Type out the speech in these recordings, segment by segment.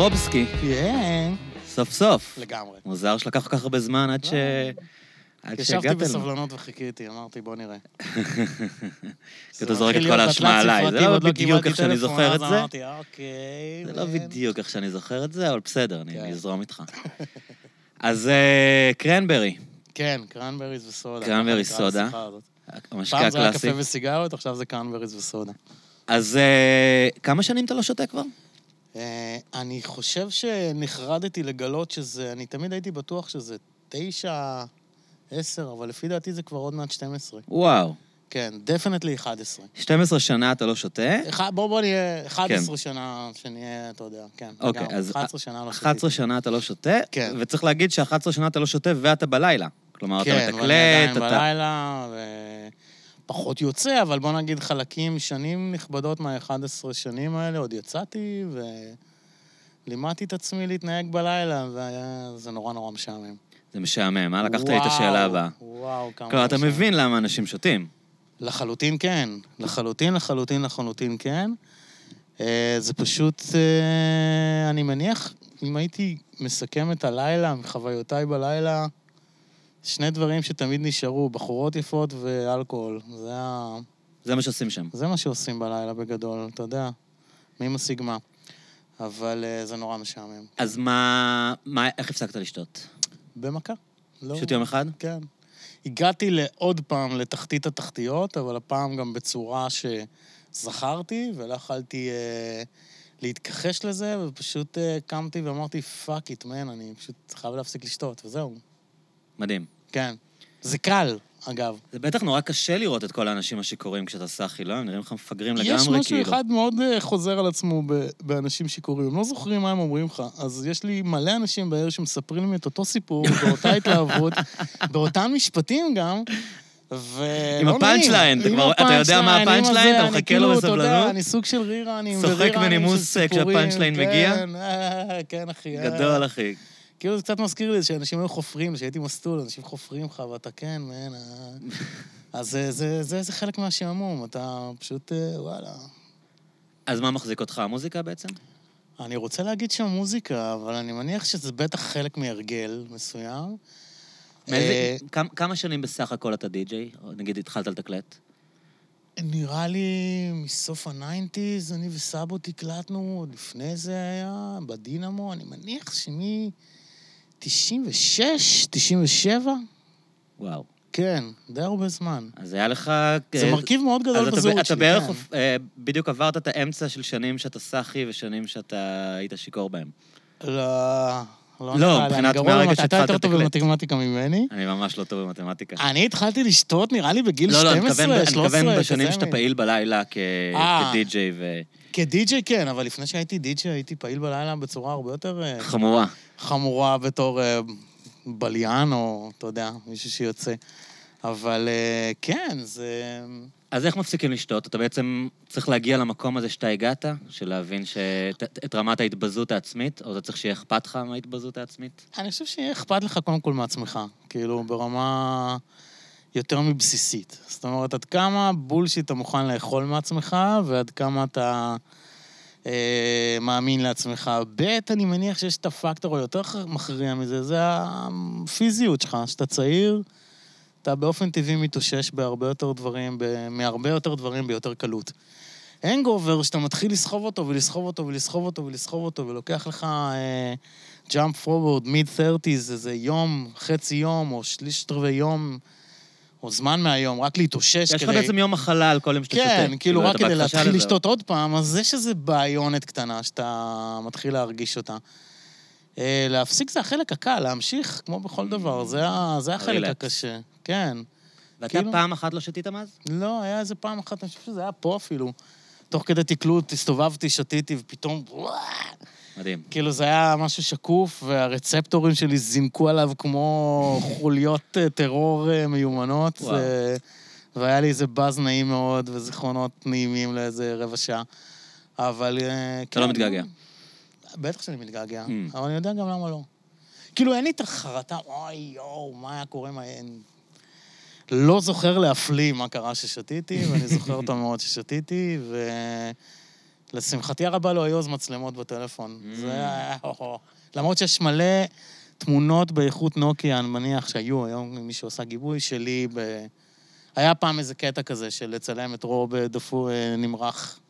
טרובסקי, כן. סוף סוף. לגמרי. מוזר שלקח כל כך הרבה זמן עד ש... עד ישבתי שהגעת אלינו. בסבלנות וחיכיתי, אמרתי, בוא נראה. כי אתה זורק את כל האשמה עליי, זה לא בדיוק איך שאני זוכר את זה. אוקיי. זה לא מן." בדיוק איך שאני זוכר את זה, אבל בסדר, אני כן. אזרום איתך. אז אה, קרנברי, כן, קרנבריז וסודה. קרנברי ככה נקרא סודה. המשקה פעם זה היה הקלאסי. קפה וסיגריות, עכשיו זה קרנבריז וסודה. אז אה, כמה שנים אתה לא שותה כבר? אה, אני חושב שנחרדתי לגלות שזה, אני תמיד הייתי בטוח שזה תשע, עשר, אבל לפי דעתי זה כבר עוד מעט 12. וואו. כן, דפנטלי 11. 12 שנה אתה לא שותה? בוא בוא נהיה 11 שנה, שנהיה, אתה יודע, כן. כן. אוקיי, לגמרי. אז 11 שנה לא 11 שנה אתה לא שותה, כן. וצריך להגיד ש-11 שנה אתה לא שותה ואתה בלילה. כלומר, אתה כן, ואני מתקלט, עדיין אתה... בלילה, ופחות יוצא, אבל בוא נגיד חלקים, שנים נכבדות מה-11 שנים האלה, עוד יצאתי, ולימדתי את עצמי להתנהג בלילה, וזה נורא נורא משעמם. זה משעמם, אה? לקחת לי את השאלה הבאה. וואו, כמה... כלומר, אתה. מבין למה אנשים שותים. לחלוטין כן. לחלוטין, לחלוטין, לחלוטין כן. אה, זה פשוט, אה, אני מניח, אם הייתי מסכם את הלילה, מחוויותיי בלילה, שני דברים שתמיד נשארו, בחורות יפות ואלכוהול. זה, ה... זה מה שעושים שם. זה מה שעושים בלילה בגדול, אתה יודע. מי משיג מה. אבל אה, זה נורא משעמם. אז מה... מה- איך הפסקת לשתות? במכה. לא... פשוט יום אחד? כן. הגעתי לעוד פעם לתחתית התחתיות, אבל הפעם גם בצורה שזכרתי, ולא יכלתי אה, להתכחש לזה, ופשוט אה, קמתי ואמרתי, fuck it, man, אני פשוט חייב להפסיק לשתות, וזהו. מדהים. כן. זה קל, אגב. זה בטח נורא קשה לראות את כל האנשים השיכורים כשאתה סאחי, לא? הם נראים לך מפגרים לגמרי, יש כאילו. משהו אחד מאוד אה, חוזר על עצמו באנשים שיכורים. הם לא זוכרים מה הם אומרים לך. אז יש לי מלא אנשים בעיר שמספרים לי את אותו סיפור, באותה התלהבות, באותם משפטים גם. ולא עם. הפאנץ' ליין, אתה יודע מה הפאנץ' הפאנץ' עם ליין? הזה, אתה מחכה כאילו, לו אתה יודע, בסבלנות? אני סוג של ריראנים. צוחק וריראנים בנימוס, של אה, סיפורים, ליין מגיע? כן, אה, כן, אחי. גדול, אחי. כאילו זה קצת מזכיר לי שאנשים היו חופרים, שהייתי מסטול, אנשים חופרים לך, ואתה כן, מן, אה. אז זה- זה- זה זה חלק מהשעמום, אתה פשוט, אה, וואלה. אז מה מחזיק אותך, המוזיקה בעצם? אני רוצה להגיד שהמוזיקה, אבל אני מניח שזה בטח חלק מהרגל מסוים. מאיזה- אה, כמה- כמה שנים בסך הכל אתה די-ג'יי? נגיד התחלת לתקלט? נראה לי מסוף ה nineties, אני וסבו תקלטנו, עוד לפני זה היה, בדינמו, אני מניח שמ... 96, 97? וואו. כן, די הרבה זמן. אז היה לך... זה אה, מרכיב מאוד אז גדול אתה- בזהות אתה שלי, בערך כן. אה, בדיוק עברת את האמצע של שנים שאתה סאחי ושנים שאתה היית שיכור בהם. לא, לא לא, מבחינת מהרגע במתמטיקה. אתה שהתחלת יותר טוב. במתמטיקה ממני. אני ממש לא טוב במתמטיקה. אני התחלתי לשתות, נראה לי, בגיל לא, לא, אני 12, מתכוון- 13, אני מתכוון בשנים כזה שאתה. פעיל בלילה אה. כדי-ג'יי ו... כדי-ג'יי כן, אבל לפני שהייתי די-ג'יי הייתי פעיל בלילה בצורה הרבה יותר אה, חמורה. חמורה בתור אה, בליין, או, אתה יודע, מישהו שיוצא. אבל אה, כן, זה... אז איך מפסיקים לשתות? אתה בעצם צריך להגיע למקום הזה שאתה הגעת, של להבין שאת את רמת ההתבזות העצמית, או אתה צריך שיהיה אכפת לך מההתבזות העצמית? אני חושב שיהיה אכפת לך קודם כל מעצמך, כאילו, ברמה יותר מבסיסית. זאת אומרת, עד כמה bullshit אתה מוכן לאכול מעצמך, ועד כמה אתה אה, מאמין לעצמך. ב', אני מניח שיש את הפקטור היותר מכריע מזה, זה הפיזיות שלך, שאתה צעיר, אתה באופן טבעי מתאושש בהרבה יותר דברים, ב- מהרבה יותר דברים ביותר קלות. hangover, שאתה מתחיל לסחוב אותו ולסחוב אותו ולסחוב אותו ולסחוב אותו, ולוקח לך jump forward, mid 30's, איזה יום, חצי יום, או שליש רבעי יום, או זמן מהיום, רק להתאושש יש לך כדי... בעצם יום מחלה על כל יום שאתה שותה. כן, כאילו, רק כדי להתחיל. לשתות עוד פעם, אז יש איזו בעיונת קטנה שאתה מתחיל להרגיש אותה. אה, להפסיק זה החלק הקל, להמשיך, כמו בכל דבר, זה זה החלק. הקשה. כן. ואתה כאילו- פעם אחת לא שתית מאז? לא, היה איזה פעם אחת, אני חושב שזה היה פה אפילו. תוך כדי תקלוט, הסתובבתי, שתיתי, ופתאום... מדהים. כאילו זה היה משהו שקוף, והרצפטורים שלי זינקו עליו כמו חוליות אה, טרור אה, מיומנות. וואו. והיה לי איזה באז נעים מאוד, וזיכרונות נעימים לאיזה רבע שעה. אבל אה, אתה לא מתגעגע. בטח שאני מתגעגע, Mm. אבל אני יודע גם למה לא. כאילו, אין לי את החרטה, אוי, יואו, מה היה קורה, מה... אין... לא זוכר להפליא מה קרה ששתיתי, ואני זוכר אותו מאוד ששתיתי, ו... לשמחתי הרבה לא היו אז מצלמות בטלפון. Mm. זה היה... למרות שיש מלא תמונות באיכות נוקיה, אני מניח שהיו, היום מישהו עשה גיבוי שלי ב... היה פעם איזה קטע כזה של לצלם את רוב the poor אה, נמרח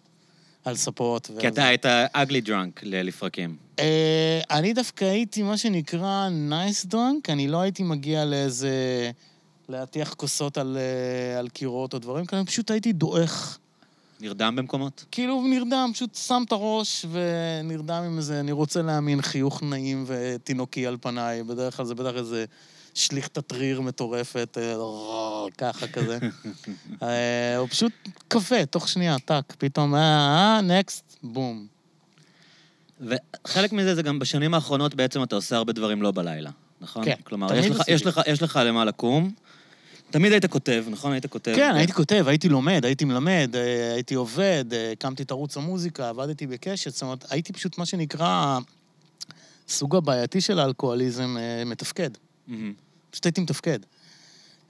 על ספות. כי אתה היית ugly drunk ל- לפרקים. אני דווקא הייתי מה שנקרא nice drunk, אני לא הייתי מגיע לאיזה... להטיח כוסות על, אה, על קירות או דברים כאלה, פשוט הייתי דועך. נרדם במקומות? כאילו נרדם, פשוט שם את הראש ונרדם עם איזה, אני רוצה להאמין, חיוך נעים ותינוקי על פניי. בדרך כלל זה בטח איזה שליכת טריר מטורפת, אה, ככה כזה. אה, הוא פשוט קפה, תוך שנייה, טאק, פתאום, אה, אה, נקסט, בום. וחלק מזה זה גם בשנים האחרונות בעצם אתה עושה הרבה דברים לא בלילה, נכון? כן, כלומר, יש לך. יש, לך, יש לך למה לקום. תמיד היית כותב, נכון? היית כותב. כן, הייתי כותב, הייתי לומד, הייתי מלמד, אה, הייתי עובד, אה, הקמתי את ערוץ המוזיקה, עבדתי בקשת, זאת אומרת, הייתי פשוט מה שנקרא, סוג הבעייתי של האלכוהוליזם אה, מתפקד. פשוט הייתי מתפקד.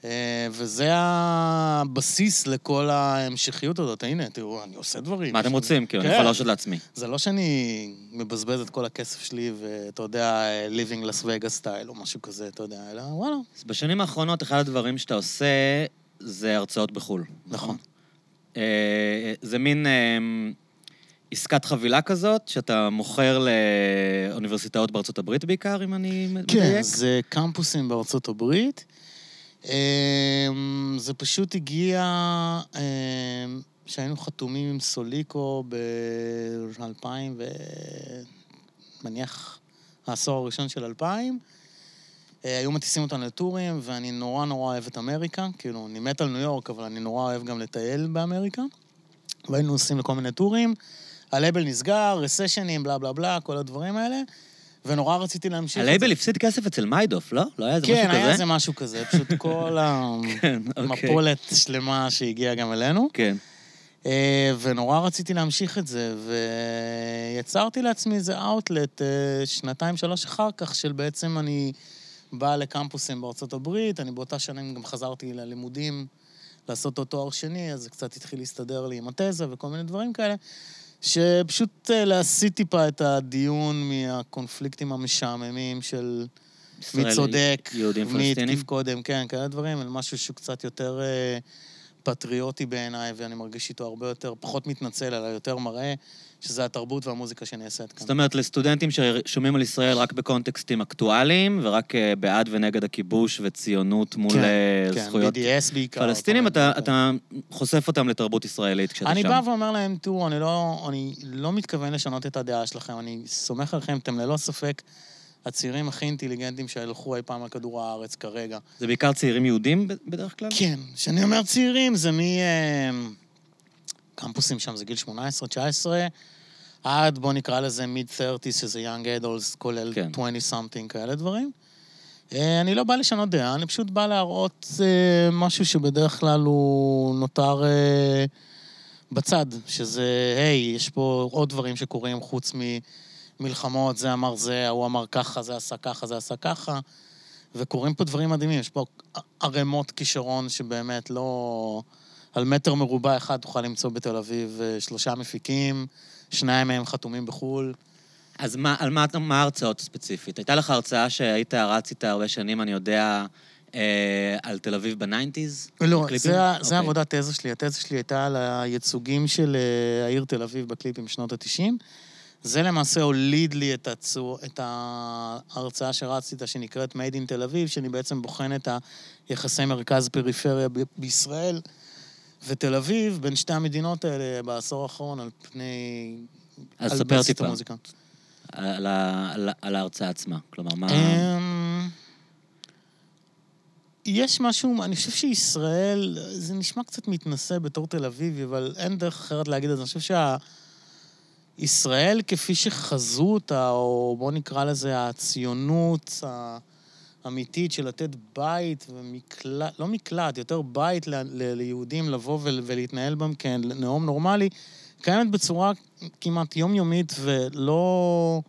אה, וזה הבסיס לכל ההמשכיות הזאת. הנה, תראו, אני עושה דברים. מה אתם רוצים? כאילו, אני כן. יכול להרשות לעצמי. זה לא שאני מבזבז את כל הכסף שלי ואתה יודע, living Las Vegas style או משהו כזה, אתה יודע, אלא וואלה. אז בשנים האחרונות, אחד הדברים שאתה עושה זה הרצאות בחו"ל. נכון. אה, זה מין אה, עסקת חבילה כזאת, שאתה מוכר לאוניברסיטאות בארצות הברית בעיקר, אם אני מדייק? כן, זה קמפוסים בארצות הברית. אמ, זה פשוט הגיע, אמ, שהיינו חתומים עם סוליקו ב-2000 ו... מניח העשור הראשון של 2000. אה, היו מטיסים אותנו לטורים, ואני נורא נורא אוהב את אמריקה. כאילו, אני מת על ניו יורק, אבל אני נורא אוהב גם לטייל באמריקה. והיינו נוסעים לכל מיני טורים. הלייבל נסגר, recessions, בלה בלה בלה, כל הדברים האלה. ונורא רציתי להמשיך. הלייבל הפסיד כסף אצל מיידוף, לא? לא היה איזה משהו כן, כזה? היה איזה משהו כזה, פשוט כל כן, אוקיי. המפולת שלמה שהגיעה גם אלינו. כן. אה, ונורא רציתי להמשיך את זה, ויצרתי לעצמי איזה אאוטלט אה, שנתיים, שלוש אחר כך, של בעצם אני בא לקמפוסים בארצות הברית, אני באותה שנים גם חזרתי ללימודים לעשות אותו תואר שני, אז זה קצת התחיל להסתדר לי עם התזה וכל מיני דברים כאלה, שפשוט אה, להסיט טיפה את הדיון מהקונפליקטים המשעממים של מי צודק, יהודים מי. התקיף קודם, כן, כאלה דברים, אל משהו שהוא קצת יותר אה, פטריוטי בעיניי, ואני מרגיש איתו הרבה יותר, פחות מתנצל, אלא יותר מראה שזה התרבות והמוזיקה שנעשית כאן. זאת אומרת, לסטודנטים ששומעים על ישראל רק בקונטקסטים אקטואליים, ורק אה, בעד ונגד הכיבוש וציונות מול כן, אה, כן, זכויות BDS בעיקר. פלסטינים, אתה. אתה חושף אותם לתרבות ישראלית כשאתה אני שם. בא ואומר להם, תראו, אני לא, אני לא מתכוון לשנות את הדעה שלכם, אני סומך עליכם, אתם ללא ספק הצעירים הכי אינטליגנטים שהלכו אי פעם על כדור הארץ כרגע. זה בעיקר צעירים יהודים בדרך כלל? כן, כשאני אומר צעירים, זה מ... אה, שם זה גיל 18-19, עד, בוא נקרא לזה mid-30's, שזה young adults, כולל כן. 20-something, כאלה דברים. אה, אני לא בא לשנות דעה, אני פשוט בא להראות אה, משהו שבדרך כלל הוא נותר בצד, שזה, היי, יש פה עוד דברים שקורים חוץ ממלחמות, זה אמר זה, ההוא אמר ככה, זה עשה ככה, זה עשה ככה. וקורים פה דברים מדהימים, יש פה ערימות כישרון שבאמת לא... על מטר מרובע אחד תוכל למצוא בתל אביב אה, שלושה מפיקים, שניים מהם חתומים בחו"ל. אז מה, על מה, מה ההרצאות הספציפית? הייתה לך הרצאה שהיית רץ איתה הרבה שנים, אני יודע, אה, על תל אביב בניינטיז? לא, בקליפים? זה, זה אוקיי. עבודת תזה שלי. התזה שלי הייתה על הייצוגים של אה, העיר תל אביב בקליפים בשנות ה-90. זה למעשה הוליד לי את, הצור, את ההרצאה שרצתי שנקראת Made in תל אביב, שאני בעצם בוחן את היחסי מרכז-פריפריה ב- בישראל ותל אביב, בין שתי המדינות האלה בעשור האחרון, על פני... אז ספר טיפה. המוזיקה. על, ה- על, על ההרצאה עצמה. כלומר, מה... אמ, יש משהו, אני חושב שישראל, זה נשמע קצת מתנשא בתור תל אביבי, אבל אין דרך אחרת להגיד את זה. אני חושב שישראל, כפי שחזו אותה, או בואו נקרא לזה הציונות האמיתית של לתת בית ומקלט, לא מקלט, יותר בית ל- ל- ליהודים לבוא ול- ולהתנהל בהם כנאום נורמלי, קיימת בצורה כמעט יומיומית ולא...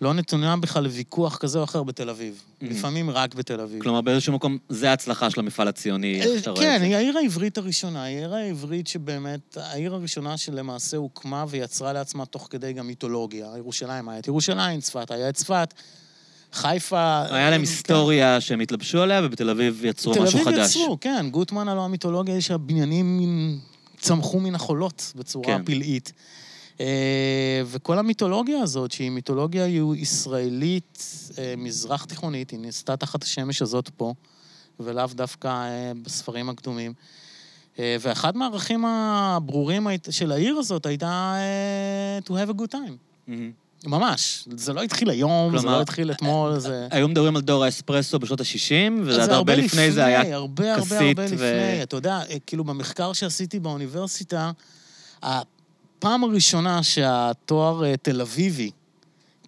לא נתונה בכלל לוויכוח כזה או אחר בתל אביב. Mhm. לפעמים רק בתל אביב. כלומר, באיזשהו מקום, זה ההצלחה של המפעל הציוני, איך שאתה רואה כן, את זה. היא העיר העברית הראשונה, העיר העברית שבאמת, העיר הראשונה שלמעשה הוקמה ויצרה לעצמה תוך כדי גם מיתולוגיה. ירושלים, היה את ירושלים, צפת, היה את צפת, חיפה... היה להם כן. היסטוריה שהם התלבשו עליה, ובתל אביב יצרו משהו תל אביב חדש. יצרו, כן. גוטמן הלוא המיתולוגיה היא שהבניינים צמחו מן החולות בצורה כן. פלאית. אה, וכל המיתולוגיה הזאת, שהיא מיתולוגיה ישראלית, אה, מזרח תיכונית, היא נעשתה תחת השמש הזאת פה, ולאו דווקא אה, בספרים הקדומים. ואחד מהערכים הברורים של העיר הזאת הייתה to have a good time. מהמם. ממש. זה לא התחיל היום, זה כלומר, לא התחיל אתמול, זה... היו מדברים על דור האספרסו בשנות ה-60, וזה עד הרבה לפני זה היה הרבה, הרבה, כסית הרבה ו- לפני. אתה יודע, כאילו במחקר שעשיתי באוניברסיטה, הפעם הראשונה שהתואר אה, תל אביבי,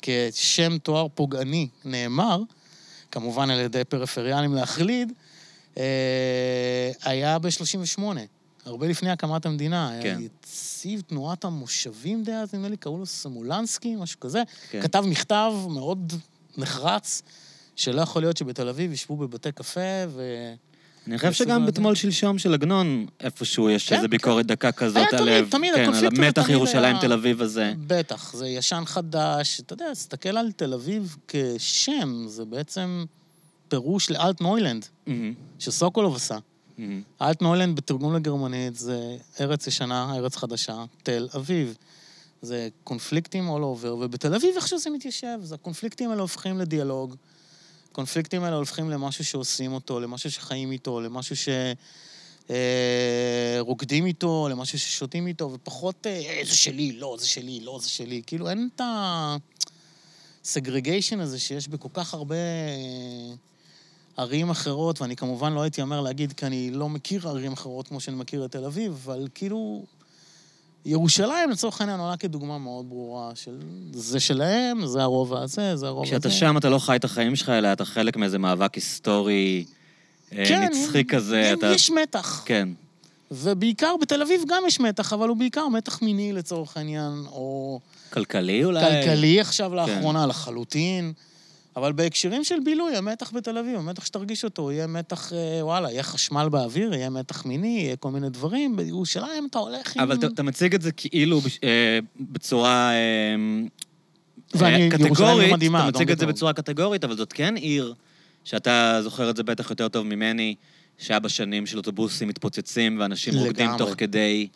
כשם תואר פוגעני, נאמר, כמובן על ידי פריפריאלים להחליד, אה, היה ב-38, הרבה לפני הקמת המדינה. כן. היה נציב תנועת המושבים דאז, נדמה לי, קראו לו סמולנסקי, משהו כזה. כן. כתב מכתב מאוד נחרץ, שלא יכול להיות שבתל אביב ישבו בבתי קפה ו... אני חושב שגם בתמול שלשום של עגנון, איפשהו יש כן, איזו ביקורת דקה כזאת היה על... תמיד, כן, על המתח ירושלים תל אביב הזה. בטח, זה ישן חדש. אתה יודע, תסתכל על תל אביב כשם, זה בעצם פירוש לאלט נוילנד, שסוקולוב עשה. אלט נוילנד בתרגום לגרמנית זה ארץ ישנה, ארץ חדשה, תל אביב. זה קונפליקטים all over, ובתל אביב איכשהו זה מתיישב, אז הקונפליקטים האלה הופכים לדיאלוג. הקונפליקטים האלה הופכים למשהו שעושים אותו, למשהו שחיים איתו, למשהו ש... אה, רוקדים איתו, למשהו ששותים איתו, ופחות, אה, "אה, זה שלי, לא, זה שלי, לא, זה שלי. כאילו, אין את הסגרגיישן הזה שיש בכל כך הרבה אה, ערים אחרות, ואני כמובן לא הייתי אומר להגיד, כי אני לא מכיר ערים אחרות כמו שאני מכיר את תל אביב, אבל כאילו, ירושלים לצורך העניין עולה כדוגמה מאוד ברורה של זה שלהם, זה הרובע הזה, זה הרובע הזה. כשאתה שם, אתה לא חי את החיים שלך, אלא אתה חלק מאיזה מאבק היסטורי אה, כן, נצחי כזה. יש- אתה... יש מתח. כן. ובעיקר בתל אביב גם יש מתח, אבל הוא בעיקר מתח מיני לצורך העניין, או כלכלי אולי? כלכלי עכשיו לאחרונה לחלוטין. אבל בהקשרים של בילוי, המתח בתל אביב, המתח שתרגיש אותו, יהיה מתח, אה, וואלה, יהיה חשמל באוויר, יהיה מתח מיני, יהיה כל מיני דברים. בירושלים אתה הולך עם... אבל אתה, אתה מציג את זה כאילו אה, בצורה אה, ואני- קטגורית, לא מדהימה, אתה מציג את זה. בצורה קטגורית, אבל זאת כן עיר שאתה זוכר את זה בטח יותר טוב ממני, שהיה בשנים של אוטובוסים מתפוצצים ואנשים רוקדים. תוך כדי...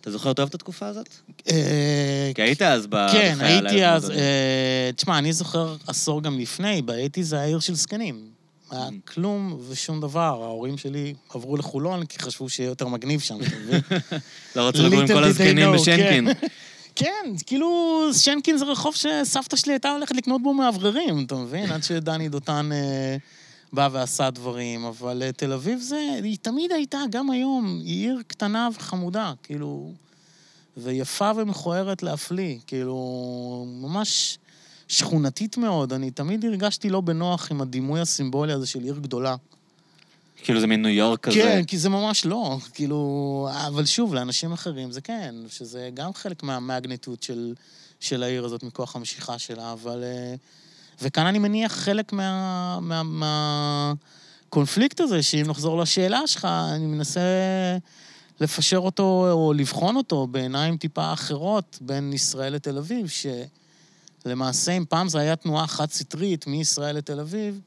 אתה זוכר טוב את התקופה הזאת? אה, כי היית אז ב... כן, הייתי אז... אה, תשמע, אני זוכר עשור גם לפני, באייטי זה העיר של זקנים. היה Mm. כלום ושום דבר. ההורים שלי עברו לחולון כי חשבו שיהיה יותר מגניב שם, אתה מבין? לא רצו לגור עם כל הזקנים בשנקין. כן, כאילו, שנקין זה רחוב שסבתא שלי הייתה הולכת לקנות בו מאווררים, אתה מבין? עד שדני דותן אה, בא ועשה דברים. אבל אה, תל אביב זה, היא תמיד הייתה, גם היום, היא עיר קטנה וחמודה, כאילו, ויפה ומכוערת להפליא, כאילו, ממש שכונתית מאוד. אני תמיד הרגשתי לא בנוח עם הדימוי הסימבולי הזה של עיר גדולה. כאילו זה מין ניו יורק כזה. כן, כי זה ממש לא, כאילו... אבל שוב, לאנשים אחרים זה כן, שזה גם חלק מהמגניטוד של, של העיר הזאת מכוח המשיכה שלה, אבל... אה, וכאן אני מניח חלק מה... מה, מה קונפליקט הזה, שאם נחזור לשאלה שלך, אני מנסה לפשר אותו או לבחון אותו בעיניים טיפה אחרות בין ישראל לתל אביב, שלמעשה, אם פעם זו הייתה תנועה חד-סטרית מישראל לתל אביב,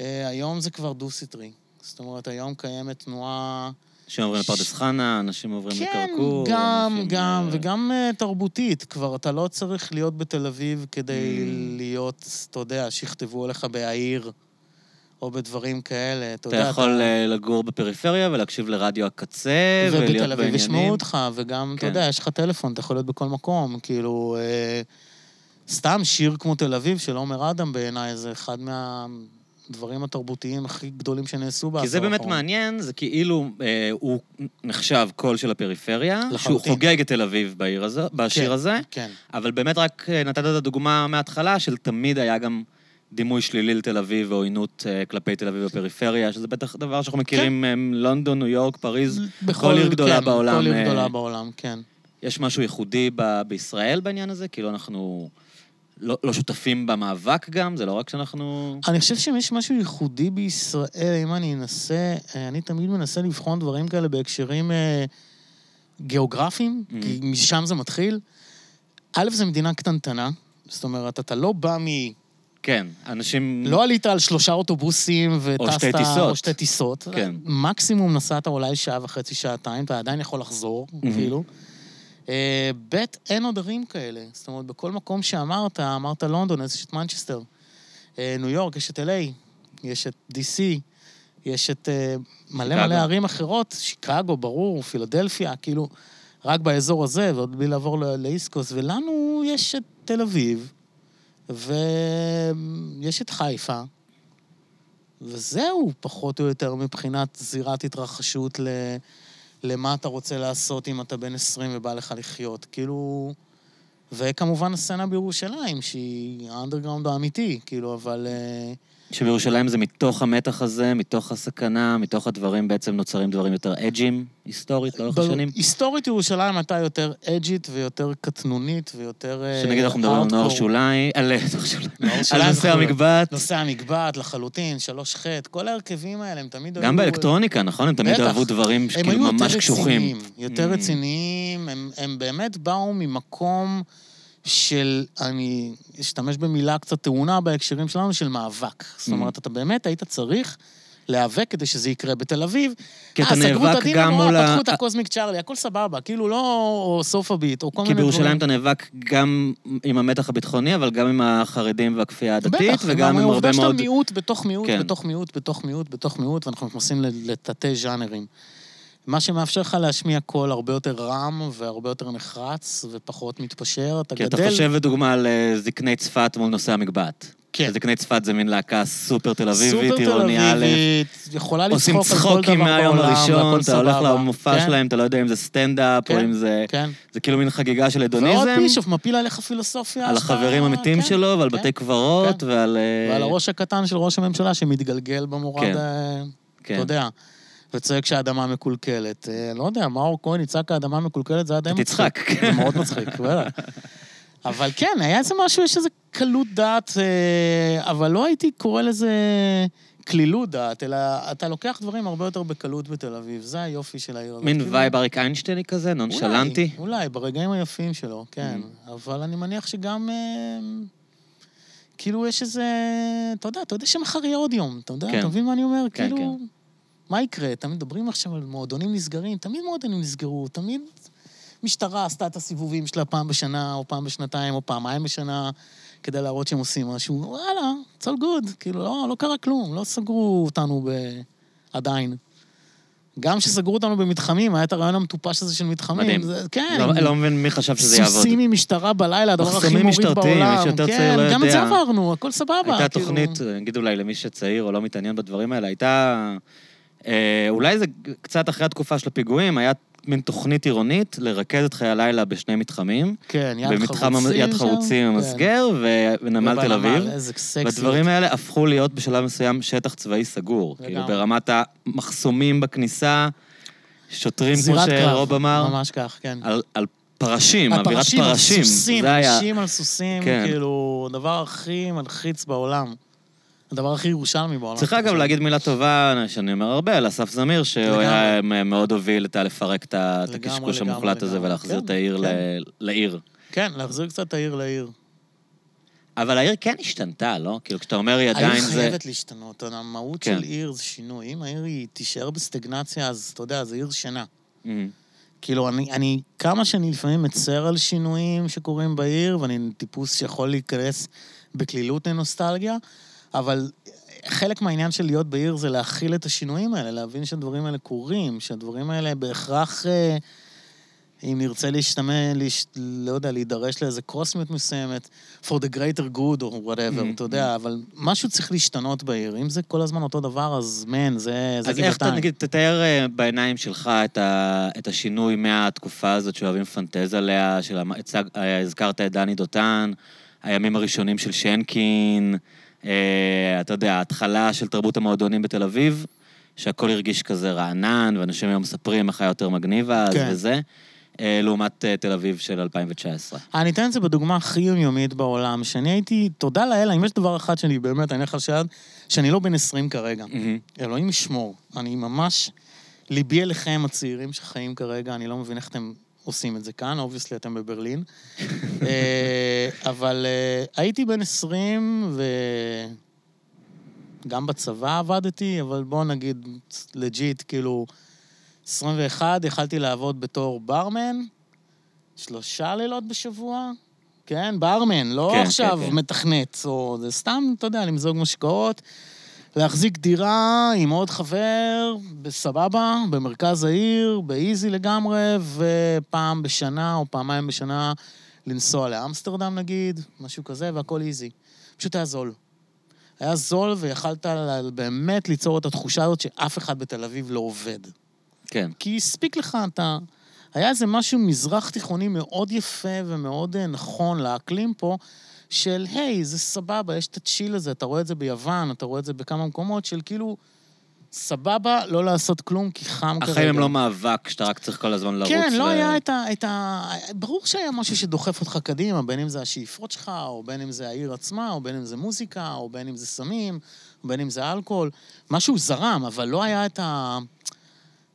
אה, היום זה כבר דו-סטרי. זאת אומרת, היום קיימת תנועה... אנשים עוברים לפרדס חנה, אנשים עוברים כן, לכרכור. גם, אנשים, גם, אה, וגם אה, תרבותית. כבר אתה לא צריך להיות בתל אביב כדי Mm. להיות, אתה יודע, שיכתבו עליך בהעיר, או בדברים כאלה. אתה אתה יודע, יכול אה, לגור בפריפריה ולהקשיב לרדיו הקצה, ולהיות ובתל אביב ישמעו בעניינים. אותך, וגם, אתה כן. יודע, יש לך טלפון, אתה יכול להיות בכל מקום. כאילו, אה, סתם שיר כמו תל אביב של עומר אדם בעיניי, זה אחד מהדברים התרבותיים הכי גדולים שנעשו בעשור כי זה באמת האחרון. מעניין, זה כאילו אה, הוא נחשב קול של הפריפריה, שהוא לחלוטין. חוגג את תל אביב בעיר הזו, בשיר כן. הזה, כן. אבל באמת רק אה, נתת את הדוגמה מההתחלה, של תמיד היה גם דימוי שלילי לתל אביב ועוינות אה, כלפי תל אביב בפריפריה, שזה בטח דבר שאנחנו מכירים כן. מלונדון, ניו יורק, פריז. בכל עיר גדולה כן, בעולם, כל עיר אה, גדולה בעולם, כן. יש משהו ייחודי ב- בישראל בעניין הזה? כאילו אנחנו... לא, לא שותפים במאבק גם? זה לא רק שאנחנו... אני חושב שאם יש משהו ייחודי בישראל, אם אני אנסה, אה, אני תמיד מנסה לבחון דברים כאלה בהקשרים אה, גיאוגרפיים, Mm. כי משם זה מתחיל. א', זו מדינה קטנטנה, זאת אומרת, אתה לא בא מ... כן, אנשים... לא עלית על שלושה אוטובוסים וטסת... שתי טיסות. או שתי טיסות. כן. מקסימום נסעת אולי שעה וחצי, שעתיים, אתה עדיין יכול לחזור, מהמם. כאילו. אה, ב', אין עוד ערים כאלה. זאת אומרת, בכל מקום שאמרת, אמרת לונדון, אז יש את מנצ'סטר. אה, ניו יורק, יש את LA, יש את DC, יש את אה, מלא. מלא ערים אחרות, שיקגו, ברור, פילדלפיה, כאילו, רק באזור הזה, ועוד בלי לעבור לאיסקוס. ולנו יש את תל אביב, ויש את חיפה, וזהו, פחות או יותר, מבחינת זירת התרחשות ל... למה אתה רוצה לעשות אם אתה בן 20 ובא לך לחיות. כאילו... וכמובן הסצנה בירושלים, שהיא האנדרגראונד האמיתי, כאילו, אבל... אה, שבירושלים זה מתוך המתח הזה, מתוך הסכנה, מתוך הדברים בעצם נוצרים דברים יותר אג'ים, היסטורית, לאורך השנים. היסטורית ירושלים הייתה יותר אג'ית ויותר קטנונית ויותר... אה, שנגיד אנחנו מדברים על נוער. שוליים, על שוליים, נוער על נושא. המקבט. נושא המקבט לחלוטין, שלוש חטא, כל ההרכבים האלה, הם תמיד גם באלקטרוניקה, נכון? הם תמיד. אהבו דברים הם שכאילו היו ממש יותר קשוחים. רציניים, יותר Mm. רציניים, הם, הם באמת באו ממקום של, אני אשתמש במילה קצת טעונה בהקשרים שלנו, של מאבק. זאת Mm. אומרת, אתה באמת היית צריך להיאבק כדי שזה יקרה בתל אביב. כי אתה אה, סגרו את נאבק הדין גם המורה, מול ה... פתחו את הקוסמיק צ'ארלי, הכל סבבה, כאילו לא או סוף הביט, או כל כי מיני דברים. בירושלים אתה נאבק גם עם המתח הביטחוני, אבל גם עם החרדים והכפייה הדתית, בטח, וגם עם הרבה העובדה שאתה מאוד... מיעוט בתוך מיעוט, כן. בתוך מיעוט, בתוך מיעוט, בתוך מיעוט, ואנחנו נכנסים לתתי ז'אנרים. מה שמאפשר לך להשמיע קול הרבה יותר רם והרבה יותר נחרץ ופחות מתפשר. אתה כי אתה גדל... חושב, לדוגמה, על אה, זקני צפת מול נושא המקבט. כן. זקני צפת זה מין להקה סופר תל אביבית, עירוני א', יכולה עושים לצחוק על כל דבר צחוקים מהיום בעולם, הראשון, והכל אתה הולך. למופע כן, שלהם, אתה לא יודע אם זה סטנדאפ, או כן, אם זה... כן. זה כאילו מין חגיגה של ועוד הדוניזם, בישוף מפיל עליך פילוסופיה. על החברים האמיתיים כן, שלו, ועל כן. בתי קברות, כן. ועל... אה, ועל הראש הקטן של ראש הממשלה שמתגלגל במורד, כן. אה, כן. אתה יודע, וצועק שהאדמה מקולקלת. אה, לא יודע, מאור כהן יצעק האדמה מקולקלת, זה היה די מצחיק. תצחק. זה מאוד מצחיק, בטח. אבל כן, היה איזה משהו, יש איזה קלות דעת, אה, אבל לא הייתי קורא לזה קלילות דעת, אלא אתה לוקח דברים הרבה יותר בקלות בתל אביב. זה היופי של העיר הזאת. מין vibe אריק איינשטייני כזה, נונשלנטי. אולי, אולי, ברגעים היפים שלו, כן. אבל אני מניח שגם... אה, כאילו יש איזה... אתה יודע, אתה יודע שמחר יהיה עוד יום, אתה יודע? כן. אתה מבין מה אני אומר? כן, כאילו... מה יקרה? תמיד מדברים עכשיו על מועדונים נסגרים, תמיד מועדונים נסגרו, תמיד משטרה עשתה את הסיבובים שלה פעם בשנה, או פעם בשנתיים, או פעמיים בשנה, כדי להראות שהם עושים משהו. וואלה, it's all good. כאילו, לא, לא קרה כלום, לא סגרו אותנו ב... עדיין. גם כשסגרו אותנו במתחמים, היה את הרעיון המטופש הזה של מתחמים. מדהים. זה, כן. לא לא מבין מי חשב שזה יעבוד. סוסים עם משטרה בלילה, הדבר הכי מחסומים מוריד משטרתיים, בעולם. מי שיותר כן, לא גם את זה. עברנו, הכל סבבה. הייתה כאילו. תוכנית, נגיד אולי למי שצעיר או לא מתעניין בדברים האלה, הייתה... אה, אולי זה קצת אחרי התקופה של הפיגועים, היה מין תוכנית עירונית לרכז את חיי הלילה בשני מתחמים. כן, יד במתחם חרוצים יד. חרוצים, כן. המסגר ו- ונמל תל אביב. איזה. והדברים האלה הפכו להיות בשלב מסוים שטח צבאי סגור. לגמרי. כאילו ברמת המחסומים בכניסה, שוטרים, כמו שרוב אמר, ממש כך, כן. על, על פרשים, אווירת הפרשים על פרשים. סוסים, זה היה... אנשים על סוסים, כן. כאילו, הדבר הכי מלחיץ בעולם. הדבר הכי ירושלמי בעולם. צריך אגב להגיד מילה טובה, שאני אומר הרבה, על אסף זמיר, שהוא. היה מאוד הוביל את ה- לפרק את הקשקוש המוחלט הזה. ולהחזיר כן, את העיר כן. לעיר. כן, להחזיר קצת את העיר לעיר. אבל העיר כן השתנתה, לא? כאילו, כשאתה אומר היא עדיין העיר זה... חייבת להשתנות, המהות כן. של עיר זה שינוי. אם העיר היא תישאר בסטגנציה, אז אתה יודע, זו עיר שינה. כאילו, אני, אני, כמה שאני לפעמים מצר על שינויים שקורים בעיר, ואני טיפוס שיכול להיכנס בקלילות לנוסטלגיה, אבל חלק מהעניין של להיות בעיר זה להכיל את השינויים האלה, להבין שהדברים האלה קורים, שהדברים האלה בהכרח, אה, אם נרצה להשתמש, להש, לא יודע, להידרש לאיזה קוסמיות מסוימת, for the greater good או whatever, Mhm, אתה יודע, אבל משהו צריך להשתנות בעיר. אם זה כל הזמן אותו דבר, אז מן, זה, זה אז איך אתה, גבעתיים. נגיד, תתאר אה, בעיניים שלך את, ה, את השינוי מהתקופה הזאת שאוהבים לפנטז עליה, של, אה, הזכרת את דני דותן, הימים הראשונים של שנקין, אתה יודע, ההתחלה של תרבות המועדונים בתל אביב, שהכל הרגיש כזה רענן, ואנשים היום מספרים איך היה יותר מגניב אז כן. וזה. אה, לעומת אה, תל אביב של 2019. אני אתן את זה בדוגמה הכי יומיומית בעולם, שאני הייתי, תודה לאל, אם יש דבר אחד שאני באמת, אני אלך על שיד, שאני לא בן 20 כרגע. מהמם. אלוהים ישמור. אני ממש, ליבי אליכם, הצעירים שחיים כרגע, אני לא מבין איך אתם עושים את זה כאן, obviously אתם בברלין. אה, אבל אה, הייתי בן 20 וגם בצבא עבדתי, אבל בואו נגיד legit, כאילו, 21, יכלתי לעבוד בתור ברמן, שלושה לילות בשבוע. כן, ברמן, לא כן, עכשיו כן, כן. מתכנת, או זה סתם, אתה יודע, למזוג משקאות. להחזיק דירה עם עוד חבר, בסבבה, במרכז העיר, באיזי לגמרי, ופעם בשנה או פעמיים בשנה לנסוע לאמסטרדם נגיד, משהו כזה, והכל איזי. פשוט היה זול. היה זול ויכלת באמת ליצור את התחושה הזאת שאף אחד בתל אביב לא עובד. כן. כי הספיק לך, אתה... היה איזה משהו מזרח תיכוני מאוד יפה ומאוד אה, נכון לאקלים פה, של היי, זה סבבה, יש את הצ'יל הזה, אתה רואה את זה ביוון, אתה רואה את זה בכמה מקומות, של כאילו, סבבה, לא לעשות כלום, כי חם כרגע. החיים הם לא מאבק שאתה רק צריך כל הזמן לרוץ. כן, לא ו- היה את ה, את ה... ברור שהיה משהו שדוחף אותך קדימה, בין אם זה השאיפות שלך, או בין אם זה העיר עצמה, או בין אם זה מוזיקה, או בין אם זה סמים, או בין אם זה אלכוהול. משהו זרם, אבל לא היה את ה...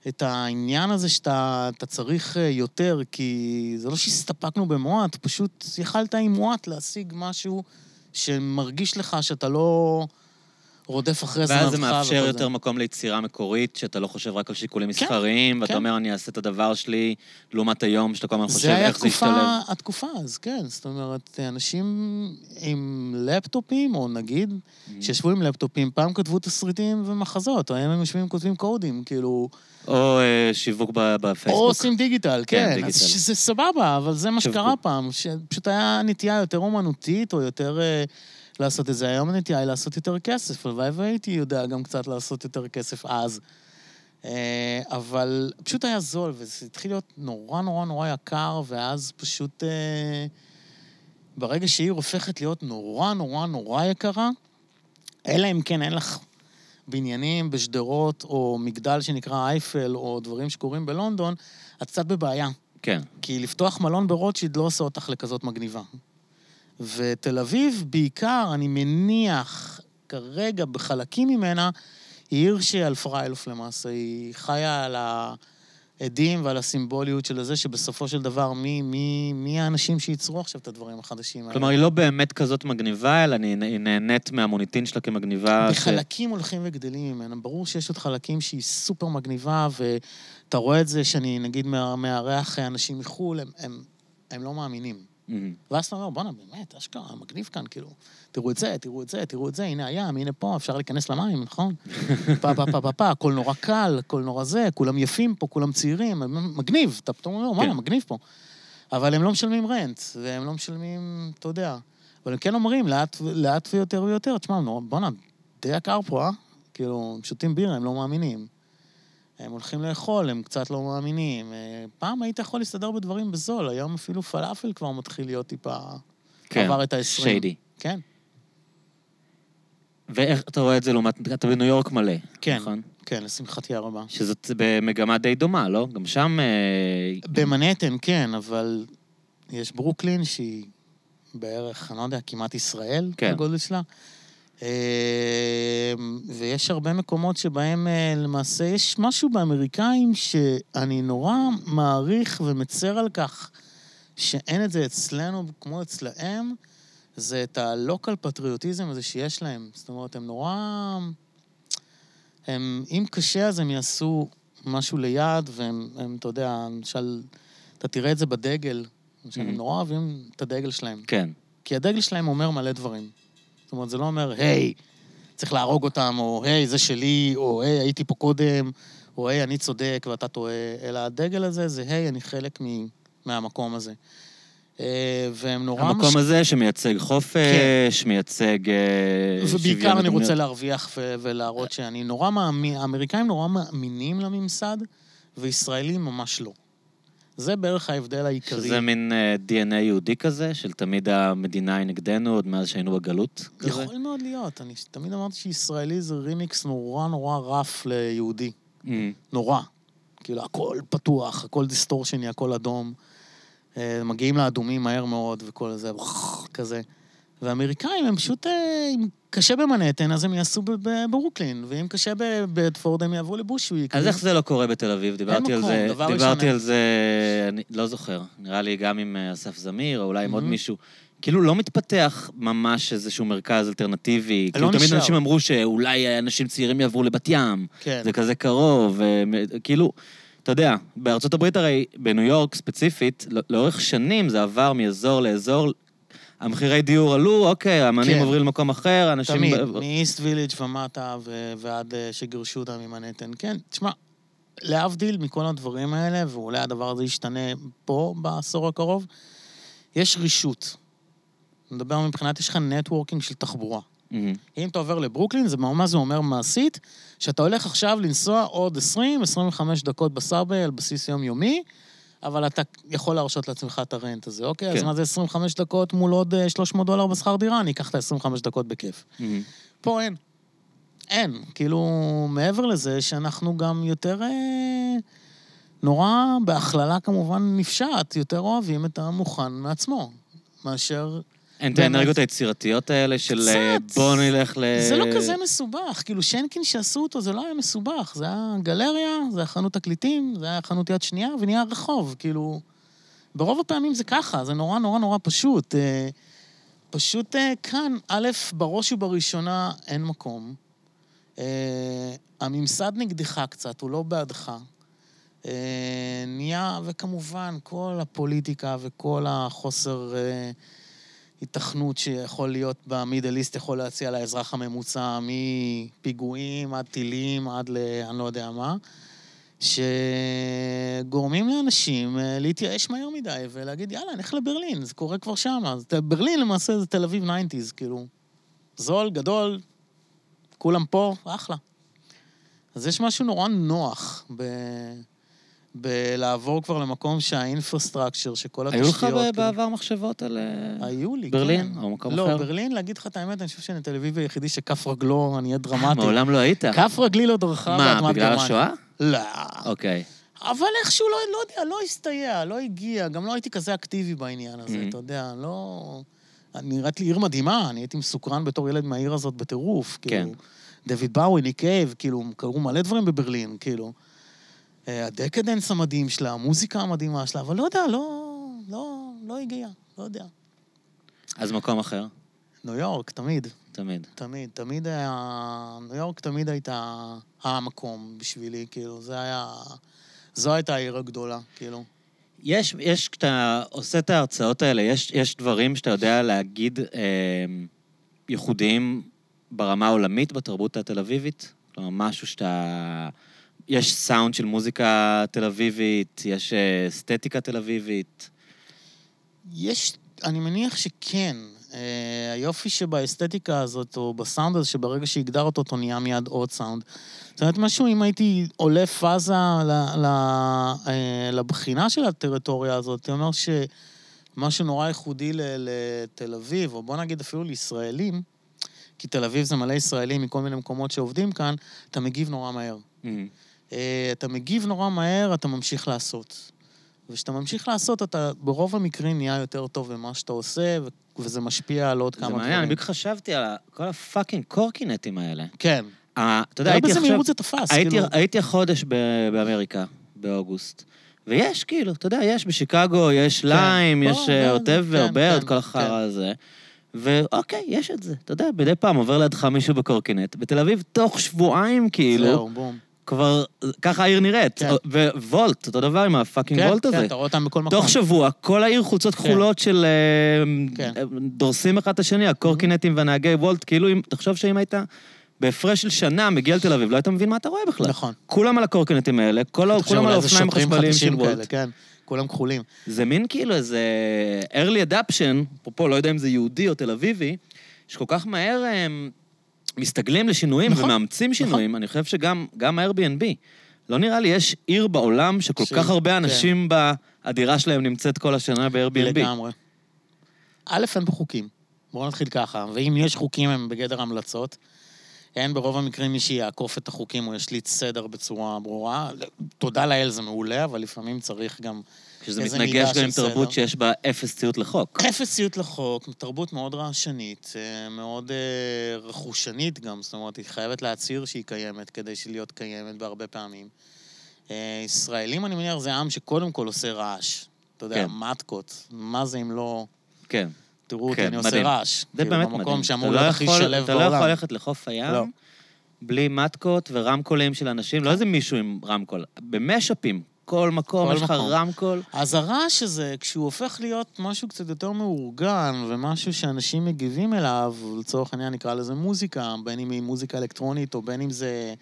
את העניין הזה שאתה אתה צריך אה, יותר, כי זה לא שהסתפקנו במועט, פשוט יכלת עם מועט להשיג משהו שמרגיש לך שאתה לא רודף אחרי זמנך. ואז זה מאפשר יותר מקום ליצירה מקורית, שאתה לא חושב רק על שיקולים כן, מסחריים, ואתה כן. אומר, אני אעשה את הדבר שלי, לעומת היום, שאתה כל הזמן חושב זה היה איך זה התקופה, ישתלב. התקופה אז, כן. זאת אומרת, אנשים עם לפטופים, או נגיד, Mm-hmm. שישבו עם לפטופים, פעם כתבו תסריטים ומחזות, או היום הם יושבים וכותבים קודים, כאילו... או אה, שיווק ב- בפייסבוק. או עושים דיגיטל, כן, כן. דיגיטל. אז שזה סבבה, אבל זה מה. שקרה פעם, שפשוט היה נטייה יותר אומנותית, או יותר אה, לעשות את זה. היום הנטייה היא לעשות יותר כסף, הלוואי והייתי יודע גם קצת לעשות יותר כסף אז. אה, אבל פשוט היה זול, וזה התחיל להיות נורא נורא נורא יקר, ואז פשוט... אה, ברגע שעיר הופכת להיות נורא נורא נורא יקרה, אלא אם כן אין לך בניינים בשדרות, או מגדל שנקרא אייפל, או דברים שקורים בלונדון, את קצת בבעיה. כן. כי לפתוח מלון ברוטשילד לא עושה אותך לכזאת מגניבה. ותל אביב, בעיקר, אני מניח, כרגע, בחלקים ממנה, היא עיר שעל פריילוף למעשה. היא חיה על העדים ועל הסימבוליות של זה, שבסופו של דבר, מי, מי, מי האנשים שייצרו עכשיו את הדברים החדשים האלה? כלומר, היא לא באמת כזאת מגניבה, אלא היא נהנית מהמוניטין שלה כמגניבה. ש- בחלקים הולכים וגדלים ממנה. ברור שיש עוד חלקים שהיא סופר מגניבה, ואתה רואה את זה שאני, נגיד, מא- מארח אנשים מחו"ל, הם, הם, הם לא מאמינים. מהמם. ואז אתה אומר, בואנה, באמת, אשכרה, מגניב כאן, כאילו. תראו את זה, תראו את זה, תראו את זה, הנה הים, הנה פה, אפשר להיכנס למים, נכון? פה, פה, פה, פה, פה, הכל נורא קל, הכל נורא זה, כולם יפים פה, כולם צעירים, מגניב, אתה פתאום אומר, וואלה, כן. מגניב פה. אבל הם לא משלמים רנט, והם לא משלמים, אתה יודע. אבל הם כן אומרים, לאט, לאט ויותר ויותר, תשמע, בואנה, די יקר פה, אה? כאילו, הם שותים בירה, הם לא מאמינים. הם הולכים לאכול, הם קצת לא מאמינים. אה, פעם היית יכול להסתדר בדברים בזול, היום אפילו פלאפל כבר מתחיל להיות טיפה... כן, עבר את ה-20. שיידי. כן, ואיך אתה רואה את זה לעומת... אתה בניו יורק מלא, כן. נכון? כן, לשמחתי הרבה. שזאת במגמה די דומה, לא? גם שם... אה, במנהטן, כן, אבל יש ברוקלין שהיא בערך, אני לא יודע, כמעט ישראל, כן. הגודל שלה. אה, ויש הרבה מקומות שבהם אה, למעשה יש משהו באמריקאים שאני נורא מעריך ומצר על כך שאין את זה אצלנו כמו אצלהם, זה את הלוקל פטריוטיזם הזה שיש להם. זאת אומרת, הם נורא... הם, אם קשה אז הם יעשו משהו ליד, והם, הם, אתה יודע, למשל, אתה תראה את זה בדגל, למשל, הם Mhm. נורא אוהבים את הדגל שלהם. כן. כי הדגל שלהם אומר מלא דברים. אומרת, זה לא אומר, היי, צריך להרוג אותם, או היי, זה שלי, או היי, הייתי פה קודם, או היי, אני צודק ואתה טועה, אלא הדגל הזה זה, היי, אני חלק מ, מהמקום הזה. אה, והם נורא... המקום הזה שמייצג חופש, מייצג אה, שוויון... ובעיקר אני. רוצה להרוויח ו- ולהראות שאני נורא מאמין, האמריקאים נורא מאמינים לממסד, וישראלים ממש לא. זה בערך ההבדל העיקרי. שזה מין אה, DNA יהודי כזה, של תמיד המדינה היא נגדנו, עוד מאז שהיינו בגלות כזה? יכול מאוד להיות. אני תמיד אמרתי שישראלי זה רימיקס נורא נורא רף ליהודי. Mm, נורא. כאילו, הכל פתוח, הכל דיסטורשני, הכל אדום. אה, מגיעים לאדומים מהר מאוד וכל זה, כזה. ואמריקאים הם פשוט, אה, אם קשה במנהטן, אז הם יעשו ב- ב- ברוקלין, ואם קשה בבדפורד, הם יעברו לבושוויק. אז איך זה לא קורה בתל אביב? דיברתי על זה, דיברתי. על זה, אני לא זוכר. נראה לי גם עם אה, אסף זמיר, או אולי עם עוד מהמם. מישהו. כאילו לא מתפתח ממש איזשהו מרכז אלטרנטיבי. כאילו תמיד. אנשים אמרו שאולי אנשים צעירים יעברו לבת ים. כן. זה כזה קרוב, כאילו, אתה יודע, בארצות הברית הרי, בניו יורק ספציפית, לא- לאורך שנים זה עבר מאזור לאזור, המחירי דיור עלו, אוקיי, האמנים כן. עוברים למקום אחר, אנשים... תמיד, ב- מאיסט ויליג' ומטה ו- ועד אה, שגירשו אותם ממנהטן. כן, תשמע, להבדיל מכל הדברים האלה, ואולי הדבר הזה ישתנה פה בעשור הקרוב, יש רישות. נדבר מבחינת, יש לך networking של תחבורה. מהמם. אם אתה עובר לברוקלין, זה מה זה אומר מעשית? שאתה הולך עכשיו לנסוע עוד 20-25 דקות ב subway על בסיס יומיומי, אבל אתה יכול להרשות לעצמך את ה rent הזה, אוקיי? אז כן. מה זה 25 דקות מול עוד אה, 300 דולר בשכר דירה? אני אקח את ה-25 דקות בכיף. מהמם. פה אין. אין. כאילו, מעבר לזה שאנחנו גם יותר... אה, נורא, בהכללה כמובן נפשעת, יותר אוהבים את המוכן מעצמו, מאשר... אין את. האנרגיות היצירתיות האלה של קצת. אה, בוא נלך ל... זה לא כזה מסובך, כאילו שנקין שעשו אותו זה לא היה מסובך, זה היה גלריה, זה היה חנות תקליטים, זה היה חנות יד שנייה ונהיה רחוב, כאילו... ברוב הפעמים זה ככה, זה נורא נורא נורא פשוט. אה, פשוט אה, כאן, א', בראש ובראשונה אין מקום. הממסד נגדך קצת, הוא לא בעדך. נהיה, וכמובן, כל הפוליטיקה וכל החוסר היתכנות שיכול להיות במידל איסט יכול להציע לאזרח הממוצע, מפיגועים עד טילים עד ל... אני לא יודע מה, שגורמים לאנשים אה, להתייאש מהר מדי ולהגיד, יאללה, נלך לברלין, זה קורה כבר שם. ברלין למעשה זה תל אביב 90's, כאילו. זול, גדול, כולם פה, אחלה. אז יש משהו נורא נוח ב... בלעבור כבר למקום שהאינפרסטרקצ'ר, שכל היו לך התשתיות... כאילו- בעבר מחשבות על... אה, היו לי, ברלין כן. או מקום לא, אחר? ברלין, להגיד לך את האמת, אני חושב שאני תל אביב היחידי שכף רגלו, אני אהיה דרמטי. מעולם לא היית. כף רגלי לא דרכה מה, בגלל. השואה? לא. אוקיי. אבל איכשהו, לא, לא יודע, לא הסתייע, לא הגיע, גם לא הייתי כזה אקטיבי בעניין הזה, Mhm. אתה יודע, לא... נראית לי עיר מדהימה, אני הייתי מסוקרן בתור ילד מהעיר הזאת בטירוף, כאילו. כן. דיוויד בואי, ניק קייב, כאילו, קרו מלא דברים בברלין, כאילו. אה, ה decadence המדהים שלה, המוזיקה המדהימה שלה, אבל לא יודע, לא, לא, לא הגיע, לא יודע. אז מקום אחר, ניו יורק, תמיד, תמיד. תמיד, תמיד היה... ניו יורק תמיד הייתה המקום בשבילי, כאילו, זה היה... זו הייתה העיר הגדולה, כאילו. יש, יש, כשאתה עושה את ההרצאות האלה, יש, יש דברים שאתה יודע להגיד אה, ייחודיים ברמה העולמית בתרבות התל אביבית? כלומר, משהו שאתה... יש סאונד של מוזיקה תל אביבית, יש אה, אסתטיקה תל אביבית. יש, אני מניח שכן. אה, היופי שבאסתטיקה הזאת, או בסאונד הזה, שברגע שהגדרת אותו נהיה מיד עוד סאונד. זאת אומרת, משהו, אם הייתי עולה פאזה ל, ל, אה, לבחינה של הטריטוריה הזאת, הייתי אומר שמשהו נורא ייחודי ל, לתל אביב, או בוא נגיד אפילו לישראלים, כי תל אביב זה מלא ישראלים מכל מיני מקומות שעובדים כאן, אתה מגיב נורא מהר. אה, אתה מגיב נורא מהר, אתה ממשיך לעשות. וכשאתה ממשיך לעשות, אתה ברוב המקרים נהיה יותר טוב במה שאתה עושה, ו- וזה משפיע על עוד כמה זה דברים. מעניין, אני בדיוק חשבתי על כל הפאקינג קורקינטים האלה. כן. אה, אתה יודע, הייתי באיזה עכשיו... מהירות זה תפס, הייתי, כאילו. הייתי החודש ב- באמריקה, באוגוסט. ויש, כאילו, אתה יודע, יש בשיקגו, יש ליים, פה, יש כן, אוטבר, כן, בירד, כן, כל החרא הזה. ואוקיי, יש את זה. אתה יודע, מדי פעם עובר לידך מישהו בקורקינט. בתל אביב, תוך שבועיים, כאילו, זהו, בום. כבר, ככה העיר נראית. כן. וולט, אותו דבר עם ה fucking כן, וולט כן, הזה. אתה רואה אותם בכל מקום. תוך שבוע, כל העיר חולצות כן. כחולות של... אה, כן. אה, דורסים אחד את השני, הקורקינטים והנהגי וולט, כאילו, אם- תחשוב שאם היית בהפרש של שנה מגיע לתל אביב, לא היית מבין מה אתה רואה בכלל. נכון. כולם על הקורקינטים האלה, כל כולם על האופניים החשמליים של וולט. כן. כולם כחולים. זה מין כאילו איזה early adaption, אפרופו, לא יודע אם זה יהודי או תל אביבי, שכל כך מהר הם מסתגלים לשינויים נכון, ומאמצים שינויים. אני חושב שגם גם ה-Airbnb, לא נראה לי, יש עיר בעולם שכל ש- כך הרבה כן. אנשים בדירה שלהם נמצאת כל השנה ב-Airbnb. לגמרי. א', אין פה חוקים. בואו נתחיל ככה. ואם יש חוקים, הם בגדר המלצות. אין ברוב המקרים מי שיעקוף את החוקים או ישליט סדר בצורה ברורה. תודה לאל זה מעולה, אבל לפעמים צריך גם איזה מתנגש גם עם תרבות. שיש בה אפס ציות לחוק. אפס ציות לחוק, תרבות מאוד רעשנית, אה, מאוד אה, רכושנית גם, זאת אומרת, היא חייבת להצהיר שהיא קיימת כדי להיות קיימת בהרבה פעמים. אה, ישראלים, אני מניח, זה עם שקודם כל עושה רעש. אתה יודע, כן. מתקות, מה זה אם לא... כן. תראו אותי, כן, אני עושה מדהים. רעש. זה כאילו, באמת מדהים. במקום שאמור לא להיות הכי יכול- שלו אתה לא בעולם. יכול ללכת לחוף הים לא. בלי מתקות ורמקולים של אנשים, לא איזה מישהו עם רמקול, במשאפים. כל מקום, יש לך. רמקול. אז הרעש הזה, כשהוא הופך להיות משהו קצת יותר מאורגן, ומשהו שאנשים מגיבים אליו, לצורך העניין נקרא לזה מוזיקה, בין אם היא מוזיקה אלקטרונית, או בין אם זה,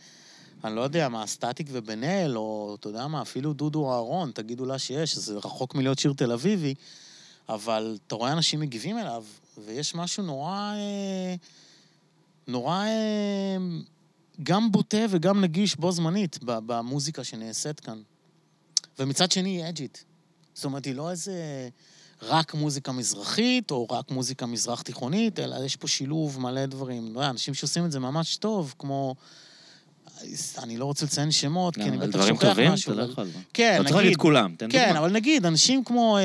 אני לא יודע מה, סטטיק ובן אל, או אתה יודע מה, אפילו דודו אהרון, תגידו לה שיש, זה רחוק מלהיות שיר תל אביבי, אבל אתה רואה אנשים מגיבים אליו, ויש משהו נורא... אה, נורא... אה, גם בוטה וגם נגיש בו זמנית במוזיקה שנעשית כאן. ומצד שני היא אג'ית. זאת אומרת, היא לא איזה רק מוזיקה מזרחית, או רק מוזיקה מזרח תיכונית, אלא יש פה שילוב מלא דברים. לא אנשים שעושים את זה ממש טוב, כמו... אני לא רוצה לציין שמות, כי אני על בטח דברים שוכח טובים? משהו. אתה לא יכול. כן, אתה צריך להגיד כולם, תן כן, דוגמה. אבל נגיד, אנשים כמו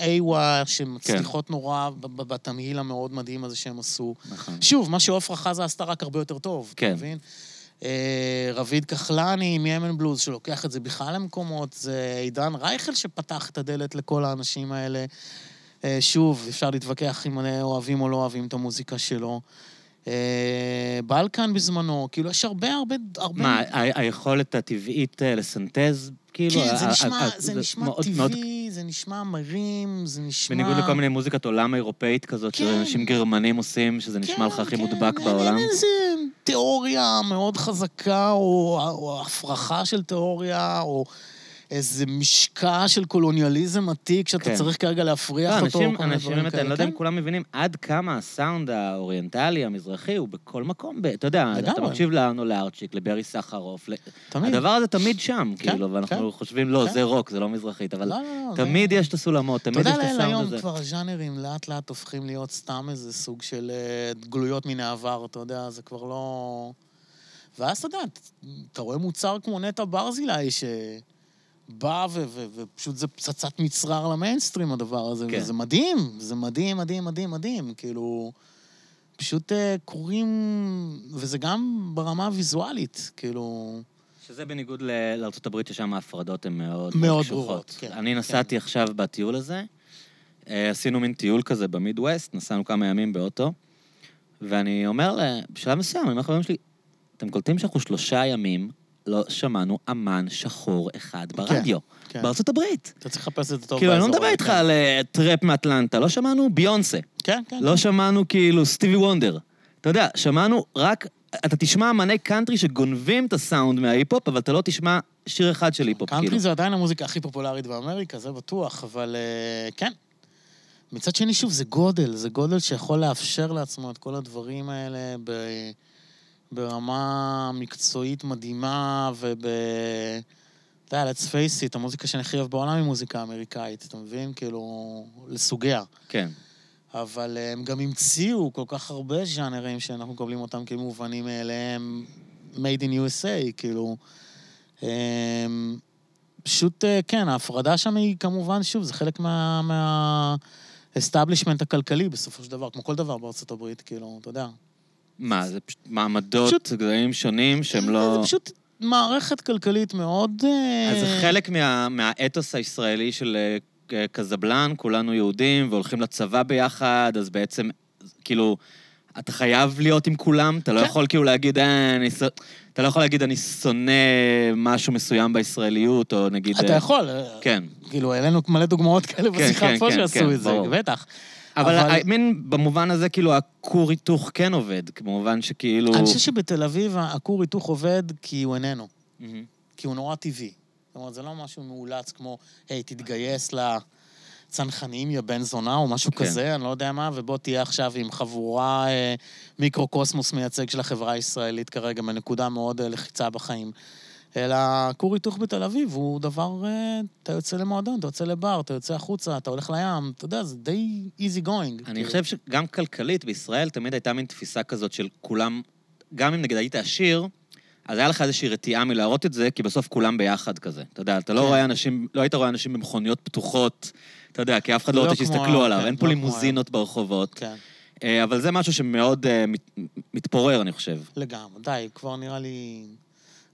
איווה, שמצליחות כן. נורא בתמהיל המאוד מדהים הזה שהם עשו. נכון. שוב, מה שעופרה חזה עשתה רק הרבה יותר טוב, כן. אתה מבין? אה, רביד כחלני מ-אמן בלוז, שלוקח את זה בכלל למקומות, זה עידן רייכל שפתח את הדלת לכל האנשים האלה. אה, שוב, אפשר להתווכח אם אוהבים או לא אוהבים את המוזיקה שלו. אה, בלקן בזמנו, כאילו, יש הרבה, הרבה... הרבה... מה, היכולת הטבעית אה, לסנטז, כאילו... כן, זה נשמע, זה נשמע טבעי, זה נשמע מרים, זה נשמע... בניגוד לכל מיני מוזיקת עולם אירופאית כזאת, כן. שאנשים גרמנים עושים, שזה נשמע לך הכי כן, מודבק בעולם. אין איזה תיאוריה מאוד חזקה, או, או הפרחה של תיאוריה, או איזה משקע של קולוניאליזם עתיק, שאתה כן. צריך כרגע להפריח לא, אותו, אנשים, אנשים באמת. אני לא יודע אם כן. כולם מבינים עד כמה הסאונד האוריינטלי, המזרחי, הוא בכל מקום, ב- אתה יודע, אתה. מקשיב לנו לארצ'יק, לברי סחרוף, תמיד. הדבר הזה תמיד שם, כאילו, ואנחנו חושבים, לא, כן. זה רוק, זה לא מזרחית, אבל לא, לא, לא, תמיד זה- יש את הסולמות, תמיד אתה יש את יודע, לאל, הסאונד היום הזה. כבר הז'אנרים לאט לאט הופכים להיות סתם איזה סוג של אה, גלויות מן העבר, אתה יודע, זה כבר לא... ואז אתה יודע, אתה רואה מוצר כמו נטע ברזילי, שבא ו- ו- ופשוט זה פצצת מצרר למיינסטרים, הדבר הזה, כן. וזה מדהים, זה מדהים, מדהים, מדהים, מדהים, כאילו... פשוט אה, קוראים, וזה גם ברמה הוויזואלית, כאילו... שזה בניגוד ל- לארה"ב, ששם ההפרדות הן מאוד מאוד. ברורות, כן, אני נסעתי עכשיו בטיול הזה, אה, עשינו מין טיול כזה במידווסט, נסענו כמה ימים באוטו, ואני אומר, לה- בשלב מסוים, אני אומר לחברים שלי, אתם קולטים שאנחנו שלושה ימים לא שמענו אמן שחור אחד ברדיו, כן. בארצות הברית. אתה צריך לחפש את זה טוב כאילו, אני לא באזור מדבר איתך כן. על אה, טראפ מאטלנטה, לא שמענו ביונסה. כן, כן. לא כן. שמענו כאילו סטיבי וונדר. אתה יודע, שמענו רק... אתה תשמע אמני קאנטרי שגונבים את הסאונד מההיפ-הופ, אבל אתה לא תשמע שיר אחד של היפ-הופ, כאילו. קאנטרי זה עדיין המוזיקה הכי פופולרית באמריקה, זה בטוח, אבל אה, כן. מצד שני, שוב, זה גודל, זה גודל שיכול לאפשר לעצמו את כל הדברים האלה ב... ברמה מקצועית מדהימה וב... אתה יודע, let's face it, המוזיקה שאני הכי אוהב בעולם היא מוזיקה אמריקאית, אתה מבין? כאילו, לסוגיה. כן. אבל אה, הם גם המציאו כל כך הרבה ז'אנרים שאנחנו מקבלים אותם כמובנים מאליהם, made in USA, כאילו. אמ, פשוט, אה, כן, ההפרדה שם היא כמובן, שוב, זה חלק מה... מה... establishment הכלכלי בסופו של דבר, כמו כל דבר בארצות הברית, כאילו, אתה יודע. מה, זה פשוט מעמדות, פשוט- גדולים שונים שהם לא... זה פשוט מערכת כלכלית מאוד... אה, אז זה חלק מה- מהאתוס הישראלי של אה, ק- קזבלן, כולנו יהודים והולכים לצבא ביחד, אז בעצם, כאילו, אתה חייב להיות עם כולם, אתה לא כן. יכול כאילו להגיד, אה, אני. אתה לא יכול להגיד, אני שונא משהו מסוים בישראליות, או נגיד... אתה אה, יכול, אה, כן. כאילו, העלינו מלא דוגמאות כאלה כן, בשיחה כן, פה כן, שעשו כן, את זה, ברור. בטח. אבל mean, במובן הזה, כאילו, הכור היתוך כן עובד, במובן שכאילו... אני חושב שבתל אביב הכור היתוך עובד כי הוא איננו. כי הוא נורא טבעי. זאת אומרת, זה לא משהו מאולץ כמו, היי, תתגייס לצנחנים, יא בן זונה, או משהו כן. כזה, אני לא יודע מה, ובוא תהיה עכשיו עם חבורה אה, מיקרוקוסמוס מייצג של החברה הישראלית כרגע, בנקודה מאוד אה, לחיצה בחיים. אלא כור היתוך בתל אביב הוא דבר, אה, אתה יוצא למועדון, אתה יוצא לבר, אתה יוצא החוצה, אתה הולך לים, אתה יודע, זה די easy going. אני כאילו. חושב שגם כלכלית בישראל תמיד הייתה מין תפיסה כזאת של כולם גם אם נגיד היית עשיר, אז היה לך איזושהי רתיעה מלהראות את זה, כי בסוף כולם ביחד כזה. אתה יודע, אתה לא כן. רואה אנשים, לא היית רואה אנשים במכוניות פתוחות, אתה יודע, כי אף אחד לא לא רוצה שיסתכלו עליו, כן, אין פה לא לימוזינות ברחובות. כן, אה, אבל זה משהו שמאוד אה, מת- מתפורר, אני חושב. לגמרי. די, כבר נראה לי...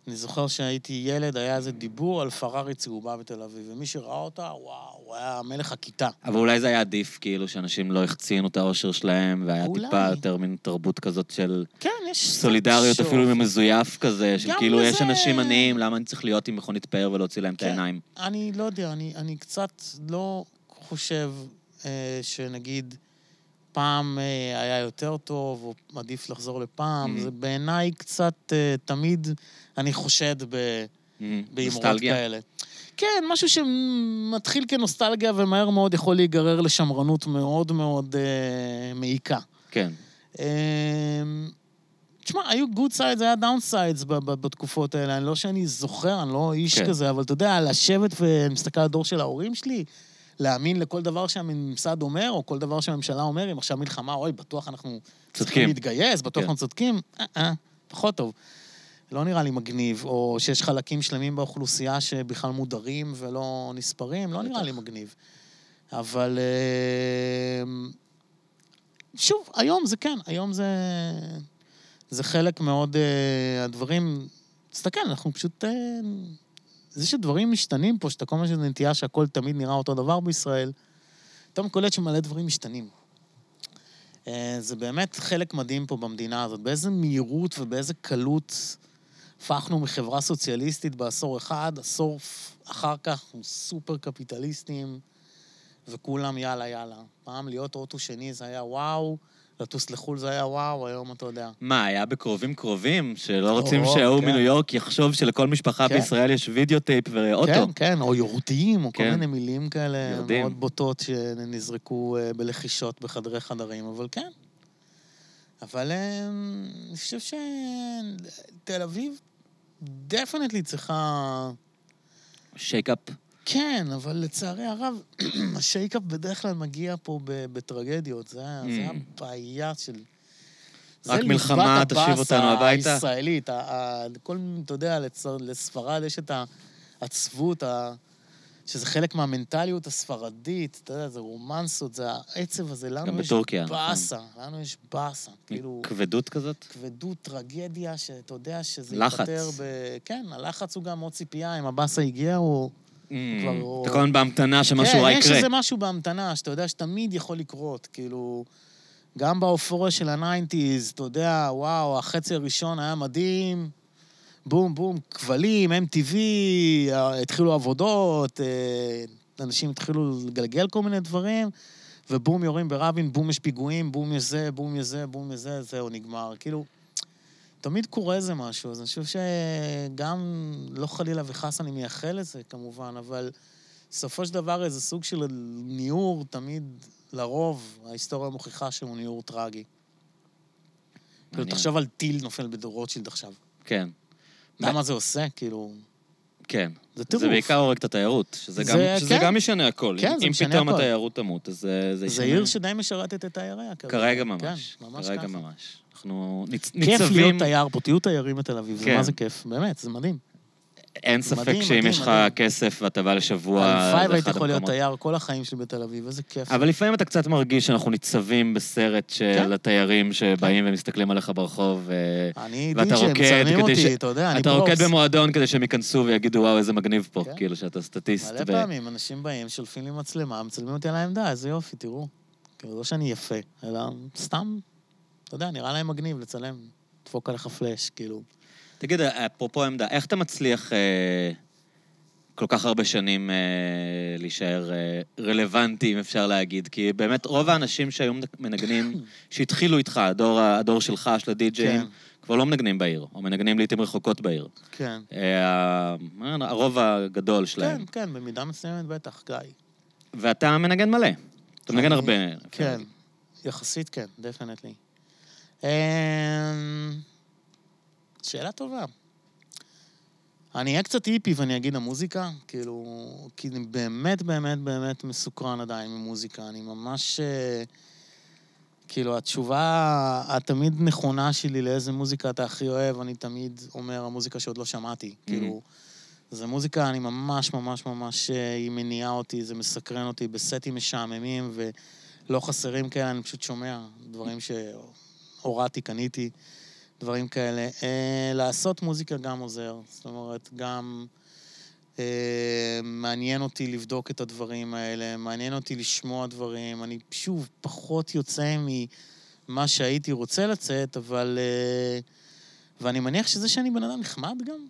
אני זוכר שהייתי ילד, היה איזה דיבור על פרארי צהובה בתל אביב, ומי שראה אותה, וואו, הוא היה מלך הכיתה. אבל אולי זה היה עדיף, כאילו, שאנשים לא החצינו את האושר שלהם, והיה אולי. טיפה יותר מין תרבות כזאת של כן, יש... סולידריות, שוב. אפילו מזויף כזה, של כאילו, יש לזה- אנשים עניים, למה אני צריך להיות עם מכונית פאר ולהוציא להם את כן. העיניים? אני לא יודע, אני, אני קצת לא חושב אה, שנגיד פעם אה, היה יותר טוב, או עדיף לחזור לפעם. אהם. זה בעיניי קצת אה, תמיד, אני חושד ב... באמרות נוסטלגיה? כאלה. כן, משהו שמתחיל כנוסטלגיה ומהר מאוד יכול להיגרר לשמרנות מאוד מאוד אה, מעיקה. כן. אה, תשמע, היו good sides, היה down sides בתקופות האלה. אני לא שאני זוכר, אני לא איש כן. כזה, אבל אתה יודע, לשבת ומסתכל על הדור של ההורים שלי, להאמין לכל דבר שהממסד אומר, או כל דבר שהממשלה אומר, אם עכשיו מלחמה, אוי, בטוח אנחנו צריכים צודקים. להתגייס, בטוח כן. אנחנו צודקים. אה, אה, פחות טוב. לא נראה לי מגניב, או שיש חלקים שלמים באוכלוסייה שבכלל מודרים ולא נספרים, לא נראה. לי מגניב. אבל אה, שוב, היום זה כן, היום זה, זה חלק מאוד, אה, הדברים, תסתכל, אנחנו פשוט, אה, זה שדברים משתנים פה, שאתה כל הזמן יש נטייה שהכל תמיד נראה אותו דבר בישראל, פתאום קולט שמלא דברים משתנים. זה באמת חלק מדהים פה במדינה הזאת, באיזה מהירות ובאיזה קלות הפכנו מחברה סוציאליסטית בעשור אחד, עשור אחר כך אנחנו סופר קפיטליסטים, וכולם יאללה יאללה. פעם להיות אוטו שני זה היה וואו, לטוס לחו"ל זה היה וואו, היום אתה יודע. מה, היה בקרובים קרובים, שלא רוצים שההוא כן. מניו יורק יחשוב שלכל משפחה כן. בישראל יש video tape ואוטו. כן, כן, או יורדים, או כל כן. מיני מילים כאלה. מאוד בוטות שנזרקו אה, בלחישות בחדרי חדרים, אבל כן. אבל אה, אני חושב שתל אביב definitely צריכה... shake-up. כן, אבל לצערי הרב, ה shake-up בדרך כלל מגיע פה בטרגדיות. זה, ה- זה Mm. הבעיה של... רק מלחמה תשיב אותנו הביתה? הישראלית. ה- ה- כל, אתה יודע, לספרד יש את העצבות, ה- שזה חלק מהמנטליות הספרדית, אתה יודע, זה רומנסות, זה העצב הזה. לנו יש בטורקיה, נכון. באסה, לנו יש באסה. כאילו, כבדות כזאת? כבדות, טרגדיה, שאתה יודע שזה. ייפתר ב... כן, הלחץ הוא גם עוד ציפייה, אם הבאסה הגיע, הוא... כבר- אתה כל הזמן בהמתנה שמשהו רע כן, יש יקרה. איזה משהו בהמתנה, שאתה יודע שתמיד יכול לקרות, כאילו... גם באופוריה של ה nineties, אתה יודע, וואו, החצי הראשון היה מדהים, בום, בום, כבלים, MTV, התחילו עבודות, אה, אנשים התחילו לגלגל כל מיני דברים, ובום, יורים ברבין, בום, יש פיגועים, בום, יש זה, בום, יש זה, בום, יש זה, זהו, נגמר. כאילו, תמיד קורה איזה משהו, אז אני חושב שגם, לא חלילה וחס אני מייחל לזה, כמובן, אבל בסופו של דבר איזה סוג של ניעור, תמיד, לרוב, ההיסטוריה מוכיחה שהוא ניעור טרגי. כאילו. תחשוב על טיל נופל ברוטשילד עכשיו. כן, למה זה עושה? כאילו, כן. זה טירוף. זה בעיקר הורג את התיירות, שזה זה- גם- שזה כן. גם משנה הכל. כן, אם- זה אם משנה פתאום הכל. התיירות תמות, אז זה זה זה ישנה. עיר שדי משרתת את תייריה. כרגע. ממש. כן, ממש כרגע ככה. ממש. אנחנו ניצ- כיף להיות ניצבים... תייר פה, תהיו תיירים בתל אביב, זה כן. מה זה כיף, באמת, זה מדהים. אין ספק מדהים, שאם מדהים, יש לך מדהים. כסף ואתה בא לשבוע, הלוואי והייתי אחד יכול להיות. תייר כל החיים שלי בתל אביב, איזה כיף. אבל לפעמים אתה קצת מרגיש שאנחנו ניצבים בסרט של כן. התיירים שבאים ומסתכלים עליך ברחוב, אני ואתה רוקד כדי ש- אתה. רוקד במועדון כדי שהם ייכנסו ויגידו, וואו, איזה מגניב פה, כן. כאילו שאתה סטטיסט. מלא פעמים אנשים באים, שולפים לי מצלמה, מצלמים אותי על העמדה, איזה יופי, תראו. כאילו, לא שאני יפה, אלא סתם, אתה יודע, נראה להם מגניב לצלם, דפוק עליך פלאש, כאילו. תגיד, אפרופו עמדה, איך אתה מצליח אה, כל כך הרבה שנים אה, להישאר אה, רלוונטי, אם אפשר להגיד? כי באמת, רוב האנשים שהיו מנגנים, שהתחילו איתך, הדור, הדור שלך, של הדי-ג'אים, כן. כבר לא מנגנים בעיר, או מנגנים לעיתים רחוקות בעיר. כן. אה, הרוב הגדול שלהם. כן, כן, במידה מסוימת בטח, גיא. ואתה מנגן מלא. אתה מנגן הרבה. כן, יחסית כן, definitely. שאלה טובה. אני אהיה קצת היפי ואני אגיד המוזיקה, כאילו, כי אני באמת באמת באמת מסוקרן עדיין ממוזיקה. אני ממש... אה, כאילו, התשובה התמיד נכונה שלי לאיזה מוזיקה אתה הכי אוהב, אני תמיד אומר, המוזיקה שעוד לא שמעתי. כאילו, זו מוזיקה, אני ממש ממש ממש, אה, היא מניעה אותי, זה מסקרן אותי בסטים משעממים, ולא חסרים כאלה, אני פשוט שומע דברים שהורדתי, קניתי, דברים כאלה. אה, לעשות מוזיקה גם עוזר, זאת אומרת, גם... אה, מעניין אותי לבדוק את הדברים האלה, מעניין אותי לשמוע דברים. אני, שוב, פחות יוצא ממה שהייתי רוצה לצאת, אבל... אה, ואני מניח שזה שאני בן אדם נחמד גם.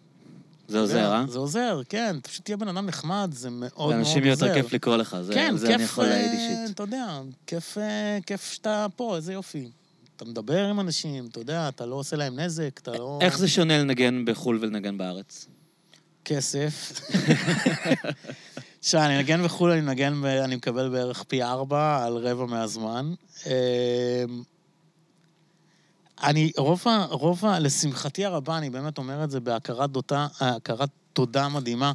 זה עוזר, אה? זה עוזר, כן. אתה פשוט תהיה בן אדם נחמד, זה מאוד מאוד עוזר. לאנשים יותר כיף לקרוא לך, זה, כן, זה כיף, אני יכול להעיד אה, אישית. אתה יודע, כיף, אה, כיף שאתה פה, איזה יופי. אתה מדבר עם אנשים, אתה יודע, אתה לא עושה להם נזק, אתה לא... איך זה שונה לנגן בחו"ל ולנגן בארץ? כסף. עכשיו, אני מנגן בחו"ל, אני מנגן, אני מקבל בערך פי ארבע על רבע מהזמן. אמ, אני, רוב ה... רוב ה... לשמחתי הרבה, אני באמת אומר את זה בהכרת דותה, הכרת תודה מדהימה.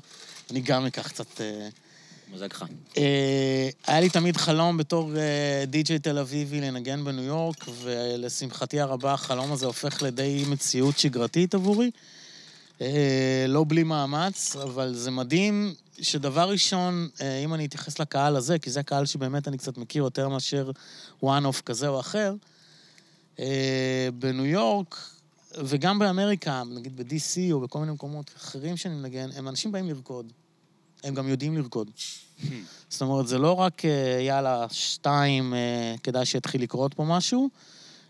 אני גם אקח קצת... מוזג לך. אה, היה לי תמיד חלום בתור אה, די.ג'יי תל אביבי לנגן בניו יורק, ולשמחתי הרבה החלום הזה הופך לדי מציאות שגרתית עבורי. אה, לא בלי מאמץ, אבל זה מדהים שדבר ראשון, אם אני אתייחס לקהל הזה, כי זה הקהל שבאמת אני קצת מכיר יותר מאשר one-off כזה או אחר, בניו יורק, וגם באמריקה, נגיד ב-DC או בכל מיני מקומות אחרים שאני מנגן, הם אנשים באים לרקוד. הם גם יודעים לרקוד. זאת אומרת, זה לא רק, אה, יאללה, שתיים, אה, כדאי שיתחיל לקרות פה משהו,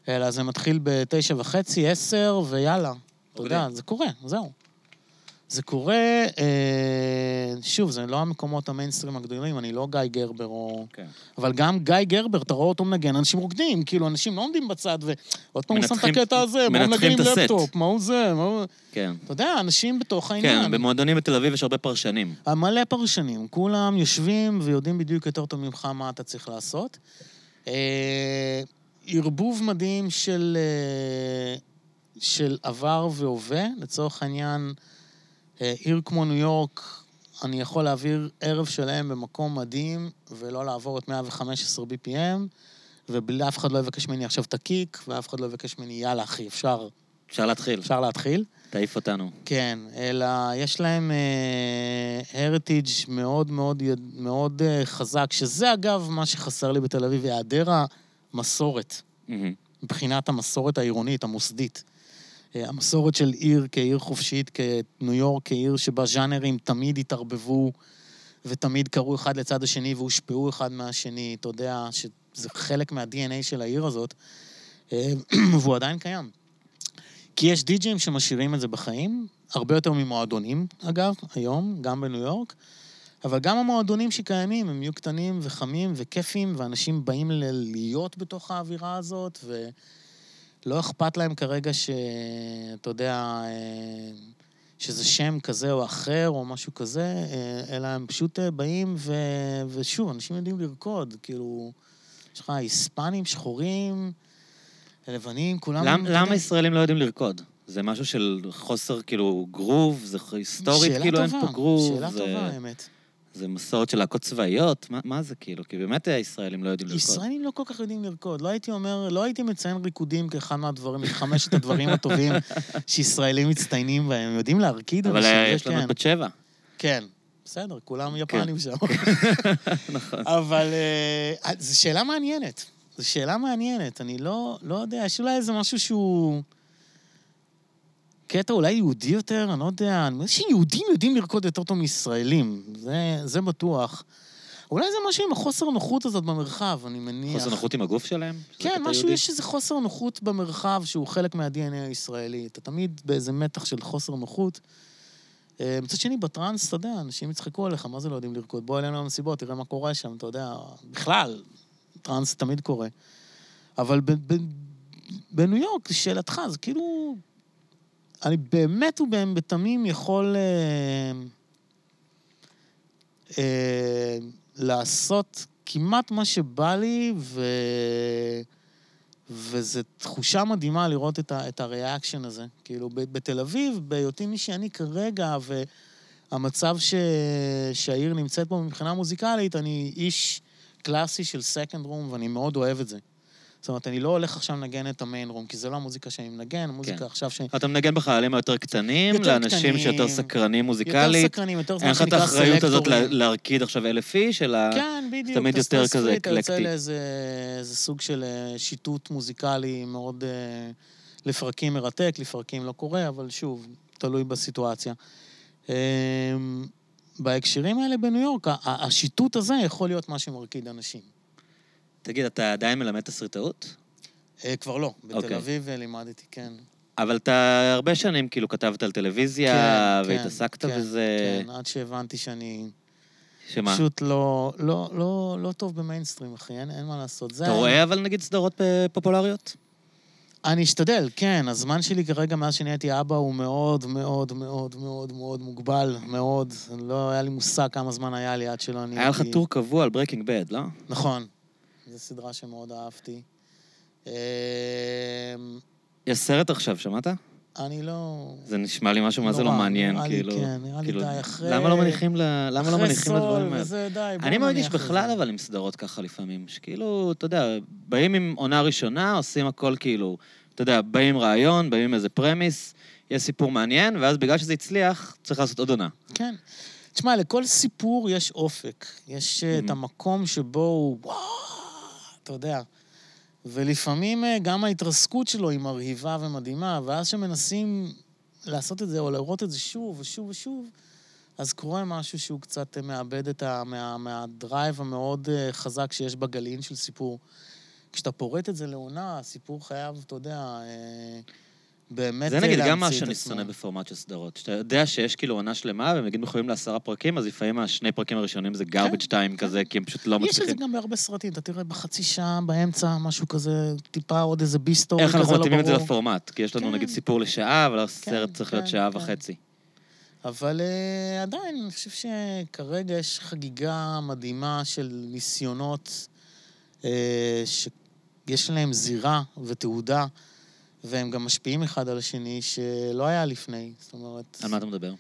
אלא זה מתחיל בתשע וחצי, עשר, ויאללה. אתה יודע, זה קורה, זהו. זה קורה, אה, שוב, זה לא המקומות המיינסטרים הגדולים, אני לא גיא גרבר או... כן. אבל גם גיא גרבר, אתה רואה אותו מנגן, אנשים רוקדים, כאילו, אנשים לא עומדים בצד, ועוד פעם הוא שם את הקטע הזה, מה הוא מנתחים מנגן עם את הסט. לפטופ, מה הוא זה, מה הוא... כן. אתה יודע, אנשים בתוך העניין. כן, במועדונים בתל אביב יש הרבה פרשנים. מלא פרשנים, כולם יושבים ויודעים בדיוק יותר טוב ממך מה אתה צריך לעשות. אה, ערבוב מדהים של, אה, של עבר והווה, לצורך העניין, עיר כמו ניו יורק, אני יכול להעביר ערב שלם במקום מדהים ולא לעבור את 115 BPM, ואף אחד לא יבקש ממני עכשיו את הקיק, ואף אחד לא יבקש ממני, יאללה אחי, אפשר, אפשר להתחיל, אפשר להתחיל. תעיף אותנו. כן, אלא יש להם הריטיג' מאוד מאוד, יד- מאוד אה, חזק, שזה אגב מה שחסר לי בתל אביב, היעדר המסורת, מהמם. מבחינת המסורת העירונית, המוסדית. אה, המסורת של עיר כעיר חופשית, כניו יורק, כעיר שבה ז'אנרים תמיד התערבבו ותמיד קרו אחד לצד השני והושפעו אחד מהשני, אתה יודע, שזה חלק מה-DNA של העיר הזאת, אה, והוא עדיין קיים. כי יש די-ג'ים שמשאירים את זה בחיים, הרבה יותר ממועדונים, אגב, היום, גם בניו יורק, אבל גם המועדונים שקיימים, הם יהיו קטנים וחמים וכיפים, ואנשים באים להיות בתוך האווירה הזאת, ולא אכפת להם כרגע ש... אתה יודע, אה, שזה שם כזה או אחר, או משהו כזה, אה, אלא הם פשוט אה, באים, ו... ושוב, אנשים יודעים לרקוד, כאילו, יש לך היספנים, שחורים, לבנים, כולם... למ- למה ישראלים לא יודעים לרקוד? זה משהו של חוסר, כאילו, גרוב? זה היסטורית, כאילו, אין טובה, פה גרוב? שאלה זה- טובה, האמת. זה מסורת של להקות צבאיות? מה- מה זה, כאילו? כי באמת הישראלים לא יודעים לרקוד. ישראלים לא כל כך יודעים לרקוד. לא הייתי אומר, לא הייתי מציין ריקודים כאחד מהדברים, מחמשת הדברים הטובים שישראלים מצטיינים בהם. הם יודעים להרקיד אבל אה, יש לנו כן. את בת שבע. כן, בסדר, כולם יפנים שם. נכון. אבל אה, זו שאלה מעניינת. זו שאלה מעניינת. אני לא, לא יודע, יש אולי איזה משהו שהוא... קטע אולי יהודי יותר, אני לא יודע. אני חושב שיהודים יודעים לרקוד יותר טוב מישראלים, זה, זה בטוח. אולי זה משהו עם החוסר נוחות הזאת במרחב, אני מניח. חוסר נוחות עם הגוף שלהם? כן, משהו, יהודי? יש איזה חוסר נוחות במרחב שהוא חלק מה-DNA הישראלי. אתה תמיד באיזה מתח של חוסר נוחות. אה, מצד שני, בטראנס, אתה יודע, אנשים יצחקו עליך, מה זה לא יודעים לרקוד? בוא אלינו למסיבות, תראה מה קורה שם, אתה יודע. בכלל, טראנס תמיד קורה. אבל בניו יורק, לשאלתך, זה כאילו... אני באמת ובתמים יכול אה, אה, לעשות כמעט מה שבא לי, ו... וזו תחושה מדהימה לראות את, ה, את הריאקשן הזה. כאילו, בתל אביב, בהיותי מי שאני כרגע, והמצב ש, שהעיר נמצאת בו מבחינה מוזיקלית, אני איש קלאסי של second room, ואני מאוד אוהב את זה. זאת אומרת, אני לא הולך עכשיו לנגן את ה main room, כי זה לא המוזיקה שאני מנגן, המוזיקה כן. עכשיו שאני... אתה מנגן בחללים היותר קטנים, יותר לאנשים קטנים, שיותר סקרנים יותר מוזיקלית. סקרנים, יותר אין מה לך את שנקרא האחריות הזאת סלקטורים. לה- להרקיד עכשיו אלף איש, אלא... כן, בדיוק. תמיד יותר כזה free, אתה יוצא אקלקטי. לאיזה איזה סוג של אה, שיטוט מוזיקלי מאוד... אה, לפרקים מרתק, לפרקים לא קורה, אבל שוב, תלוי בסיטואציה. אה, בהקשרים האלה בניו יורק, השיטוט הזה יכול להיות מה שמרקיד אנשים. תגיד, אתה עדיין מלמד תסריטאות? אה, כבר לא, בתל אוקיי. אביב אה, לימדתי, כן. אבל אתה הרבה שנים כאילו כתבת על טלוויזיה, כן, כן, והתעסקת כן, בזה... כן, עד שהבנתי שאני שמה? פשוט לא, לא, לא, לא טוב במיינסטרים, אחי, אין, אין מה לעשות. אתה רואה אבל נגיד סדרות אה, פופולריות? אני אשתדל, כן. הזמן שלי כרגע, מאז שנהייתי אבא, הוא מאוד מאוד מאוד מאוד מאוד מוגבל, מאוד. לא היה לי מושג כמה זמן היה לי עד שלא אני... היה לך טור קבוע על Breaking Bad, לא? נכון. זו סדרה שמאוד אהבתי. אמ, יש סרט עכשיו, שמעת? אני לא... זה נשמע לי משהו מה זה לא מעניין, נראה לי כאילו... כן, נראה לי כאילו, די, אחרי- למה לא מניחים למה לא מניחים לדברים אחרי האלה? Saul וזה, די, בוא אני מרגיש נניח בכלל לזה. אבל עם סדרות ככה לפעמים, שכאילו, אתה יודע, באים עם עונה ראשונה, עושים הכל כאילו, אתה יודע, באים עם רעיון, באים עם איזה premise, יש סיפור מעניין, ואז בגלל שזה הצליח, צריך לעשות עוד עונה. כן. תשמע, לכל סיפור יש אופק. יש אה, את. המקום שבו הוא, וואו, אתה יודע. ולפעמים אה, גם ההתרסקות שלו היא מרהיבה ומדהימה, ואז שמנסים לעשות את זה או לראות את זה שוב ושוב ושוב, אז קורה משהו שהוא קצת אה, מאבד את ה... מה, מה drive המאוד אה, חזק שיש בגרעין של סיפור. כשאתה פורט את זה לעונה, הסיפור חייב, אתה יודע, אה, באמת זה נגיד גם מה שאני. שונא בפורמט של סדרות. שאתה יודע שיש כאילו עונה שלמה, והם נגיד מחויבים לעשרה פרקים, אז לפעמים השני פרקים הראשונים זה garbage time כזה, כי הם פשוט לא יש את זה מצליחים. גם בהרבה סרטים, אתה תראה בחצי שעה, באמצע, משהו כזה, טיפה עוד איזה ביסטורי איך כזה לא אנחנו ברור. מתאימים את זה לפורמט? כי יש לנו כן. נגיד סיפור לשעה, אבל הסרט כן, צריך להיות כן, שעה כן. וחצי. אבל uh, עדיין, אני חושב שכרגע יש חגיגה מדהימה של ניסיונות uh, שיש להם זירה ותעודה, והם גם משפיעים אחד על השני, שלא היה לפני. זאת אומרת... על מה אתה מדבר?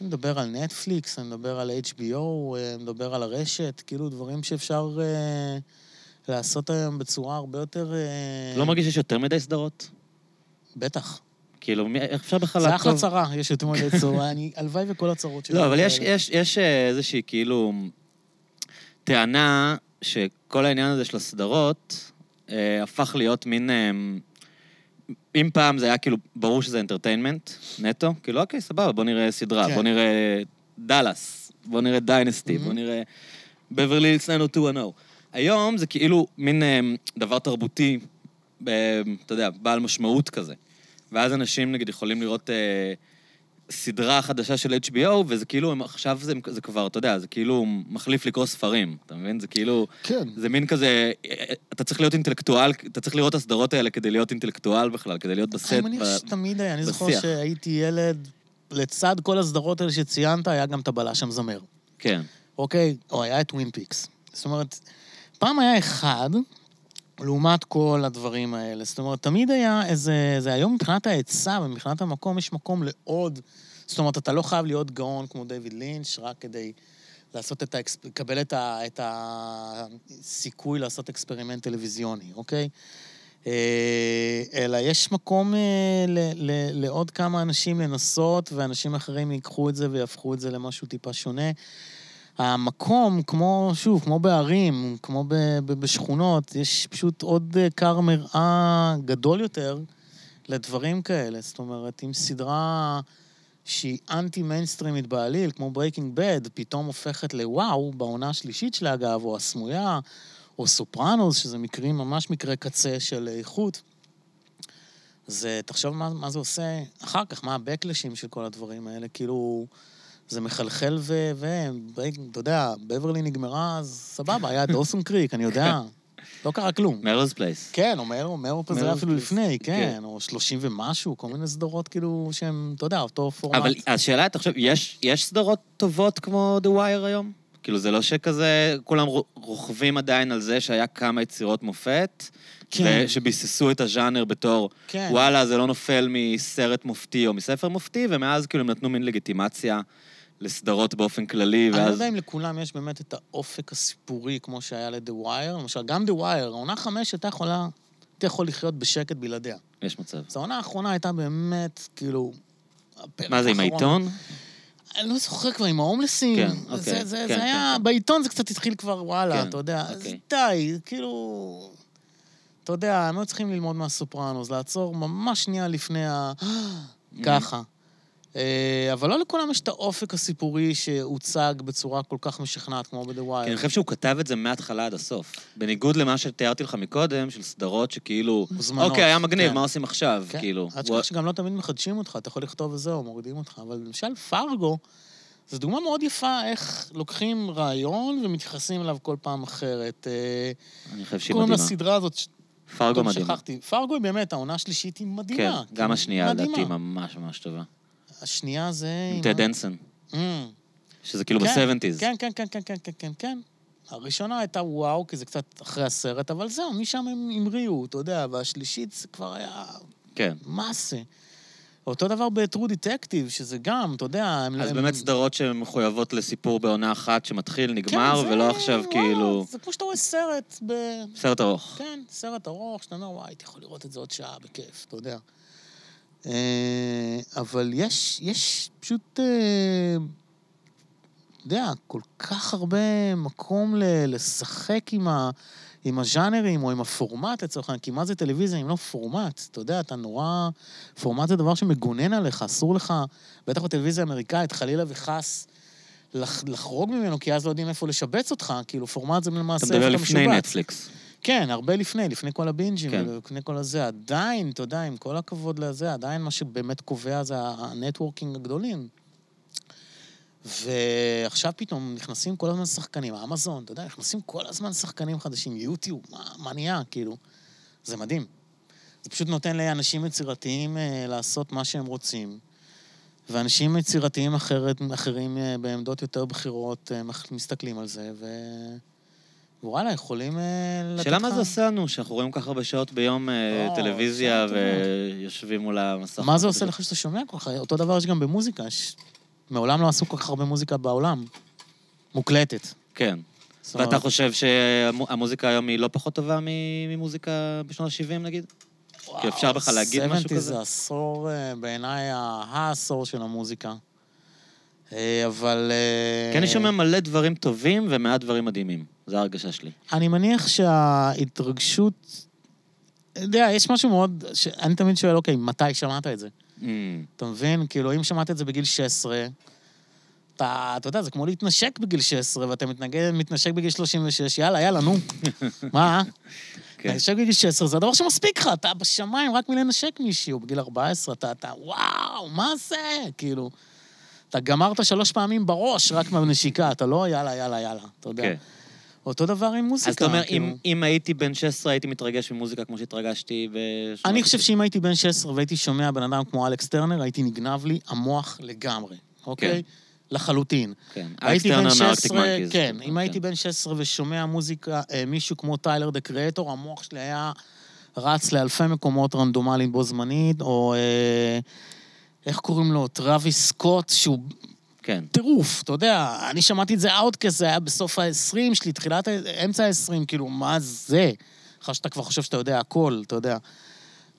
אני מדבר על נטפליקס, אני מדבר על HBO, אה, אני מדבר על הרשת, כאילו דברים שאפשר אה, לעשות היום בצורה הרבה יותר... אה, לא מרגיש שיש יותר מדי סדרות? בטח. כאילו, איך אפשר בכלל זה אחלה לעקוב? צרה, יש יותר מדי צורה. אני, הלוואי וכל הצרות שלי. לא, אבל יש. יש, יש איזושהי כאילו טענה שכל העניין הזה של הסדרות אה, הפך להיות מין... אה, אם פעם זה היה כאילו, ברור שזה entertainment, נטו, כאילו, אוקיי, סבבה, בוא נראה סדרה, כן. בוא נראה Dallas, בוא נראה Dynasty, Mhm. בוא נראה Beverly Hills 90210. היום זה כאילו מין אה, דבר תרבותי, אה, אתה יודע, בעל משמעות כזה. ואז אנשים, נגיד, יכולים לראות אה, סדרה חדשה של HBO, וזה כאילו, הם, עכשיו זה, זה כבר, אתה יודע, זה כאילו מחליף לקרוא ספרים, אתה מבין? זה כאילו, כן. זה מין כזה, אתה צריך להיות אינטלקטואל, אתה צריך לראות את הסדרות האלה כדי להיות אינטלקטואל בכלל, כדי להיות בסט. אני מניח ב- שתמיד היה, אני זוכר. שהייתי ילד, לצד כל הסדרות האלה שציינת, היה גם את הבלש המזמר. כן. אוקיי? או היה את Twin Peaks. זאת אומרת, פעם היה אחד, לעומת כל הדברים האלה. זאת אומרת, תמיד היה איזה... זה היום מבחינת ההיצע ומבחינת המקום, יש מקום לעוד... זאת אומרת, אתה לא חייב להיות גאון כמו דיוויד לינץ', רק כדי לעשות את ה exp... לקבל את, ה... את הסיכוי לעשות experiment טלוויזיוני, אוקיי? אה, אלא יש מקום אה, ל... ל... לעוד כמה אנשים לנסות, ואנשים אחרים ייקחו את זה ויהפכו את זה למשהו טיפה שונה. המקום, כמו, שוב, כמו בערים, כמו ב, ב, בשכונות, יש פשוט עוד אה, כר מרעה גדול יותר לדברים כאלה. זאת אומרת, אם סדרה שהיא אנטי מיינסטרימית בעליל, כמו Breaking Bad, פתאום הופכת לוואו, בעונה השלישית שלה אגב, או הסמויה, או Sopranos, שזה מקרים, ממש מקרי קצה של איכות. אז תחשוב מה, מה זה עושה אחר כך, מה הבקלשים של כל הדברים האלה, כאילו... זה מחלחל ו... ו... אתה יודע, Beverly נגמרה, אז סבבה, היה Dawson's Creek, אני יודע. לא קרה כלום. Melrose Place. כן, או Melrose, Melrose זה היה אפילו. לפני, כן, כן. או שלושים ומשהו, כל מיני סדרות כאילו שהם, אתה יודע, אותו פורמט. אבל השאלה, אתה חושב, יש, יש סדרות טובות כמו The Wire היום? כאילו, זה לא שכזה, כולם רו- רוכבים עדיין על זה שהיה כמה יצירות מופת, כן. שביססו את הז'אנר בתור, כן. וואלה, זה לא נופל מסרט מופתי או מספר מופתי, ומאז כאילו הם נתנו מין לגיטימציה לסדרות באופן כללי, אני לא ואז... יודע אם לכולם יש באמת את האופק הסיפורי כמו שהיה ל-The Wire. למשל, גם The Wire, העונה חמש הייתה יכולה הייתי יכול לחיות בשקט בלעדיה. יש מצב. אז העונה האחרונה הייתה באמת, כאילו... מה זה, עם העיתון? אני לא זוכר כבר, עם ההומלסים. כן, אוקיי, זה, כן, זה היה, כן. בעיתון זה קצת התחיל כבר, וואלה, כן, אתה יודע. אז אוקיי. די, כאילו... אתה יודע, הם היו צריכים ללמוד מהסופרנוס, לעצור ממש שנייה לפני ה... ככה. אה, אבל לא לכולם יש את האופק הסיפורי שהוצג בצורה כל כך משכנעת כמו ב-The כי אני Wild. חושב שהוא כתב את זה מההתחלה עד הסוף. בניגוד למה שתיארתי לך מקודם, של סדרות שכאילו, מוזמנות, אוקיי, היה מגניב, כן. מה עושים עכשיו? כן, כאילו, הוא- תשכח שגם לא תמיד מחדשים אותך, אתה יכול לכתוב וזהו, מורידים אותך. אבל למשל פרגו, זו דוגמה מאוד יפה איך לוקחים רעיון ומתייחסים אליו כל פעם אחרת. אה, אני חושב שהיא קוראים מדהימה. לסדרה הזאת, פרגו מדהימה. שכחתי. פרגו היא באמת, העונה השלישית היא כן, מדהימה. גם כאילו, השנייה לדעתי. ממש ממש טובה. השנייה זה... עם טד הנסון, Mm. שזה כאילו כן, ב-70's. כן, כן, כן, כן, כן, כן, כן, כן. הראשונה הייתה וואו, כי זה קצת אחרי הסרט, אבל זהו, משם הם המריאו, אתה יודע, והשלישית זה כבר היה כן. מסה. אותו דבר ב-True Detective, שזה גם, אתה יודע... הם- אז הם- באמת סדרות שמחויבות לסיפור בעונה אחת שמתחיל, נגמר, כן, ולא זה- עכשיו וואלה, כאילו... זה כמו שאתה רואה סרט ב... סרט ארוך. כן, סרט ארוך, שאתה אומר, וואי, הייתי יכול לראות את זה עוד שעה בכיף, אתה יודע. אה, אבל יש, יש פשוט, אה, אתה יודע, כל כך הרבה מקום ל- לשחק עם, ה, עם הז'אנרים או עם הפורמט לצורך העניין, כי מה זה טלוויזיה אם לא פורמט? אתה יודע, אתה נורא... פורמט זה דבר שמגונן עליך, אסור לך, בטח בטלוויזיה האמריקאית, חלילה וחס. לח, לחרוג ממנו, כי אז לא יודעים איפה לשבץ אותך, כאילו פורמט זה למעשה אתה מדבר לפני משובץ. נטפליקס. כן, הרבה לפני, לפני כל הבינג'ים, כן. ולפני כל הזה. עדיין, אתה יודע, עם כל הכבוד לזה, עדיין מה שבאמת קובע זה ה networking הגדולים. ועכשיו פתאום נכנסים כל הזמן שחקנים, אמזון, אתה יודע, נכנסים כל הזמן שחקנים חדשים, יוטיוב, מה, מה נהיה, כאילו? זה מדהים. זה פשוט נותן לאנשים יצירתיים אה, לעשות מה שהם רוצים, ואנשים יצירתיים אחרת, אחרים אה, בעמדות יותר בכירות אה, מסתכלים על זה, ו... וואלה, יכולים אה, לתת לך... שאלה מה זה עושה לנו, שאנחנו רואים כל כך הרבה שעות ביום אה, טלוויזיה. ויושבים מול המסך. מה זה עושה לך שאתה שומע כל כך? אותו דבר יש גם במוזיקה. מעולם לא עשו כל כך הרבה מוזיקה בעולם. מוקלטת. כן. ואתה חושב שהמוזיקה היום היא לא פחות טובה ממוזיקה בשנות ה-70 נגיד? וואו, כי אפשר בכלל להגיד משהו 70 כזה? זה עשור, אה, בעיניי, העשור של המוזיקה. אה, אבל... אה, כי אני שומע מלא דברים טובים ומעט דברים מדהימים. זו ההרגשה שלי. אני מניח שההתרגשות... אתה יודע, יש משהו מאוד... ש... אני תמיד שואל, אוקיי, מתי שמעת את זה? Mm, אתה מבין? כאילו, אם שמעת את זה בגיל 16, אתה, אתה יודע, זה כמו להתנשק בגיל 16, ואתה מתנגד, מתנשק בגיל 36, יאללה, יאללה, נו. מה? כן. להתנשק בגיל 16 זה הדבר שמספיק לך, אתה בשמיים רק מלנשק מישהו. בגיל 14, אתה, אתה, וואו, מה זה? כאילו, אתה גמרת שלוש פעמים בראש רק מהנשיקה, אתה לא יאללה, יאללה, יאללה, אתה יודע. כן. אותו דבר עם מוזיקה. אז אתה אומר, כאילו. אם- אם הייתי בן 16, הייתי מתרגש ממוזיקה כמו שהתרגשתי בשנות אני חושב ה-90. שאם הייתי בן 16 והייתי שומע בן אדם כמו אלכס טרנר, הייתי נגנב לי המוח לגמרי, אוקיי? לחלוטין. כן. אלכס הייתי בן טרנר 16, מארקטיק מנקיז. כן, אם הייתי בן 16 ושומע מוזיקה, אה, מישהו כמו טיילר דה קריאטור, המוח שלי היה רץ לאלפי מקומות רנדומליים בו זמנית, או אה, איך קוראים לו? טראביס סקוט, שהוא כן. טירוף, אתה יודע, אני שמעתי את זה אאוטקאסט, זה היה בסוף ה-20 שלי, תחילת, אמצע ה-20, כאילו, מה זה? אחרי שאתה כבר חושב שאתה יודע הכל, אתה יודע.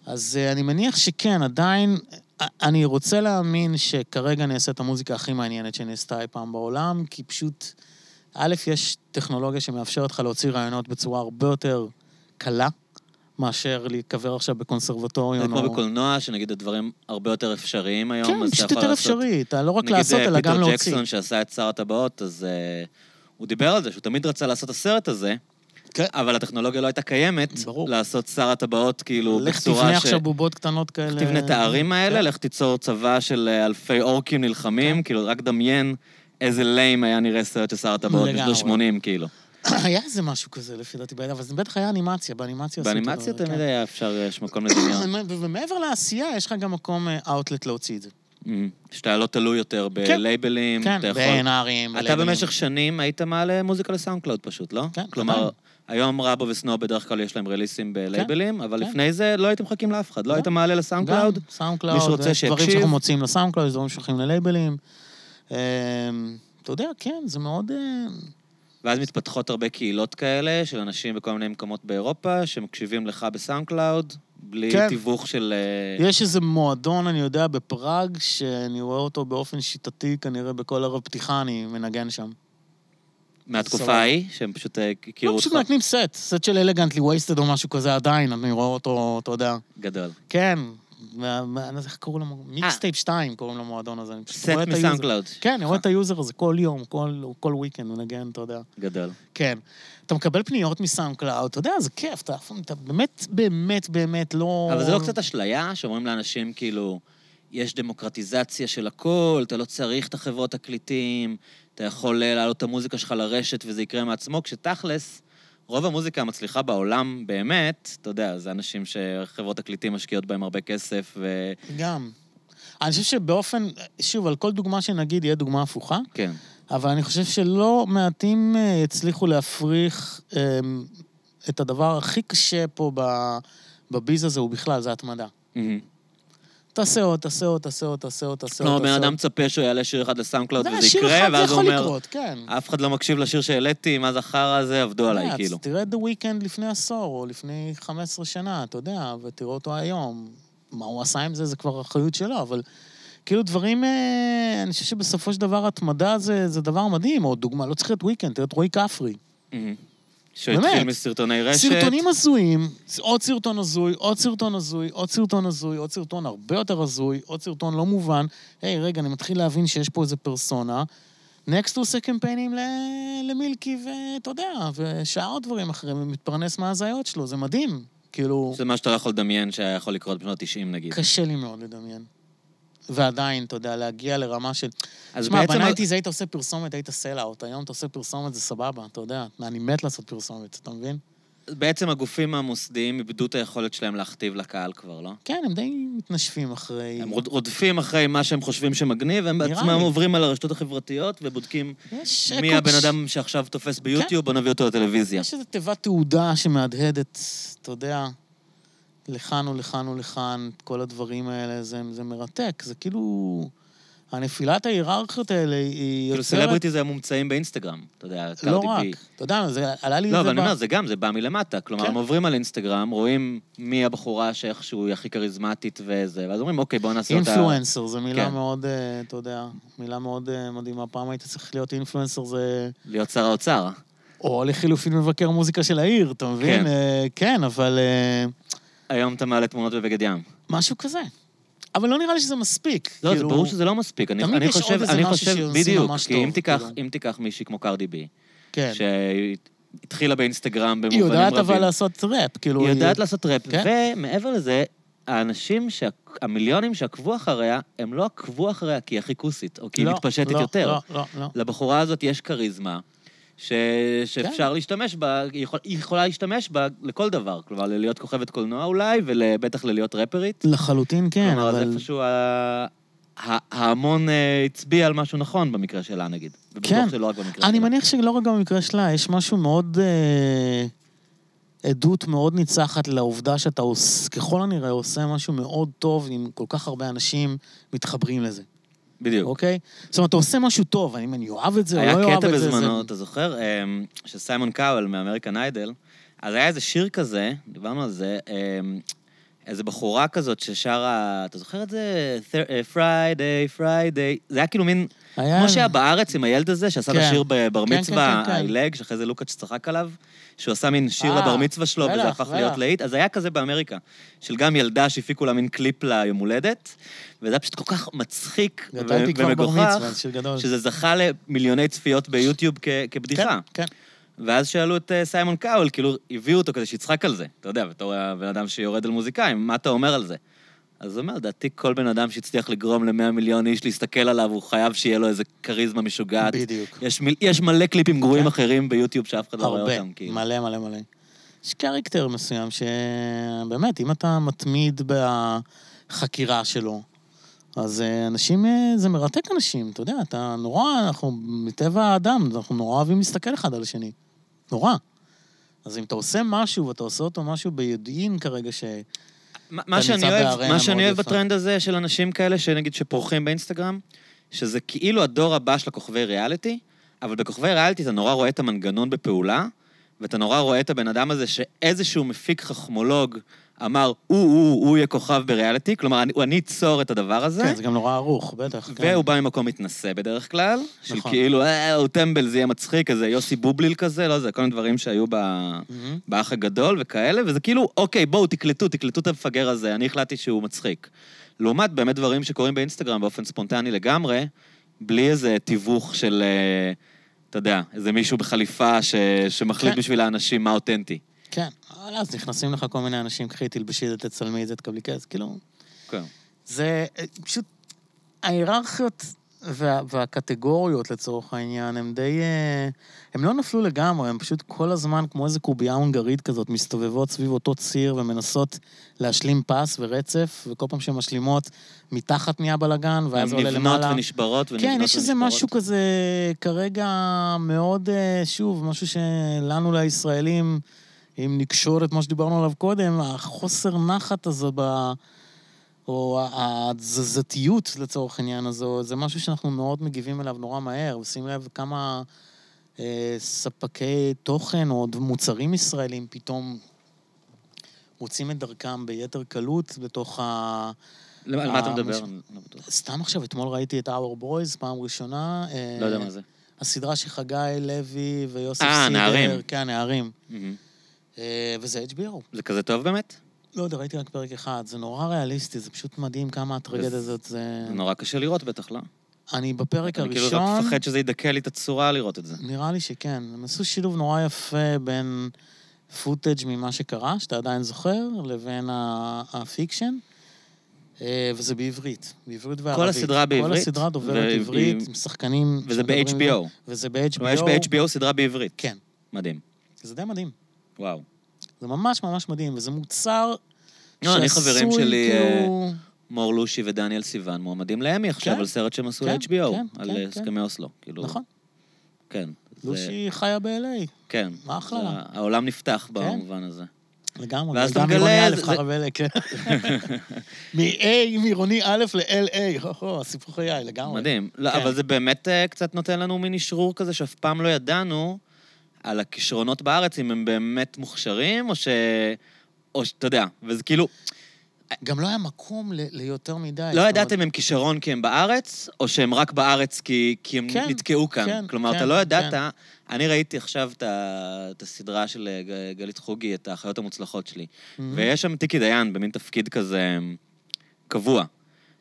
אז אה, אני מניח שכן, עדיין, אה, אני רוצה להאמין שכרגע אני אעשה את המוזיקה הכי מעניינת שנעשתה אי פעם בעולם, כי פשוט, א', יש טכנולוגיה שמאפשרת לך להוציא רעיונות בצורה הרבה יותר קלה, מאשר להיקבר עכשיו בקונסרבטוריון. זה כמו או- בקולנוע, שנגיד הדברים הרבה יותר אפשריים היום, כן, פשוט יותר. אפשרי, אתה לא רק נגיד לעשות, אה, אלא גם פיטר להוציא. ג'קסון שעשה את שר הטבעות, אז אה, הוא דיבר על זה, שהוא תמיד רצה לעשות את הסרט הזה, כן. אבל הטכנולוגיה לא הייתה קיימת, ברור. לעשות שר הטבעות כאילו לך בצורה תבנה ש... עכשיו בובות קטנות כאלה. לך תבנה את הערים האלה, כן. לך תיצור צבא של אה, אלפי אורקים נלחמים, כאילו, רק דמיין איזה lame היה נראה סרט של שר הטבעות. בשנות ה-80, כאילו. היה איזה משהו כזה לפי דעתי, בעיה, אבל זה בטח היה אנימציה, באנימציה עשו באנימציה תמיד כן. היה אפשר, יש מקום לדמיון. ומעבר לעשייה, יש לך גם מקום אאוטלט להוציא את זה. אמ, שאתה לא תלוי יותר בלייבלים, כן, אתה יכול... בעינרים, אתה בלייבלים. במשך שנים היית מעלה מוזיקה לסאונד קלאוד פשוט, לא? כן, כלומר. היום רבו וסנואו בדרך כלל יש להם release ים בלייבלים, אבל כן. לפני זה לא הייתם מחכים לאף אחד. לא. היית מעלה לסאונד קלאוד? גם סאונד קלאוד, מי שרוצה דברים שיקשיב. שאנחנו מוציאים לסאונד קלאוד, יש דברים שהולכים ללייבלים. אמ, אתה יודע, כן, זה מאוד... ואז מתפתחות הרבה קהילות כאלה של אנשים בכל מיני מקומות באירופה, שמקשיבים לך בסאונד קלאוד, בלי כן. תיווך של... אה, יש איזה מועדון, אני יודע, בפראג, שאני רואה אותו באופן שיטתי, כנראה בכל ערב פתיחה אני מנגן שם. מהתקופה. ההיא, שהם פשוט אה, הכירו לא, אותך. פשוט מנגנים סט, סט של Elegantly Wasted או משהו כזה עדיין, אני רואה אותו, אתה יודע. גדול. כן, לא איך קוראים לו, Mixtape 2 קוראים למועדון הזה. סט רואה את מסאונד היוזר. קלאוד. כן, אני רואה את היוזר הזה כל יום, כל- weekend, מנגן, אתה יודע. גדול. כן. אתה מקבל פניות מסאונד קלאוד, אתה יודע, זה כיף, אתה באמת, באמת, באמת לא... אבל זה לא קצת אשליה שאומרים לאנשים, כאילו, יש דמוקרטיזציה של הכל, אתה לא צריך את החברות תקליטים, אתה יכול אה, להעלות את המוזיקה שלך לרשת וזה יקרה מעצמו, כשתכלס, רוב המוזיקה המצליחה בעולם באמת, אתה יודע, זה אנשים שחברות תקליטים משקיעות בהם הרבה כסף, ו... גם. אני חושב שבאופן, שוב, על כל דוגמה שנגיד יהיה דוגמה הפוכה, כן. אבל אני חושב שלא מעטים אה, הצליחו להפריך אה, את הדבר הכי קשה פה בביז הזה, הוא בכלל, זה התמדה. מהמם. תעשה עוד, תעשה עוד, תעשה עוד, תעשה עוד, תעשה עוד. כלומר, בן אדם. מצפה שהוא יעלה שיר אחד לסאונד קלאוד אתה יודע, וזה יקרה, ואז הוא אומר, כן. אף אחד לא מקשיב לשיר שהעליתי, מה זה החרא הזה, עבדו עליי, כאילו. תראה את The Weeknd לפני עשור, או לפני 15 שנה, אתה יודע, ותראה אותו היום. מה הוא עשה עם זה, זה כבר אחריות שלו, אבל כאילו דברים, אה, אני חושב שבסופו של דבר התמדה זה, זה דבר מדהים, או דוגמה, לא צריך להיות Weeknd, תראה את רועי כפרי. מהמם. שהוא התחיל באמת. מסרטוני רשת. סרטונים הזויים, עוד סרטון הזוי, עוד סרטון הזוי, עוד סרטון הזוי, עוד סרטון הרבה יותר הזוי, עוד סרטון לא מובן. היי, רגע, אני מתחיל להבין שיש פה איזה פרסונה. next הוא עושה קמפיינים ל- למילקי, ואתה יודע, ושאר דברים אחרים, ומתפרנס מההזיות שלו, זה מדהים. כאילו, זה מה שאתה לא יכול לדמיין שהיה יכול לקרות בשנות ה-90 נגיד. קשה לי מאוד לדמיין. ועדיין, אתה יודע, להגיע לרמה של... אז תשמע, בעצם... ב nineties היית עושה פרסומת, היית sell-out. היום אתה עושה פרסומת, זה סבבה, אתה יודע. אני מת לעשות פרסומת, אתה מבין? בעצם הגופים המוסדיים איבדו את היכולת שלהם להכתיב לקהל כבר, לא? כן, הם די מתנשפים אחרי... הם רוד- רודפים אחרי מה שהם חושבים שמגניב, הם בעצמם לי. עוברים על הרשתות החברתיות ובודקים מי הבן אדם שעכשיו תופס ביוטיוב, בוא נביא אותו לטלוויזיה. יש איזו תיבת תהודה שמהדהדת, אתה יודע, לכאן ולכאן ולכאן, כל הדברים האלה, זה, זה מרתק. זה כאילו... הנפילת ההיררכיות האלה היא כאילו יוצרת... סלבריטיז הם מומצאים באינסטגרם, אתה יודע, לא קרדי רק. בי. אתה יודע, זה עלה לי... לא, זה אבל אני אומר, זה גם, זה בא מלמטה. כלומר, כן. הם עוברים על אינסטגרם, רואים מי הבחורה שאיכשהו היא הכי כריזמטית וזה, ואז אומרים, אוקיי, בואו נעשה אותה... אינפלואנסר, זו מילה כן. מאוד, אה, אתה יודע, מילה מאוד אה, מדהימה. פעם היית צריך להיות אינפלואנסר, זה... להיות שר האוצר. או לחילופין מבקר מוזיקה של העיר, אתה מבין? כן. אה, כן, אבל... היום אתה מעלה תמונות בבגד ים. משהו כזה. אבל לא נראה לי שזה מספיק. לא, זה כאילו- ברור שזה לא מספיק. אני, אני חושב, אני חושב, בדיוק, כי טוב, אם תיקח, כאילו. אם תיקח מישהי כמו קרדי בי, כן. שהתחילה באינסטגרם במובנים היא רבים. יודעת אבל לעשות ראפ, כאילו... היא יודעת לעשות ראפ, כן. ומעבר לזה, האנשים, שה- המיליונים שעקבו אחריה, הם לא עקבו אחריה כי היא הכי כוסית, או כי היא לא, מתפשטת לא, יותר. לא, לא, לא. לבחורה הזאת יש כריזמה, ש... שאפשר כן. להשתמש בה, היא, יכול... היא יכולה להשתמש בה לכל דבר. כלומר, להיות כוכבת קולנוע אולי, ובטח ללהיות רפרית. לחלוטין כן, כלומר, אבל... איפשהו ה... ההמון אה, הצביע על משהו נכון במקרה שלה, נגיד. ובטוח כן. שלא רק במקרה אני שלה. מניח שלא רק במקרה שלה, יש משהו מאוד... אה, עדות מאוד ניצחת לעובדה שאתה עוש, ככל הנראה עושה משהו מאוד טוב אם כל כך הרבה אנשים מתחברים לזה, בדיוק. אוקיי? זאת אומרת, אתה עושה משהו טוב, האם אני אוהב את זה או לא היה אוהב את קטע זה. בזמנו, זה... אתה זוכר? אמ, של סיימון קאוול מאמריקן איידל, אז היה איזה שיר כזה, דיברנו על זה, אמ, איזה בחורה כזאת ששרה, אתה זוכר את זה? Friday, Friday. זה היה כאילו מין, היה- כמו שהיה בארץ עם הילד הזה, שעשה את כן. השיר בבר כן, מצווה, כן, כן, כן. העילג, שאחרי זה לוקאץ' צחק עליו, שהוא עשה מין שיר אה, לבר מצווה שלו, וזה בטח, הפך בטח. להיות להיט. אז היה כזה באמריקה, של גם ילדה שהפיקו לה מין קליפ ליום הולדת, וזה היה פשוט כל כך מצחיק ו- ומגוחך. שזה זכה למיליוני צפיות ביוטיוב כ- כבדיחה. כן, כן. ואז שאלו את אה, סיימון קאול, כאילו, הביאו אותו כדי שיצחק על זה. אתה יודע, בתור הבן אדם שיורד על מוזיקאים, מה אתה אומר על זה? אז הוא אומר, לדעתי כל בן אדם שהצליח לגרום ל-100 מיליון איש להסתכל עליו, הוא חייב שיהיה לו איזה כריזמה משוגעת. בדיוק. יש, מיל, יש מלא קליפים גרועים כן. אחרים ביוטיוב שאף אחד לא רואה הרבה, אותם, כאילו. מלא מלא מלא. יש קרקטר מסוים שבאמת, אם אתה מתמיד בחקירה שלו, אז אה, אנשים, אה, זה מרתק אנשים, אתה יודע, אתה נורא, אנחנו, מטבע האדם, אנחנו נורא אוהבים להסתכל אחד על השני. נורא. אז אם אתה עושה משהו, ואתה עושה אותו משהו ביודעין כרגע, ש... מה- שאני אוהב, מה שאני אוהב. בטרנד הזה של אנשים כאלה, שנגיד שפורחים באינסטגרם, שזה כאילו הדור הבא של הכוכבי ריאליטי, אבל בכוכבי ריאליטי אתה נורא רואה את המנגנון בפעולה, ואתה נורא רואה את הבן אדם הזה שאיזשהו מפיק חכמולוג אמר, הוא, הוא, הוא יהיה כוכב בריאליטי, כלומר, אני, אני אצור את הדבר הזה. כן, זה גם נורא ערוך, בטח. כן. והוא בא ממקום מתנשא בדרך כלל, של נכון. כאילו, אה, הוא טמבל, זה יהיה מצחיק, איזה יוסי בובליל כזה, לא זה, כל מיני דברים שהיו ב... מהמם. באח הגדול וכאלה, וזה כאילו, אוקיי, בואו, תקלטו, תקלטו את המפגר הזה, אני החלטתי שהוא מצחיק. לעומת באמת דברים שקורים באינסטגרם באופן ספונטני לגמרי, בלי איזה תיווך של, אה, אתה יודע, איזה מישהו בחליפה ש... שמחליט כן. בשביל האנשים מה אותנטי. כן, אבל אז נכנסים לך כל מיני אנשים, קחי, תלבשי את זה, תצלמי את זה, תקבלי כסף, כאילו... כן. זה אה, פשוט... ההיררכיות וה, והקטגוריות, לצורך העניין, הם די... אה, הם לא נפלו לגמרי, הם פשוט כל הזמן, כמו איזה קובייה הונגרית כזאת, מסתובבות סביב אותו ציר ומנסות להשלים פס ורצף, וכל פעם שהן משלימות, מתחת נהיה בלאגן, ואז זה הן עולה נבנות למעלה. ונשברות ונבנות כן, יש איזה. משהו כזה כרגע מאוד, אה, שוב, משהו שלנו, לישראלים, אם נקשור את מה שדיברנו עליו קודם, החוסר נחת הזו ב... או התזזתיות לצורך העניין הזו, זה משהו שאנחנו מאוד מגיבים אליו נורא מהר, ושים לב כמה אה, ספקי תוכן או מוצרים ישראלים פתאום מוצאים את דרכם ביתר קלות בתוך ה... למה- על מה אתה אה, מדבר? סתם עכשיו, אתמול ראיתי את Our Boys פעם ראשונה. אה, לא יודע מה זה. הסדרה של חגי לוי ויוסף אה, סידר. נערים. כן, נערים. מהמם. אה, וזה HBO. זה כזה טוב באמת? לא יודע, ראיתי רק פרק אחד. זה נורא ריאליסטי, זה פשוט מדהים כמה הטרגדיה הזאת זה... זה נורא קשה לראות בטח, לא? אני בפרק אני כאילו רק הראשון, מפחד שזה ידכא לי את הצורה לראות את זה. נראה לי שכן. הם עשו שילוב נורא יפה בין footage ממה שקרה, שאתה עדיין זוכר, לבין ה fiction. אה, וזה בעברית, בעברית וערבית. הסדרה בעברית? כל הסדרה דוברת והיא- עברית, עם שחקנים... וזה ב-HBO. וזה ב-HBO. יש ב-HBO סדרה בעברית. כן. מדהים. זה די מדהים. וואו. זה ממש ממש מדהים, וזה מוצר לא, אני חברים שלי, כאילו... מור לושי ודניאל סיוון מועמדים לאמי עכשיו כן. על סרט שהם עשו כן, ל-HBO, כן, על כן, אה, כן. הסכמי אוסלו. כאילו, נכון, כן. זה- לושי חיה ב-LA, כן. מה אחלה לה? העולם נפתח. במובן הזה. לגמרי. ואז אתה מגלה מעירוני א' זה- ב-LA, כן. מ-A, מעירוני א' ל-LA, הו, סיפור חיי, לגמרי. מדהים. לא. אבל זה באמת אה, קצת נותן לנו מין אשרור כזה שאף פעם לא ידענו על הכישרונות בארץ, אם הם באמת מוכשרים, או ש... או שאתה יודע, וזה כאילו, גם לא היה מקום ל- ליותר מדי. לא ידעתם הם כישרון כי הם בארץ, או שהם רק בארץ כי, כי הם כן, נתקעו כאן. כן, כלומר, כן, אתה לא ידעת, כן. אני ראיתי עכשיו את, הסדרה של אה, גלית חוגי, את האחיות המוצלחות שלי, מהמם. ויש שם טיקי דיין במין תפקיד כזה קבוע.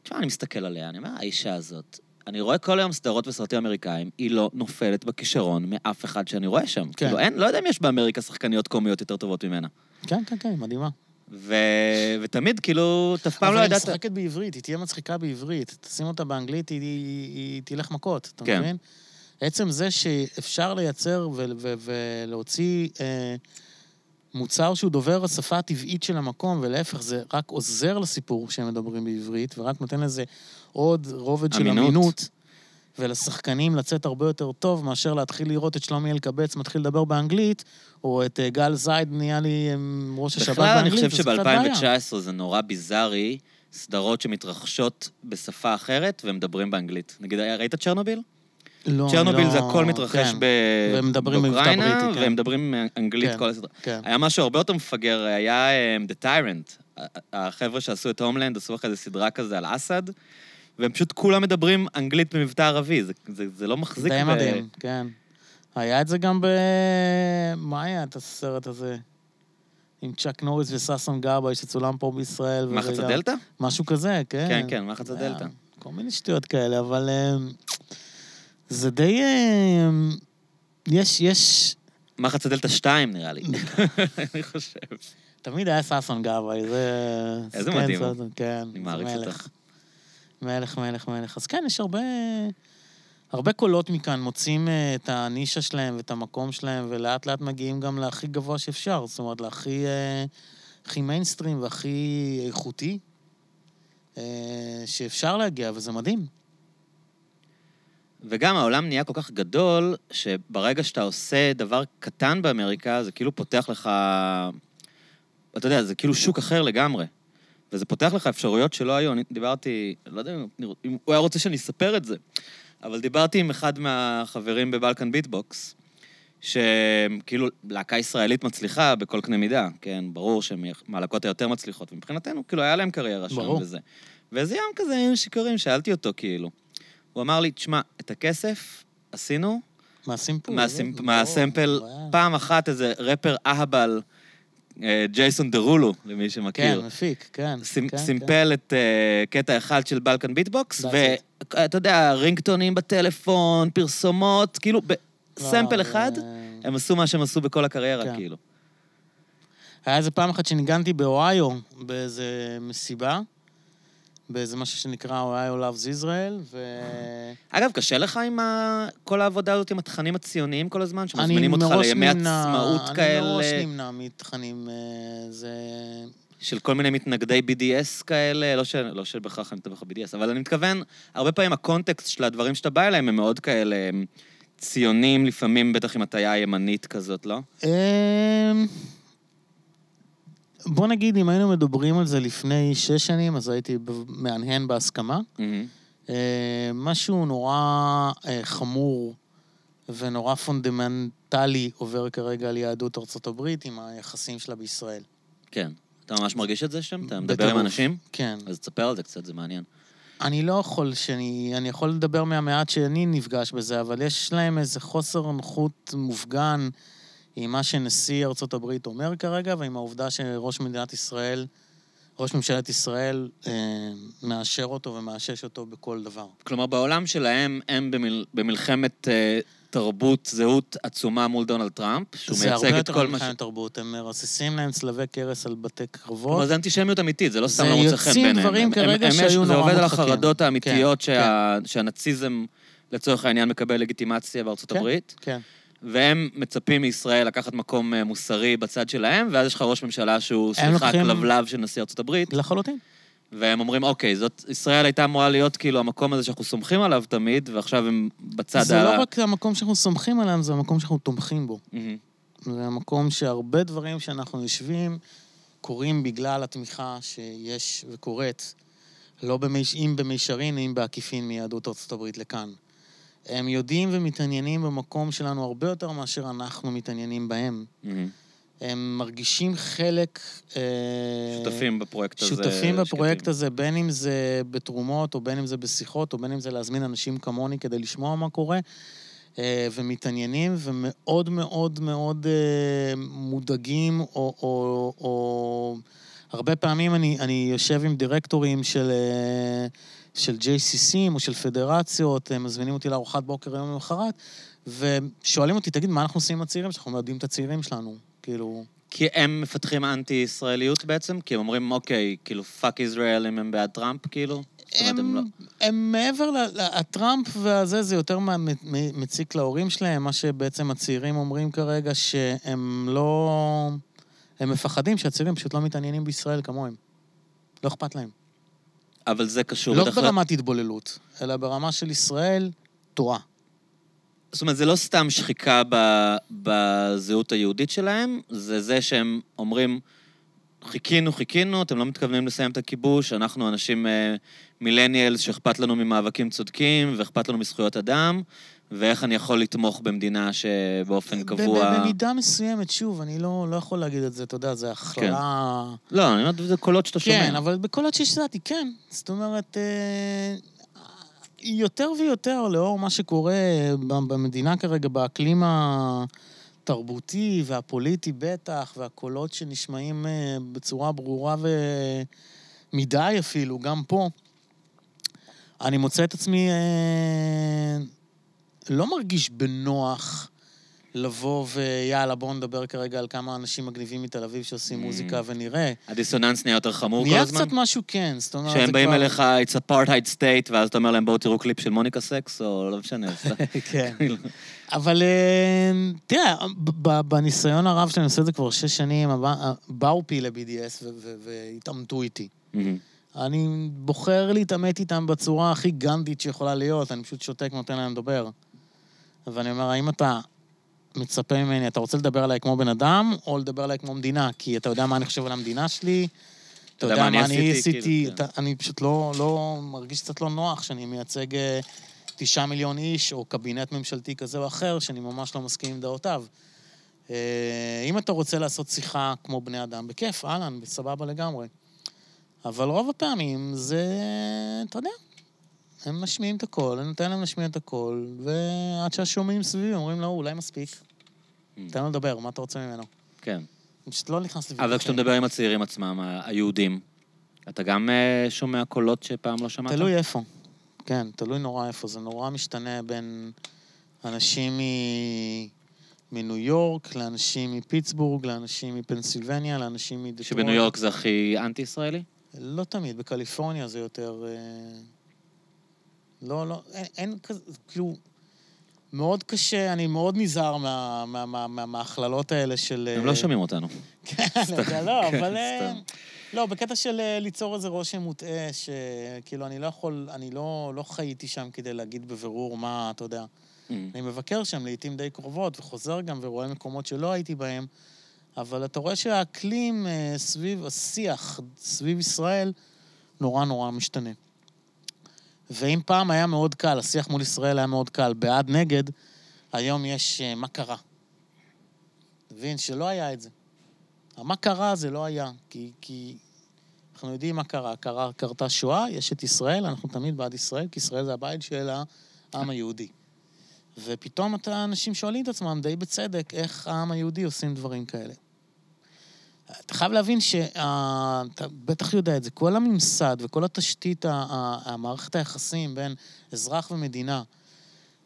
תשמע, אני מסתכל עליה, אני אומר, האישה הזאת, אני רואה כל היום סדרות וסרטים אמריקאים, היא לא נופלת בכישרון מאף אחד שאני רואה שם. כן. כאילו, אין, לא יודע אם יש באמריקה שחקניות קומיות יותר טובות ממנה. כן, כן, כן, מדהימה. ו... ותמיד, כאילו, אתה אף פעם לא אבל היא ידעת... משחקת בעברית, היא תהיה מצחיקה בעברית. תשים אותה באנגלית, היא, היא, היא תלך מכות, אתה כן. מבין? עצם זה שאפשר לייצר ו- ו- ולהוציא אה, מוצר שהוא דובר השפה הטבעית של המקום, ולהפך, זה רק עוזר לסיפור שהם מדברים בעברית, ורק נותן לזה עוד רובד של אמינות. אמינות. ולשחקנים לצאת הרבה יותר טוב מאשר להתחיל לראות את שלומי אלקבץ מתחיל לדבר באנגלית, או את אה, גל זייד נהיה לי עם ראש השבת בכלל, באנגלית, אני חושב וזה קצת בעיה. שב-2019 זה נורא ביזארי, סדרות שמתרחשות בשפה אחרת ומדברים באנגלית. נגיד, ראית צ'רנוביל? לא, צ'רנוביל לא, זה הכל מתרחש כן, ב- והם באוקראינה, בריטי, כן. והם מדברים אנגלית כן. כל הסדרה. כן. היה משהו הרבה יותר מפגר, היה um, The Tyrant. החבר'ה שעשו את הומלנד עשו אחרי זה סדרה כזה על אסד, והם פשוט כולם מדברים אנגלית במבטא ערבי, זה, זה, זה לא מחזיק. די ב- מדהים, כן. היה את זה גם ב... מה היה את הסרט הזה? עם צ'אק נוריס וששון גבאי שצולם פה בישראל. מחץ הדלתא? משהו כזה, כן. כן, כן, מחץ היה הדלתא. כל מיני שטויות כאלה, אבל אמ, זה די... אמ, יש, יש... מחץ הדלתא 2 נראה לי. אני חושב. תמיד היה ששון גבאי, זה... איזה כן, מדהים כן, אני מעריץ מלך. אותו. מלך, מלך, מלך. אז כן, יש הרבה... הרבה קולות מכאן מוצאים אה, את הנישה שלהם ואת המקום שלהם, ולאט לאט מגיעים גם להכי גבוה שאפשר. זאת אומרת, להכי אה, הכי מיינסטרים והכי איכותי אה, שאפשר להגיע, וזה מדהים. וגם העולם נהיה כל כך גדול, שברגע שאתה עושה דבר קטן באמריקה, זה כאילו פותח לך... אתה יודע, זה כאילו שוק אחר לגמרי. וזה פותח לך אפשרויות שלא היו. אני דיברתי, לא יודע אם הוא היה רוצה שאני אספר את זה. אבל דיברתי עם אחד מהחברים בבלקן ביטבוקס, שכאילו להקה ישראלית מצליחה בכל קנה מידה, כן, ברור שהן מהלהקות היותר מצליחות, ומבחינתנו, כאילו, היה להם קריירה שם ברור. וזה. ואיזה יום כזה היינו שיכורים, שאלתי אותו, כאילו. הוא אמר לי, תשמע, את הכסף עשינו מהסימפול. מהסימפ- מהסמפל, ברור. פעם אחת איזה רפר אהבל, אה, ג'ייסון דרולו, למי כן, שמכיר. מפיק, כן. סימ- כן, סימפל את אה, קטע אחד של בלקן ביטבוקס, ואתה יודע, רינגטונים בטלפון, פרסומות, כאילו, כן. בסמפל לא, אחד, הם עשו מה שהם עשו בכל הקריירה, כן. כאילו. היה איזה פעם אחת שניגנתי באוהיו, באיזה מסיבה, באיזה משהו שנקרא אוהיו Loves Israel, ו... אגב, קשה לך עם ה- כל העבודה הזאת עם התכנים הציוניים כל הזמן, אני שמזמינים אותך לימי נמנע- עצמאות אני כאלה, מראש נמנע מתכנים, אה, זה... של כל מיני מתנגדי BDS כאלה, לא, ש... לא שבהכרח אני מתווך ב-BDS, אבל אני מתכוון, הרבה פעמים הקונטקסט של הדברים שאתה בא אליהם הם מאוד כאלה ציונים, לפעמים בטח עם הטיה ימנית כזאת, לא? בוא נגיד, אם היינו מדברים על זה לפני שש שנים, אז הייתי מהנהן בהסכמה. אה, משהו נורא אה, חמור ונורא פונדמנטלי עובר כרגע על יהדות ארצות הברית עם היחסים שלה בישראל. כן. אתה ממש מרגיש את זה שם? אתה מדבר בטירוף. עם אנשים? כן. אז תספר על זה קצת, זה מעניין. אני לא יכול שאני... אני יכול לדבר מהמעט שאני נפגש בזה, אבל יש להם איזה חוסר נוחות מופגן עם מה שנשיא ארצות הברית אומר כרגע, ועם העובדה שראש מדינת ישראל, ראש ממשלת ישראל, אה, מאשר אותו ומאשש אותו בכל דבר. כלומר, בעולם שלהם, הם במל... במלחמת אה, תרבות, זהות עצומה מול דונלד טראמפ, שהוא זה הרבה מייצג את יותר כל מה ש... ממלחמת תרבות, הם מרססים להם צלבי קרס על בתי קרבות. כלומר, זה אנטישמיות אמיתית, זה לא סתם זה לא מוצא חן יוצאים ביניהם. דברים הם- כרגע הם- שהיו זה נורא עובד על. החרדות האמיתיות כן, שה- שהנאציזם, לצורך העניין, מקבל לגיטימציה בארצות כן. הברית, כן. והם מצפים מישראל לקחת מקום אה, מוסרי בצד שלהם, ואז יש לך ראש ממשלה שהוא, סליחה, כלבלב של נשיא ארצות הברית, לחלוטין. והם אומרים, אוקיי, זאת, ישראל הייתה אמורה להיות כאילו המקום הזה שאנחנו סומכים עליו תמיד, ועכשיו הם בצד זה ה... לא רק המקום שאנחנו סומכים עליהם, זה המקום שאנחנו תומכים בו. מהמם. זה המקום שהרבה דברים שאנחנו יושבים קורים בגלל התמיכה שיש וקורית, לא במיש... אם במישרין, אם בעקיפין מיהדות ארצות הברית לכאן. הם יודעים ומתעניינים במקום שלנו הרבה יותר מאשר אנחנו מתעניינים בהם. מהמם. הם מרגישים חלק... אה, שותפים בפרויקט הזה. שותפים בפרויקט שקטים. הזה, בין אם זה בתרומות, או בין אם זה בשיחות, או בין אם זה להזמין אנשים כמוני כדי לשמוע מה קורה, אה, ומתעניינים, ומאוד מאוד מאוד אה, מודאגים, או... או, או... הרבה פעמים אני, אני יושב עם דירקטורים של, של JCCים או של פדרציות, הם מזמינים אותי לארוחת בוקר יום למחרת, ושואלים אותי, תגיד, מה אנחנו עושים עם הצעירים שלנו? אנחנו מאבדים את הצעירים שלנו. כאילו... כי הם מפתחים אנטי-ישראליות בעצם? כי הם אומרים, אוקיי, כאילו, fuck ישראל אם הם בעד טראמפ, כאילו? אומרת, הם לא... הם, הם מעבר ל... הטראמפ והזה, זה יותר מציק להורים שלהם, מה שבעצם הצעירים אומרים כרגע, שהם לא... הם מפחדים שהצעירים פשוט לא מתעניינים בישראל כמוהם. לא אכפת להם. אבל זה קשור לא בדרך. ברמת התבוללות, אלא ברמה של ישראל טועה. זאת אומרת, זה לא סתם שחיקה ב... בזהות היהודית שלהם, זה זה שהם אומרים, חיכינו, חיכינו, אתם לא מתכוונים לסיים את הכיבוש, אנחנו אנשים אה, מילניאלס שאכפת לנו ממאבקים צודקים, ואכפת לנו מזכויות אדם, ואיך אני יכול לתמוך במדינה שבאופן קבוע... במידה מסוימת, שוב, אני לא, לא יכול להגיד את זה, אתה יודע, זה הכללה... לא, אני אומר, זה קולות שאתה שומע. כן, אבל עוד שהשתדעתי, כן. זאת אומרת, אה, יותר ויותר, לאור מה שקורה במדינה כרגע, באקלים התרבותי והפוליטי בטח, והקולות שנשמעים אה, בצורה ברורה ומדי אפילו, גם פה, אני מוצא את עצמי אה, לא מרגיש בנוח לבוא ויאללה, בואו נדבר כרגע על כמה אנשים מגניבים מתל אביב שעושים Mm. מוזיקה ונראה. הדיסוננס נהיה יותר חמור כל נהיה הזמן? קצת משהו כן, זאת אומרת, שהם באים כבר- אליך, it's apartheid state, ואז אתה אומר להם, בואו תראו קליפ של מוניקה סקס, או לא משנה. כן. כאילו. אבל אה, תראה, בניסיון הרב שלי, אני עושה את זה כבר שש שנים, הבא- באו פעילי BDS והתעמתו איתי. מהמם. אני בוחר להתעמת איתם בצורה הכי גנדית שיכולה להיות, אני פשוט שותק ונותן להם לדבר. ואני אומר, האם אתה מצפה ממני, אתה רוצה לדבר עליי כמו בן אדם, או לדבר עליי כמו מדינה? כי אתה יודע מה אני חושב על המדינה שלי, אתה יודע מה אני עשיתי, כאילו, כן. אני פשוט לא, לא, מרגיש קצת לא נוח שאני מייצג אה, תשעה מיליון איש, או קבינט ממשלתי כזה או אחר, שאני ממש לא מסכים עם דעותיו. אה, אם אתה רוצה לעשות שיחה כמו בני אדם, בכיף, אהלן, בסבבה לגמרי. אבל רוב הפעמים זה, אתה יודע, הם משמיעים את הכל, אני נותן להם להשמיע את הכל, ועד שהשומעים סביבי אומרים לו, אולי מספיק. תן לו לדבר, מה אתה רוצה ממנו? כן. אני פשוט לא נכנס לוויכוחים. אבל כשאתה מדבר עם הצעירים עצמם, היהודים, אתה גם אה, שומע קולות שפעם לא שמעת? תלוי איפה. כן, תלוי נורא איפה. זה נורא משתנה בין אנשים מ... מניו יורק, לאנשים מפיטסבורג, לאנשים מפנסילבניה, לאנשים מדטרויט. שבניו יורק זה הכי אנטי-ישראלי? לא תמיד, בקליפורניה זה יותר... אה, לא, לא, אין, אין כזה, כאילו, מאוד קשה, אני מאוד נזהר מה- מה- מה- מה- מההכללות האלה של... הם אה, לא שומעים אותנו. כן, לא, כן, אבל... אה, סתם. לא, בקטע של אה, ליצור איזה רושם מוטעה, שכאילו, אני לא יכול, אני לא, לא חייתי שם כדי להגיד בבירור מה, אתה יודע. אני מבקר שם לעיתים די קרובות, וחוזר גם ורואה מקומות שלא הייתי בהם, אבל אתה רואה שהאקלים אה, סביב השיח, סביב ישראל, נורא נורא משתנה. ואם פעם היה מאוד קל, השיח מול ישראל היה מאוד קל, בעד נגד, היום יש אה, מה קרה. מבין? שלא היה את זה. המה קרה זה לא היה, כי, כי אנחנו יודעים מה קרה. קרה. קרתה שואה, יש את ישראל, אנחנו תמיד בעד ישראל, כי ישראל זה הבית של העם היהודי. ופתאום אתה, אנשים שואלים את עצמם, די בצדק, איך העם היהודי עושים דברים כאלה. אתה חייב להבין שאתה בטח יודע את זה, כל הממסד וכל התשתית, המערכת היחסים בין אזרח ומדינה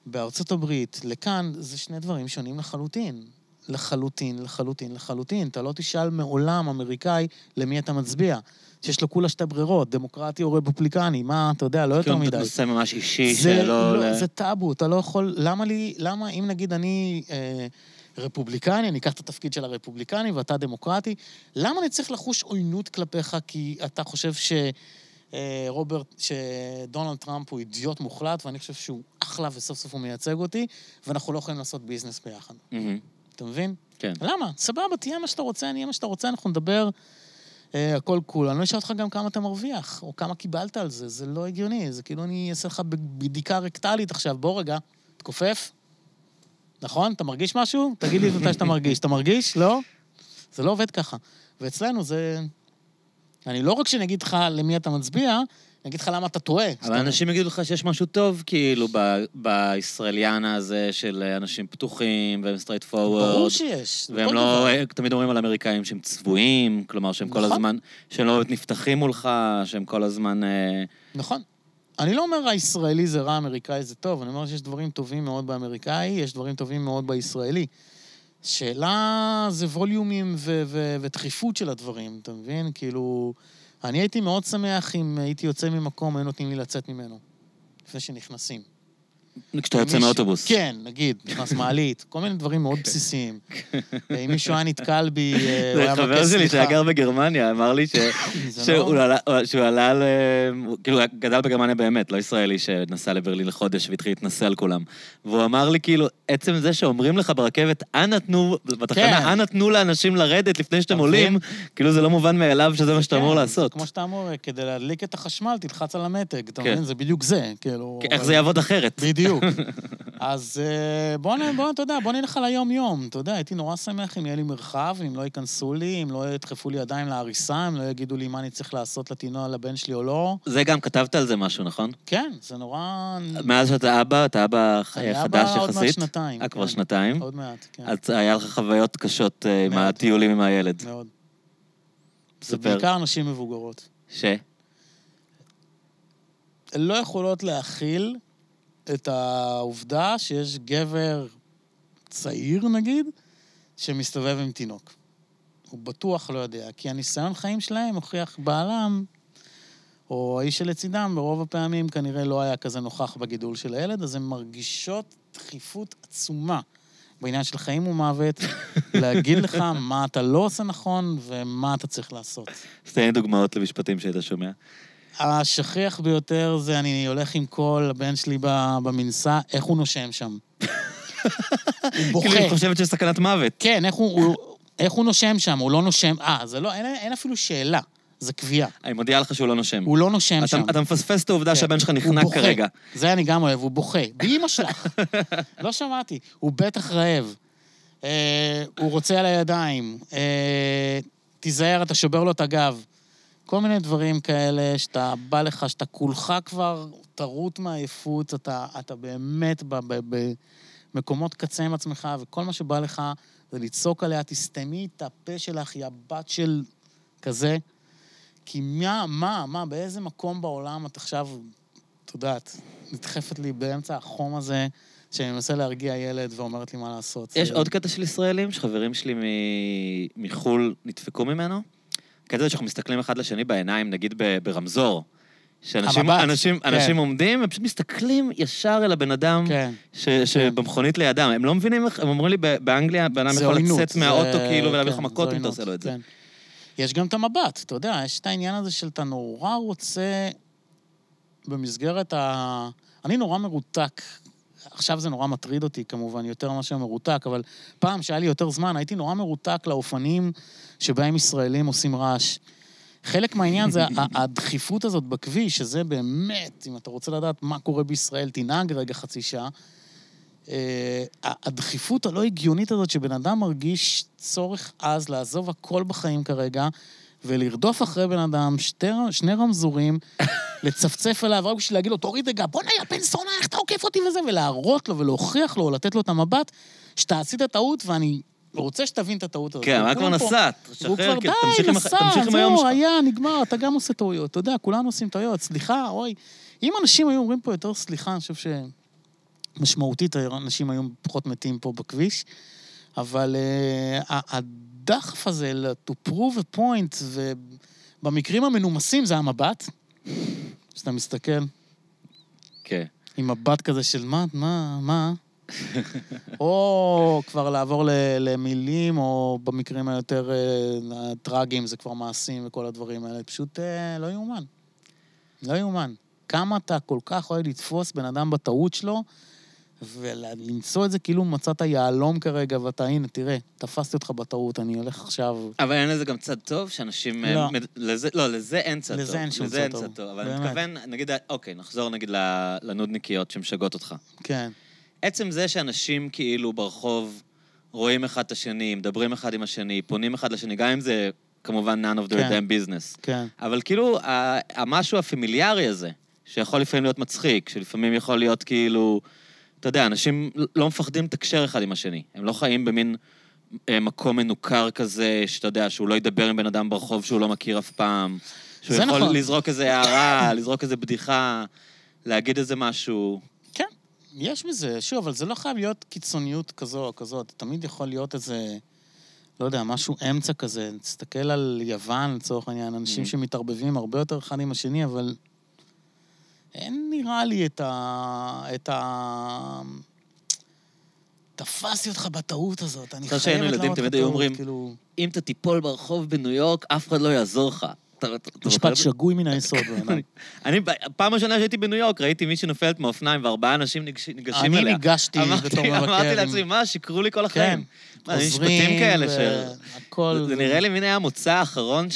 בארצות הברית לכאן, זה שני דברים שונים לחלוטין. לחלוטין, לחלוטין, לחלוטין. אתה לא תשאל מעולם אמריקאי למי אתה מצביע. שיש לו כולה שתי ברירות, דמוקרטי או רפובליקני, מה, אתה יודע, לא יותר כאילו מדי. נושא ממש אישי זה, שלא... לא, ל- זה טאבו, אתה לא יכול... למה לי... למה אם נגיד אני אה, רפובליקני, אני אקח את התפקיד של הרפובליקני ואתה דמוקרטי, למה אני צריך לחוש עוינות כלפיך כי אתה חושב ש... אה, רוברט, שדונלד טראמפ הוא אידיוט מוחלט, ואני חושב שהוא אחלה וסוף סוף הוא מייצג אותי, ואנחנו לא יכולים לעשות ביזנס ביחד. מהמם. אתה מבין? כן. למה? סבבה, תהיה מה שאתה רוצה, אני אהיה מה שאתה רוצה, אנחנו נדבר אה, הכל cool. אני לא אשאל אותך גם כמה אתה מרוויח, או כמה קיבלת על זה, זה לא הגיוני. זה כאילו אני אעשה לך בדיקה רקטלית עכשיו, בוא רגע, תכופף. נכון? אתה מרגיש משהו? תגיד לי מתי שאתה מרגיש. אתה מרגיש? לא? זה לא עובד ככה. ואצלנו זה... אני לא רק שאני אגיד לך למי אתה מצביע, אני אגיד לך למה אתה טועה. אבל אנשים יגידו לך שיש משהו טוב, כאילו, ב- בישראליאנה הזה של אנשים פתוחים והם straight forward. ברור שיש. והם לא, דבר. תמיד אומרים על אמריקאים שהם צבועים, כלומר שהם כל נכון. הזמן, שהם לא נפתחים מולך, שהם כל הזמן... אה, נכון. אני לא אומר הישראלי זה רע, האמריקאי זה טוב, אני אומר שיש דברים טובים מאוד באמריקאי, יש דברים טובים מאוד בישראלי. שאלה זה ווליומים ו- ו- ודחיפות של הדברים, אתה מבין? כאילו, אני הייתי מאוד שמח אם הייתי יוצא ממקום, היו נותנים לי לצאת ממנו, לפני שנכנסים. כשאתה יוצא מאוטובוס. כן, נגיד, נכנס מעלית, כל מיני דברים מאוד בסיסיים. אם מישהו היה נתקל בי, אה, הוא היה חבר מבקש שלי סליחה. שגר בגרמניה, אמר לי שהוא לא- עלה- שהוא עלה ל... הוא כאילו, הוא גדל בגרמניה באמת, לא ישראלי שנסע לברלין לחודש והתחיל להתנסה על כולם. והוא אמר לי, כאילו, עצם זה שאומרים לך ברכבת, אנא תנו, כן. בתחנה, אנא תנו לאנשים לרדת לפני שאתם עולים? כאילו זה לא מובן מאליו שזה מה שאתה אמור כן, לעשות. זה כמו שאתה אמור, כדי להדליק את החשמל, תלחץ על המתג, אתה כן. מבין? זה בדיוק זה, כאילו... איך זה יעבוד אחרת? בדיוק. אז אה, בוא, בוא, אתה יודע, בוא נלך על היום-יום. אתה יודע, הייתי נורא שמח אם יהיה לי מרחב, אם לא ייכנסו לי, אם לא ידחפו לי ידיים להריסה, אם לא יגידו לי מה אני צריך לעשות לתינוע לבן שלי או לא. זה גם כתבת על זה משהו, נכון? כן, זה נורא... מאז שאתה אבא, אתה אבא ח- אני חדש אבא עוד מעט יחסית? שנתיים. אה, כבר כן. שנתיים? עוד מעט, כן. אז היה לך חוויות קשות אה, עם. הטיולים עם הילד. מאוד. זה. בעיקר נשים מבוגרות. ש? לא יכולות להכיל את העובדה שיש גבר צעיר, נגיד, שמסתובב עם תינוק. הוא בטוח לא יודע, כי הניסיון חיים שלהם הוכיח בעלם, או האיש שלצידם, ברוב הפעמים כנראה לא היה כזה נוכח בגידול של הילד, אז הן מרגישות דחיפות עצומה בעניין של חיים ומוות, להגיד לך מה אתה לא עושה נכון ומה אתה צריך לעשות. אז תן לי דוגמאות למשפטים שהיית שומע. השכיח ביותר זה אני הולך עם כל הבן שלי במנסה, איך הוא נושם שם. הוא בוכה. כאילו, היא חושבת שיש סכנת מוות. כן, איך הוא, הוא, איך הוא נושם שם? הוא לא נושם... אה, זה לא, אין, אין אפילו שאלה. זה קביעה. אני מודיע לך שהוא לא נושם. הוא לא נושם אתה- שם. אתה מפספס את העובדה כן. שהבן שלך נחנק. כרגע. זה אני גם אוהב, הוא בוכה. באמא שלך. לא שמעתי. הוא בטח רעב. אה, הוא רוצה על הידיים. אה, תיזהר, אתה שובר לו את הגב. כל מיני דברים כאלה שאתה בא לך, שאתה כולך כבר טרוט מעייפות, אתה, אתה באמת במקומות קצה עם עצמך, וכל מה שבא לך זה לצעוק עליה, תסתמי את הפה שלך, יא בת של כזה. כי מה, מה, מה, באיזה מקום בעולם את עכשיו, את יודעת, נדחפת לי באמצע החום הזה, שאני מנסה להרגיע ילד ואומרת לי מה לעשות. יש זה- עוד קטע של ישראלים, שחברים שלי מ- מחו"ל נדפקו ממנו. קטע זה שאנחנו מסתכלים אחד לשני בעיניים, נגיד ברמזור. שאנשים המבט, אנשים, כן. אנשים עומדים, הם פשוט מסתכלים ישר אל הבן אדם כן. ש, שבמכונית לידם. הם לא מבינים איך, הם אומרים לי, "ב- באנגליה בן אדם זה יכול עוינות, לצאת זה- מהאוטו כאילו ולהביא לך כן, מכות זה אם אתה עושה לו את זה. כן. יש גם את המבט, אתה יודע, יש את העניין הזה של אתה נורא רוצה, במסגרת ה... אני נורא מרותק. עכשיו זה נורא מטריד אותי, כמובן, יותר מאשר מרותק, אבל פעם שהיה לי יותר זמן, הייתי נורא מרותק לאופנים שבהם ישראלים עושים רעש. חלק מהעניין זה הדחיפות הזאת בכביש, שזה באמת, אם אתה רוצה לדעת מה קורה בישראל, תנהג רגע חצי שעה. אה, הדחיפות הלא הגיונית הזאת שבן אדם מרגיש צורך עז לעזוב הכל בחיים כרגע, ולרדוף אחרי בן אדם, שתי, שני רמזורים, לצפצף עליו רק בשביל להגיד לו, תוריד רגע, בוא'נה, יא בן זונה, איך אתה עוקף אותי וזה, ולהראות לו ולהוכיח לו, לתת לו את המבט, שאתה עשית טעות ואני רוצה שתבין את הטעות הזאת. כן, וכולם כבר נסעת? שחרר, כבר די, נסע, זהו. היה, נגמר, אתה גם עושה טעויות. אתה יודע, כולנו עושים טעויות. סליחה, אוי. אם אנשים היו אומרים פה יותר סליחה, אני חושב שמשמעותית אנשים היו פחות מתים פה בכביש, אבל uh, הדחף הזה to prove a point, ובמקרים המנומסים זה המבט. כשאתה מסתכל כן. עם מבט כזה של מה, מה, מה, או כבר לעבור למילים, או במקרים היותר אה, טרגיים זה כבר מעשים וכל הדברים האלה. פשוט אה, לא יאומן. לא יאומן. כמה אתה כל כך אוהב לתפוס בן אדם בטעות שלו, ולמצוא את זה כאילו מצאת יהלום כרגע, ואתה, הנה, תראה, תפסתי אותך בטעות, אני הולך עכשיו... אבל אין לזה גם צד טוב, שאנשים... אה, לא. מד- לזה, לא, לזה אין צד טוב. לזה אין שום לזה צד אין טוב. צד טוב. אבל אני באמת. מתכוון, נגיד, אוקיי, נחזור נגיד לנודניקיות שמשגעות אותך. כן. עצם זה שאנשים כאילו ברחוב רואים אחד את השני, מדברים אחד עם השני, פונים אחד לשני, גם אם זה כמובן none of their כן. damn business. כן. אבל כאילו, המשהו הפמיליארי הזה, שיכול לפעמים להיות מצחיק, שלפעמים יכול להיות כאילו... אתה יודע, אנשים לא מפחדים לתקשר אחד עם השני. הם לא חיים במין אה, מקום מנוכר כזה, שאתה יודע, שהוא לא ידבר עם בן אדם ברחוב שהוא לא מכיר אף פעם. שהוא יכול נכון. לזרוק איזה הערה, לזרוק איזה בדיחה, להגיד איזה משהו. כן, יש בזה, שוב, אבל זה לא חייב להיות קיצוניות כזו או כזאת, תמיד יכול להיות איזה, לא יודע, משהו אמצע כזה. תסתכל על יוון, לצורך העניין, אנשים Mhm. שמתערבבים הרבה יותר אחד עם השני, אבל אין נראה לי את ה... את ה... תפסתי אותך בטעות הזאת, אני חייבת שהיינו לענות ילדים, לך תמיד היו טעות, אומרים, כאילו... אם אתה תיפול ברחוב בניו יורק, אף אחד לא יעזור לך. משפט? שגוי מן היסוד, בן אדם. אני, פעם ראשונה שהייתי בניו יורק, ראיתי מישהי נופלת מאופניים וארבעה אנשים ניגש- ניגשים אני אליה. ניגשתי אמרתי- בתור מבקר. אמרתי לעצמי, מה, שיקרו לי כל החיים. עוזרים משפטים כאלה ש... והכל. זה נראה לי מין היה המוצא האחרון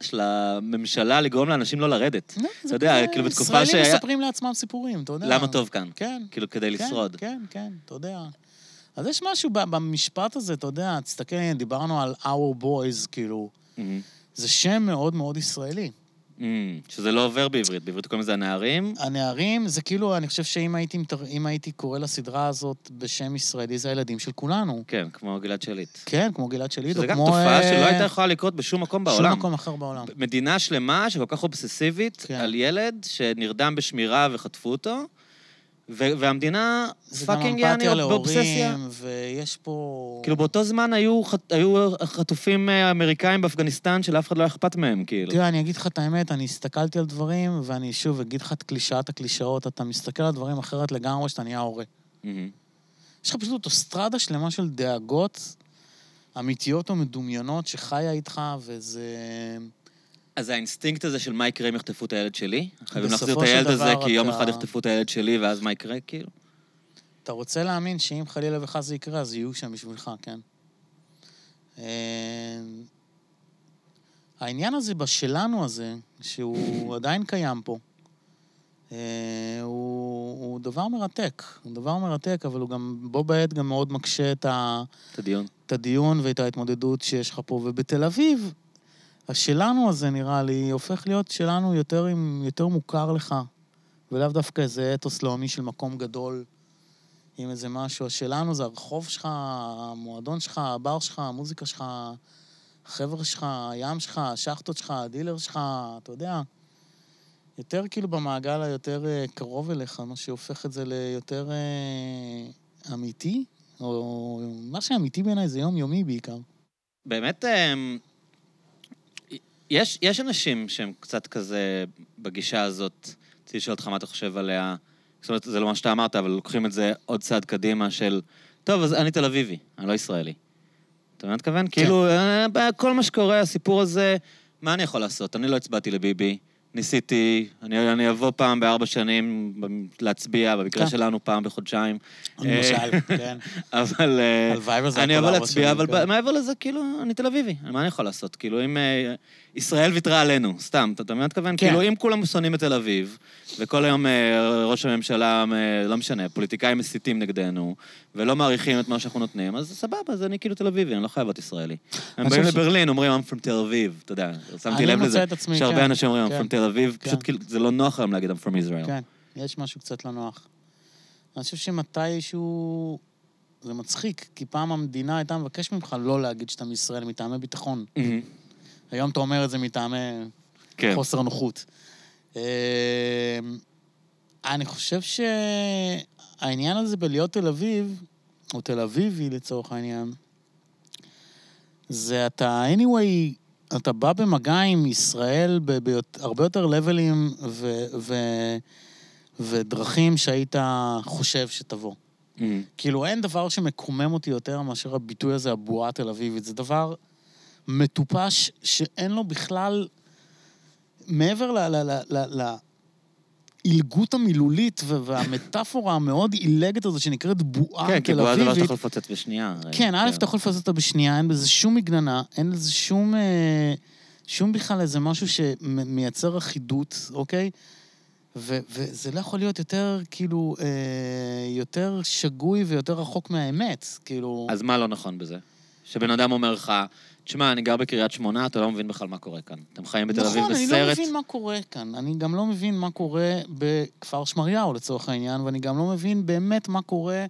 של הממשלה לגרום לאנשים לא לרדת. לא, אתה יודע, כזה, כאילו בתקופה ישראלים שהיה... מספרים לעצמם סיפורים, אתה יודע. למה טוב כאן? כן. כאילו, כדי כן, לשרוד. כן, כן, אתה יודע. אז יש משהו במשפט הזה, אתה יודע, תסתכל, דיברנו על our boys, כאילו, מהמם. זה שם מאוד מאוד ישראלי. מהמם. שזה לא עובר בעברית, בעברית קוראים לזה הנערים. הנערים, זה כאילו, אני חושב שאם הייתי, הייתי קורא לסדרה הזאת בשם ישראלי, זה הילדים של כולנו. כן, כמו גלעד שליט. כן, כמו גלעד שליט, או שזה גם כמו... תופעה אה, שלא הייתה יכולה לקרות בשום מקום בעולם. שום מקום אחר בעולם. מדינה שלמה שכל כך אובססיבית כן. על ילד שנרדם בשמירה וחטפו אותו, והמדינה fucking יעני באובססיה. ויש פה... כאילו באותו זמן היו, חט- היו חטופים אה, אמריקאים באפגניסטן שלאף אחד לא היה אכפת מהם, כאילו. תראה, אני אגיד לך את האמת, אני הסתכלתי על דברים, ואני שוב אגיד לך את קלישאת הקלישאות, אתה מסתכל על דברים אחרת לגמרי שאתה נהיה הורה. יש לך פשוט אוטוסטרדה שלמה של דאגות אמיתיות או מדומיינות שחיה איתך, וזה... אז האינסטינקט הזה של מה יקרה אם יחטפו את הילד שלי? חייבים להחזיר את הילד הזה, כי יום אחד יחטפו את הילד שלי, ואז מה יקרה, כאילו? אתה רוצה להאמין שאם חלילה וחס זה יקרה, אז יהיו שם בשבילך, כן? אה, העניין הזה בשלנו הזה, שהוא עדיין קיים פה, אה, הוא, הוא דבר מרתק. הוא דבר מרתק, אבל הוא גם, בו בעת גם מאוד מקשה את, ה, את הדיון. את הדיון ואת ההתמודדות שיש לך פה. ובתל אביב, השלנו הזה, נראה לי, הופך להיות שלנו יותר, עם, יותר מוכר לך, ולאו דווקא איזה אתוס לאומי של מקום גדול. עם איזה משהו. השלנו זה הרחוב שלך, המועדון שלך, הבר שלך, המוזיקה שלך, החבר'ה שלך, הים שלך, השחטות שלך, הדילר שלך, אתה יודע. יותר כאילו במעגל היותר אה, קרוב אליך, מה שהופך את זה ליותר אה, אמיתי, או מה שאמיתי בעיניי זה יומיומי בעיקר. באמת, אמ, יש, יש אנשים שהם קצת כזה בגישה הזאת, רציתי לשאול אותך מה אתה חושב עליה. זאת אומרת, זה לא מה שאתה אמרת, אבל לוקחים את זה עוד צעד קדימה של, טוב, אז אני תל אביבי, אני לא ישראלי. אתה מבין מה מתכוון? כן. כאילו, אה, כל מה שקורה, הסיפור הזה, מה אני יכול לעשות? אני לא הצבעתי לביבי. ניסיתי, אני, אני אבוא פעם בארבע שנים להצביע, במקרה כן. שלנו פעם בחודשיים. למשל, אה, כן. אבל... אה, הלוואי וזה אני אבוא להצביע, אבל כן. מעבר לזה, כאילו, אני תל אביבי, מה אני יכול לעשות? כאילו, אם אה, ישראל ויתרה עלינו, סתם, אתה מבין מה מתכוון? כן. כאילו, אם כולם שונאים את תל אביב, וכל היום ראש הממשלה, לא משנה, פוליטיקאים מסיתים נגדנו, ולא מעריכים את מה שאנחנו נותנים, אז סבבה, אז אני כאילו תל אביבי, אני לא חייב להיות ישראלי. הם באים לברלין, אומרים, I'm from תל אביב, אתה יודע, שמתי לב לזה, שהרבה כן. אנשים אומרים, I'm from תל אביב, פשוט כן. כאילו, זה לא נוח היום להגיד I'm from Israel. כן, יש משהו קצת לא נוח. אני חושב שמתישהו... זה מצחיק, כי פעם המדינה הייתה מבקש ממך לא להגיד שאתה מישראל מטעמי ביטחון. היום אתה אומר את זה מטעמי כן. חוסר נוחות. אמ, אני חושב שהעניין הזה בלהיות תל אביב, או תל אביבי לצורך העניין, זה אתה, anyway, אתה בא במגע עם ישראל בהרבה יותר לבלים ו- ו- ודרכים שהיית חושב שתבוא. Mm-hmm. כאילו, אין דבר שמקומם אותי יותר מאשר הביטוי הזה, הבועה תל אביבית. זה דבר מטופש שאין לו בכלל, מעבר לעילגות המילולית והמטאפורה המאוד עילגת הזו שנקראת בועה תל אביבית. כן, כי בועה זה לא שאתה יכול לפוצץ בשנייה. כן, א', אתה יכול לפוצץ אותה בשנייה, אין בזה שום מגננה, אין לזה שום... אה, שום בכלל איזה משהו שמייצר אחידות, אוקיי? ו- וזה לא יכול להיות יותר, כאילו, אה, יותר שגוי ויותר רחוק מהאמת, כאילו... אז מה לא נכון בזה? שבן אדם אומר לך, תשמע, אני גר בקריית שמונה, אתה לא מבין בכלל מה קורה כאן. אתם חיים בתל אביב בסרט... נכון, אני לא מבין מה קורה כאן. אני גם לא מבין מה קורה בכפר שמריהו, לצורך העניין, ואני גם לא מבין באמת מה קורה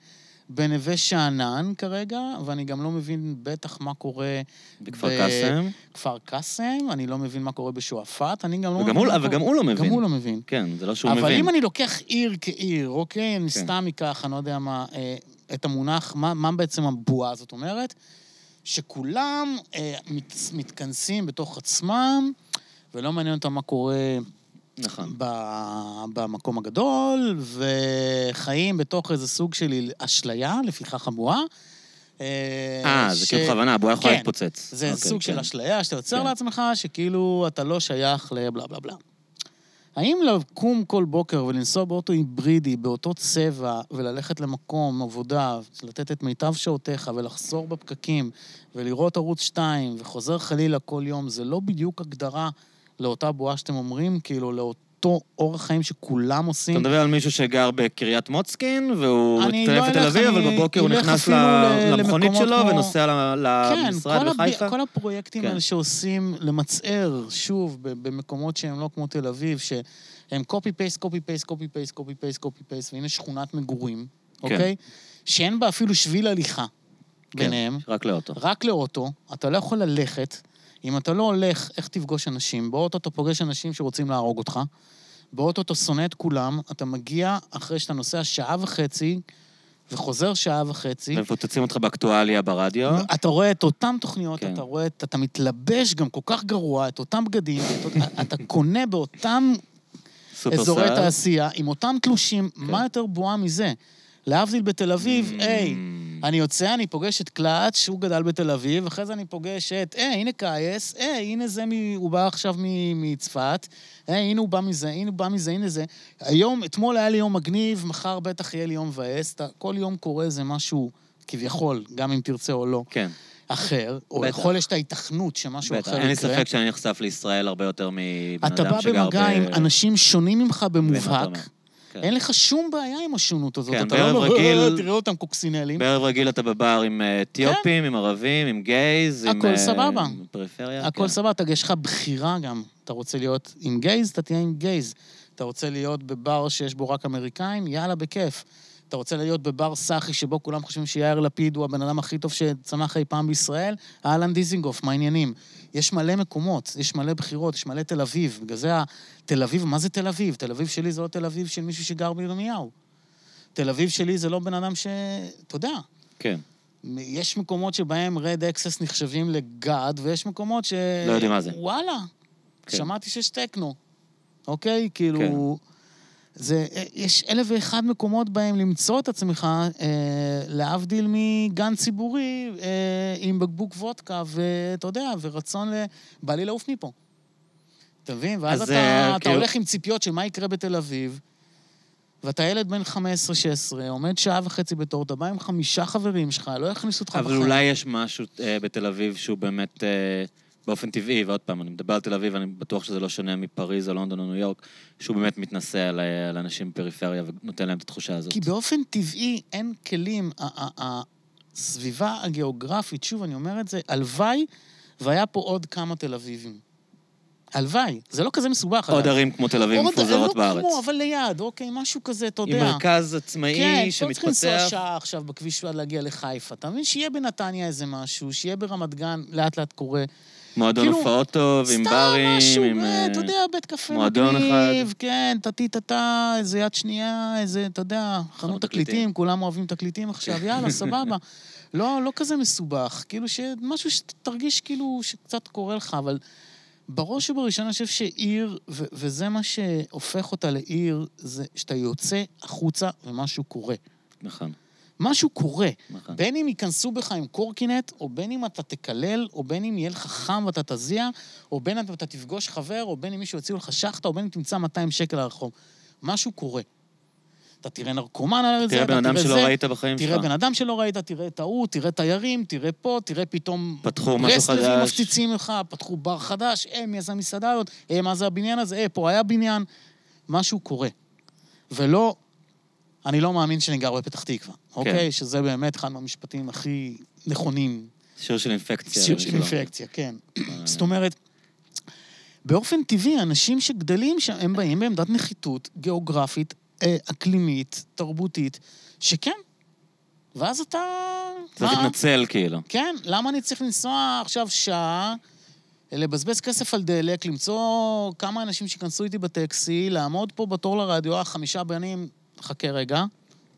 בנווה שאנן כרגע, ואני גם לא מבין בטח מה קורה... בכפר קאסם? בכפר קאסם, אני לא מבין מה קורה בשועפאט, אני גם לא מבין... הוא, וגם הוא לא מבין. גם הוא לא מבין. כן, זה לא שהוא אבל מבין. אבל אם אני לוקח עיר כעיר, אוקיי? אני כן. סתם אקח, אני לא יודע מה, אה, את המונח, מה, מה בעצם הבועה הזאת אומרת? שכולם אה, מת, מתכנסים בתוך עצמם, ולא מעניין אותם מה קורה נכון. במקום הגדול, וחיים בתוך איזה סוג של אשליה, לפיכך הבועה. אה, אה זה כאילו בכוונה, הבועה יכולה כן, להתפוצץ. זה אוקיי, סוג כן. של אשליה שאתה יוצר כן. לעצמך, שכאילו אתה לא שייך לבלה בלה בלה. האם לקום כל בוקר ולנסוע באוטו היברידי, באותו צבע, וללכת למקום עבודה, לתת את מיטב שעותיך ולחזור בפקקים, ולראות ערוץ 2, וחוזר חלילה כל יום, זה לא בדיוק הגדרה לאותה בועה שאתם אומרים, כאילו, לאותו אורח חיים שכולם עושים. אתה מדבר על מישהו שגר בקריית מוצקין, והוא מצטרף לתל אביב, אבל בבוקר הוא נכנס למכונית שלו כמו... ונוסע למשרד כן, בחיפה? כן, כל הפרויקטים כן. האלה שעושים למצער, שוב, במקומות שהם לא כמו תל אביב, שהם קופי פייסט, קופי פייסט, קופי פייסט, קופי פייסט, קופי פייסט, והנה שכונת מגורים, כן. אוקיי? שאין בה אפילו שביל הליכה. כן, ביניהם. רק לאוטו. רק לאוטו. אתה לא יכול ללכת. אם אתה לא הולך, איך תפגוש אנשים? באוטו אתה פוגש אנשים שרוצים להרוג אותך, באוטו אתה שונא את כולם, אתה מגיע אחרי שאתה נוסע שעה וחצי, וחוזר שעה וחצי. ומפוצצים אותך באקטואליה ברדיו. אתה רואה את אותן תוכניות, כן. אתה רואה, אתה מתלבש גם כל כך גרוע, את אותם בגדים, את, אתה קונה באותם אזורי תעשייה, עם אותם תלושים, כן. מה יותר בועה מזה? להבדיל בתל אביב, mm. היי, אני יוצא, אני פוגש את קלאץ', שהוא גדל בתל אביב, אחרי זה אני פוגש את, היי, הנה קייס, היי, הנה זה, מ... הוא בא עכשיו מצפת, היי, הנה הוא בא מזה, הנה הוא בא מזה, הנה זה. היום, אתמול היה לי יום מגניב, מחר בטח יהיה לי יום מבאס, כל יום קורה איזה משהו, כביכול, גם אם תרצה או לא. כן. אחר, או בטח. יכול להיות את ההיתכנות שמשהו בטח, אחר יקרה. אין לי ספק שאני נחשף לישראל הרבה יותר מבן אתה אדם בא שגר ב... במגע עם אנשים שונים ממך במובהק. כן. אין לך שום בעיה עם השונות הזאת. כן, אתה בערב לא רגיל- "אה, תראה אותם קוקסינלים. בערב רגיל אתה בבר עם אה, אתיופים, עם ערבים, עם גייז, עם... הכל אה, סבבה. פריפריה. הכל כן. סבבה, אתה- יש לך בחירה גם. אתה רוצה להיות עם גייז, אתה תהיה עם גייז. אתה רוצה להיות בבר שיש בו רק אמריקאים, יאללה, בכיף. אתה רוצה להיות בבר סאחי שבו כולם חושבים שיאיר לפיד הוא הבן אדם הכי טוב שצמח אי פעם בישראל? אהלן דיזינגוף, מה העניינים? יש מלא מקומות, יש מלא בחירות, יש מלא תל אביב. בגלל זה תל אביב, מה זה תל אביב? תל אביב שלי זה לא תל אביב של מישהו שגר בירמיהו. תל אביב שלי זה לא בן אדם ש... אתה יודע, כן. יש מקומות שבהם רד אקסס נחשבים לגאד, ויש מקומות ש... לא יודעים מה זה. וואלה, כן. שמעתי שיש טכנו, אוקיי? כאילו... זה, יש אלף ואחד מקומות בהם למצוא את עצמך, אה, להבדיל מגן ציבורי אה, עם בקבוק וודקה, ואתה יודע, ורצון ל... בא לי לעוף מפה. אתה מבין? ואז אז, אתה, אה, אתה כאילו- הולך עם ציפיות של מה יקרה בתל אביב, ואתה ילד בן 15-16, עומד שעה וחצי בתור, אתה בא עם חמישה חברים שלך, לא יכניסו אותך אבל אולי יש משהו אה, בתל אביב שהוא באמת אה, באופן טבעי, ועוד פעם, אני מדבר על תל אביב, אני בטוח שזה לא שונה מפריז או לונדון או ניו יורק, שהוא באמת מתנשא על, אה, על אנשים בפריפריה ונותן להם את התחושה הזאת. כי באופן טבעי אין כלים. הסביבה הגיאוגרפית, שוב, אני אומר את זה, הלוואי והיה פה עוד כמה תל אביבים. הלוואי, זה לא כזה מסובך. עוד. ערים כמו תל אביב מפוזרות לא בארץ. כמו, אבל ליד, אוקיי, משהו כזה, אתה עם יודע. מרכז עצמאי כן, לא צריכים לנסוע שמתפתח. שעה עכשיו בכביש עד להגיע לחיפה. אתה מבין? שיהיה בנתניה איזה משהו, שיהיה ברמת גן, לאט לאט קורה. מועדון כאילו, הופעות טוב, עם ברים, סתם משהו, עם... אה, אה, אתה יודע, בית קפה מועדון מגניב, אחד. כן, טטי-טטה, איזה יד שנייה, איזה, אתה יודע, חנות תקליטים. כולם אוהבים תקליטים עכשיו. יאללה, סבבה. לא, לא כזה מסובך, כאילו שמשהו שתרגיש כאילו שקצת קורה לך, אבל בראש ובראשונה אני חושב שעיר, ו- וזה מה שהופך אותה לעיר, זה שאתה יוצא החוצה ומשהו קורה. נכון, משהו קורה. נכון. בין אם ייכנסו בך עם קורקינט, או בין אם אתה תקלל, או בין אם יהיה לך חם ואתה תזיע, או בין אם אתה תפגוש חבר, או בין אם מישהו יציעו לך שחטה, או בין אם תמצא 200 שקל על הרחוב. משהו קורה. אתה תראה נרקומן על זה, תראה בן אדם שלא ראית בחיים שלך. תראה בן אדם שלא ראית, תראה את ההוא, תראה תיירים, תראה פה, תראה פתאום... פתחו משהו ברסלבים חדש. מפציצים לך, פתחו בר חדש, אה, מי עשה מסעדה הזאת, אה, מה זה הבניין הזה, אה, פה היה בניין. משהו קורה. ולא, אני לא מאמין שאני גר בפתח תקווה, כן. אוקיי? שזה באמת אחד מהמשפטים הכי נכונים. שיר של אינפקציה. שיר של. אינפקציה, כן. זאת אומרת, באופן טבעי, אנשים שגדלים שם, הם באים בעמדת נחיתות גיאוגרפית, אה, אקלימית, תרבותית, שכן. ואז אתה... צריך מה? להתנצל, כאילו. כן, למה אני צריך לנסוע עכשיו שעה, לבזבז כסף על דלק, למצוא כמה אנשים שייכנסו איתי בטקסי, לעמוד פה בתור לרדיו, אה, חמישה בנים, חכה רגע,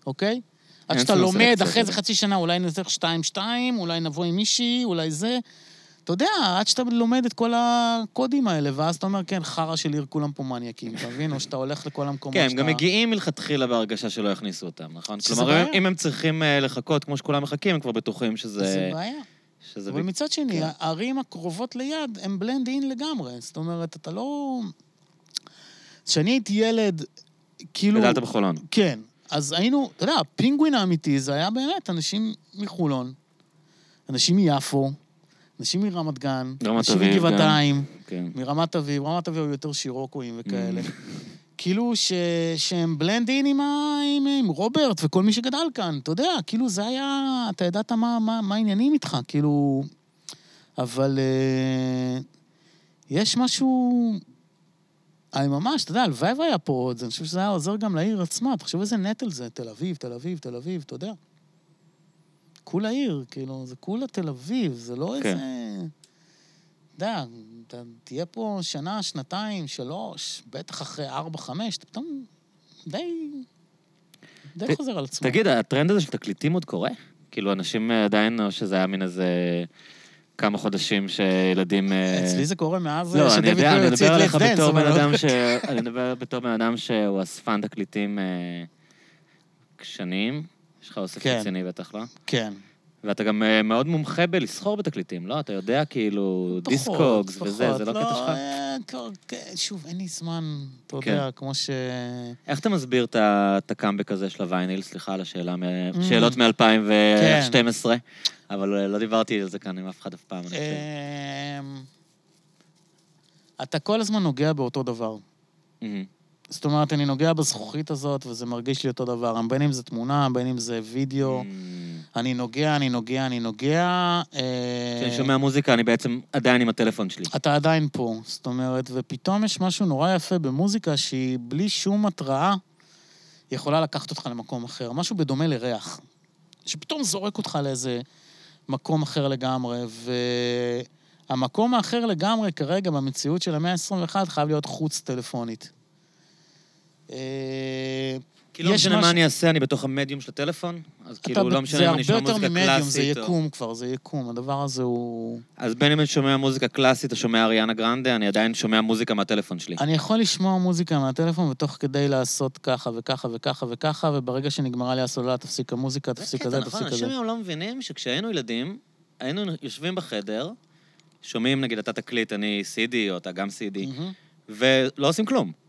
אוקיי? עד שאתה לומד, אחרי זה. חצי שנה, אולי נצטרך שתיים-שתיים, אולי נבוא עם מישהי, אולי זה. אתה יודע, עד שאתה לומד את כל הקודים האלה, ואז אתה אומר, כן, חרא של עיר, כולם פה מניאקים, אתה מבין? או שאתה הולך לכל המקומות כן, הם שאתה... גם מגיעים מלכתחילה בהרגשה שלא יכניסו אותם, נכון? כלומר. אם- הם צריכים אה, לחכות כמו שכולם מחכים, הם כבר בטוחים שזה... זה בעיה. שזה אבל ב- מצד שני, כן. הערים הקרובות ליד הם בלנד אין לגמרי. זאת אומרת, אתה לא... כשאני הייתי ילד, כאילו... גדלת בחולון. כן. אז היינו, אתה יודע, הפינגווין האמיתי זה היה באמת אנשים מחולון, אנשים מיפו, אנשים מרמת גן, אנשים מגבעתיים, כן. מרמת אביב, רמת אביב היו יותר שירוקואים וכאלה. Mm. כאילו ש... שהם בלנד אין עם, ה... עם... עם רוברט וכל מי שגדל כאן, אתה יודע, כאילו זה היה... אתה ידעת מה, מה, מה העניינים איתך, כאילו... אבל אה, יש משהו... אני ממש, אתה יודע, הלוואי והיה פה עוד אני חושב שזה היה עוזר גם לעיר עצמה. תחשוב איזה נטל זה, תל אביב, תל אביב, תל אביב, אתה יודע. כולה עיר, כאילו, זה כולה תל אביב, זה לא כן. איזה... אתה יודע, אתה תהיה פה שנה, שנתיים, שלוש, בטח אחרי ארבע, חמש, אתה פתאום די... די ת- חוזר על עצמו. תגיד, הטרנד הזה של תקליטים עוד קורה? כאילו, אנשים אה, עדיין, או שזה היה מין איזה כמה חודשים שילדים... אה, אצלי זה קורה מאז לא, אני שדויד יודע, אני בוי הוציא את לא- אדם ש... אני מדבר בתור בן אדם שהוא אספן תקליטים אה, שנים. יש לך אוסף כן. רציני בטח, לא? כן. ואתה גם אה, מאוד מומחה בלסחור בתקליטים, לא? אתה יודע כאילו פחות, דיסקוגס וזה. זה לא קטע שלך? אה, כן, שוב, אין לי זמן, אתה כן. יודע, כמו ש... איך אתה מסביר את הקאמבק הזה של הווייניל? סליחה על השאלה, מ- Mm. שאלות מ-2012, כן. אבל אה, לא דיברתי על זה כאן עם אף אחד אף פעם. אמ, אתה כל הזמן נוגע באותו דבר. מהמם. זאת אומרת, אני נוגע בזכוכית הזאת, וזה מרגיש לי אותו דבר. בין אם זה תמונה, בין אם זה וידאו. מהמם. אני נוגע, אני נוגע, אני נוגע. אה, כשאני שומע מוזיקה, אני בעצם עדיין עם הטלפון שלי. אתה עדיין פה. זאת אומרת, ופתאום יש משהו נורא יפה במוזיקה שהיא בלי שום התראה יכולה לקחת אותך למקום אחר. משהו בדומה לריח. שפתאום זורק אותך לאיזה מקום אחר לגמרי, והמקום האחר לגמרי כרגע במציאות של המאה ה-21 חייב להיות חוץ טלפונית. אה, כי לא יש משנה מה אני אעשה, אני בתוך המדיום של הטלפון, אז כאילו לא משנה אם אני זה אשמע הרבה יותר מוזיקה ממדיום, זה קלאסית. יקום כבר, זה יקום. הדבר הזה הוא... אז בין אם אני שומע מוזיקה קלאסית או שומע אריאנה גרנדה, אני עדיין שומע מוזיקה מהטלפון שלי. אני יכול לשמוע מוזיקה מהטלפון ותוך כדי לעשות ככה וככה וככה וככה, וברגע שנגמרה לי הסוללה, תפסיק המוזיקה, תפסיק זה הזה, נכון, תפסיק אנשים הזה. היום לא מבינים שכשהיינו ילדים, היינו יושבים בחדר, שומעים נגיד אתה תקליט, אני CD, או אתה גם CD, מהמם. ולא עושים כלום.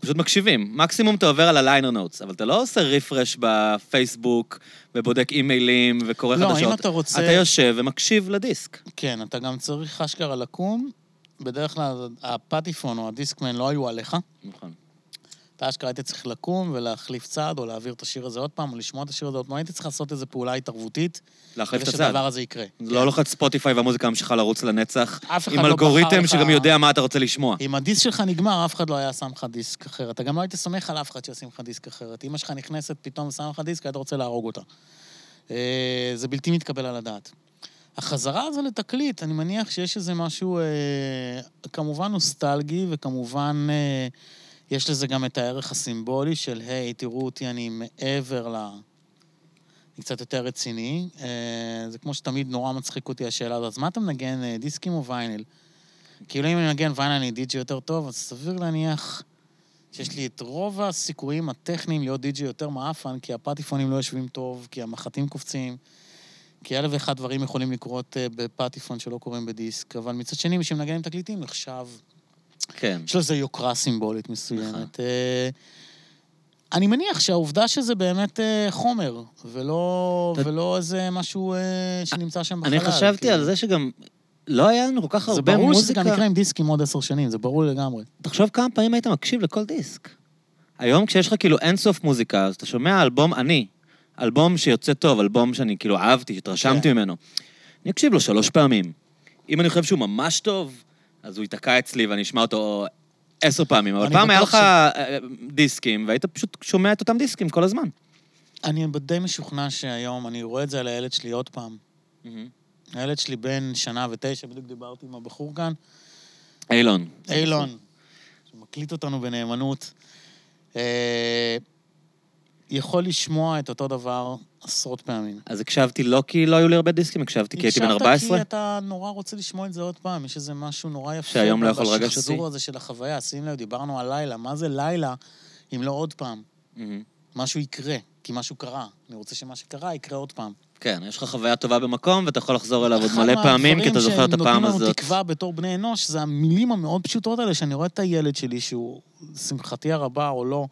פשוט מקשיבים. מקסימום אתה עובר על הליינר נוטס, אבל אתה לא עושה רפרש בפייסבוק, ובודק אימיילים, וקורא לא, חדשות. אם אתה רוצה- אתה יושב ומקשיב לדיסק. כן, אתה גם צריך אשכרה לקום. בדרך כלל הפטיפון או הדיסקמן לא היו עליך. נכון. אתה אשכרה היית צריך לקום ולהחליף צד, או להעביר את השיר הזה עוד פעם, או לשמוע את השיר הזה עוד פעם. הייתי צריך לעשות איזו פעולה התערבותית, להחליף את כדי הצד. שהדבר הזה יקרה. לא לוחץ ספוטיפיי והמוזיקה ממשיכה לרוץ לנצח, עם לא אלגוריתם שגם יודע מה אתה רוצה לשמוע. אם הדיסק שלך נגמר, אף אחד לא היה שם לך דיסק אחר. אתה גם לא היית סומך על אף אחד שישים לך דיסק אחרת. אמא שלך נכנסת, פתאום שמה לך דיסק, היית רוצה להרוג אותה. אה, זה בלתי מתקבל על הדעת. החזרה הזו לתקליט, אני מניח שיש איזה משהו אה, כמובן נוסטלגי, וכמובן אה, יש לזה גם את הערך הסימבולי של, היי, תראו אותי, אני מעבר ל... אני קצת יותר רציני. אה, זה כמו שתמיד נורא מצחיק אותי השאלה הזאת, אז מה אתה מנגן, אה, דיסקים או ויינל? כאילו אם אני מנגן ויינל אני די.ג'י יותר טוב, אז סביר להניח שיש לי את רוב הסיכויים הטכניים להיות די.ג'י יותר מעפן, כי הפטיפונים לא יושבים טוב, כי המחטים קופצים, כי אלף ואחד דברים יכולים לקרות אה, בפטיפון שלא קורים בדיסק, אבל מצד שני, מי שמנגן עם תקליטים נחשב, כן. יש לזה יוקרה סימבולית נכון. מסוימת. אה, אני מניח שהעובדה שזה באמת אה, חומר, ולא, אתה- ולא איזה משהו אה, שנמצא שם בחלל. אני חשבתי כאילו. על זה שגם לא היה לנו כל כך זה הרבה ברור שזה מוזיקה. גם יקרה עם דיסקים עוד עשר שנים, זה ברור לגמרי. תחשוב כמה פעמים היית מקשיב לכל דיסק. היום כשיש לך כאילו אינסוף מוזיקה, אז אתה שומע אלבום, אני, אלבום שיוצא טוב, אלבום שאני כאילו אהבתי, שהתרשמתי כן. ממנו. אני אקשיב לו שלוש פעמים. אם אני חושב שהוא ממש טוב, אז הוא ייתקע אצלי ואני אשמע אותו עשר פעמים. אבל פעם היה לך אה, דיסקים, והיית פשוט שומע את אותם דיסקים כל הזמן. אני די משוכנע שהיום, אני רואה את זה על הילד שלי עוד פעם. הילד שלי בן שנה ותשע, בדיוק דיברתי עם הבחור כאן, אילון. אילון, שמקליט אותנו בנאמנות, אה, יכול לשמוע את אותו דבר עשרות פעמים. אז הקשבתי לא כי לא היו לי הרבה דיסקים, הקשבתי כי הייתי בן 14. הקשבת כי אתה נורא רוצה לשמוע את זה עוד פעם, יש איזה משהו נורא יפה. שהיום לא יכול לרגש אותי. בשחזור הזה של החוויה, שים לב, דיברנו על לילה, מה זה לילה אם לא עוד פעם? מהמם. משהו יקרה, כי משהו קרה. אני רוצה שמה שקרה יקרה עוד פעם. כן, יש לך חוויה טובה במקום, ואתה יכול לחזור אליו עוד מלא פעמים, כי אתה זוכר את הפעם אחד מהדברים הזאת. שנותנים לנו תקווה בתור בני אנוש, זה המילים המאוד פשוטות האלה, שאני רואה את הילד שלי, שהוא, לשמחתי הרבה או לא,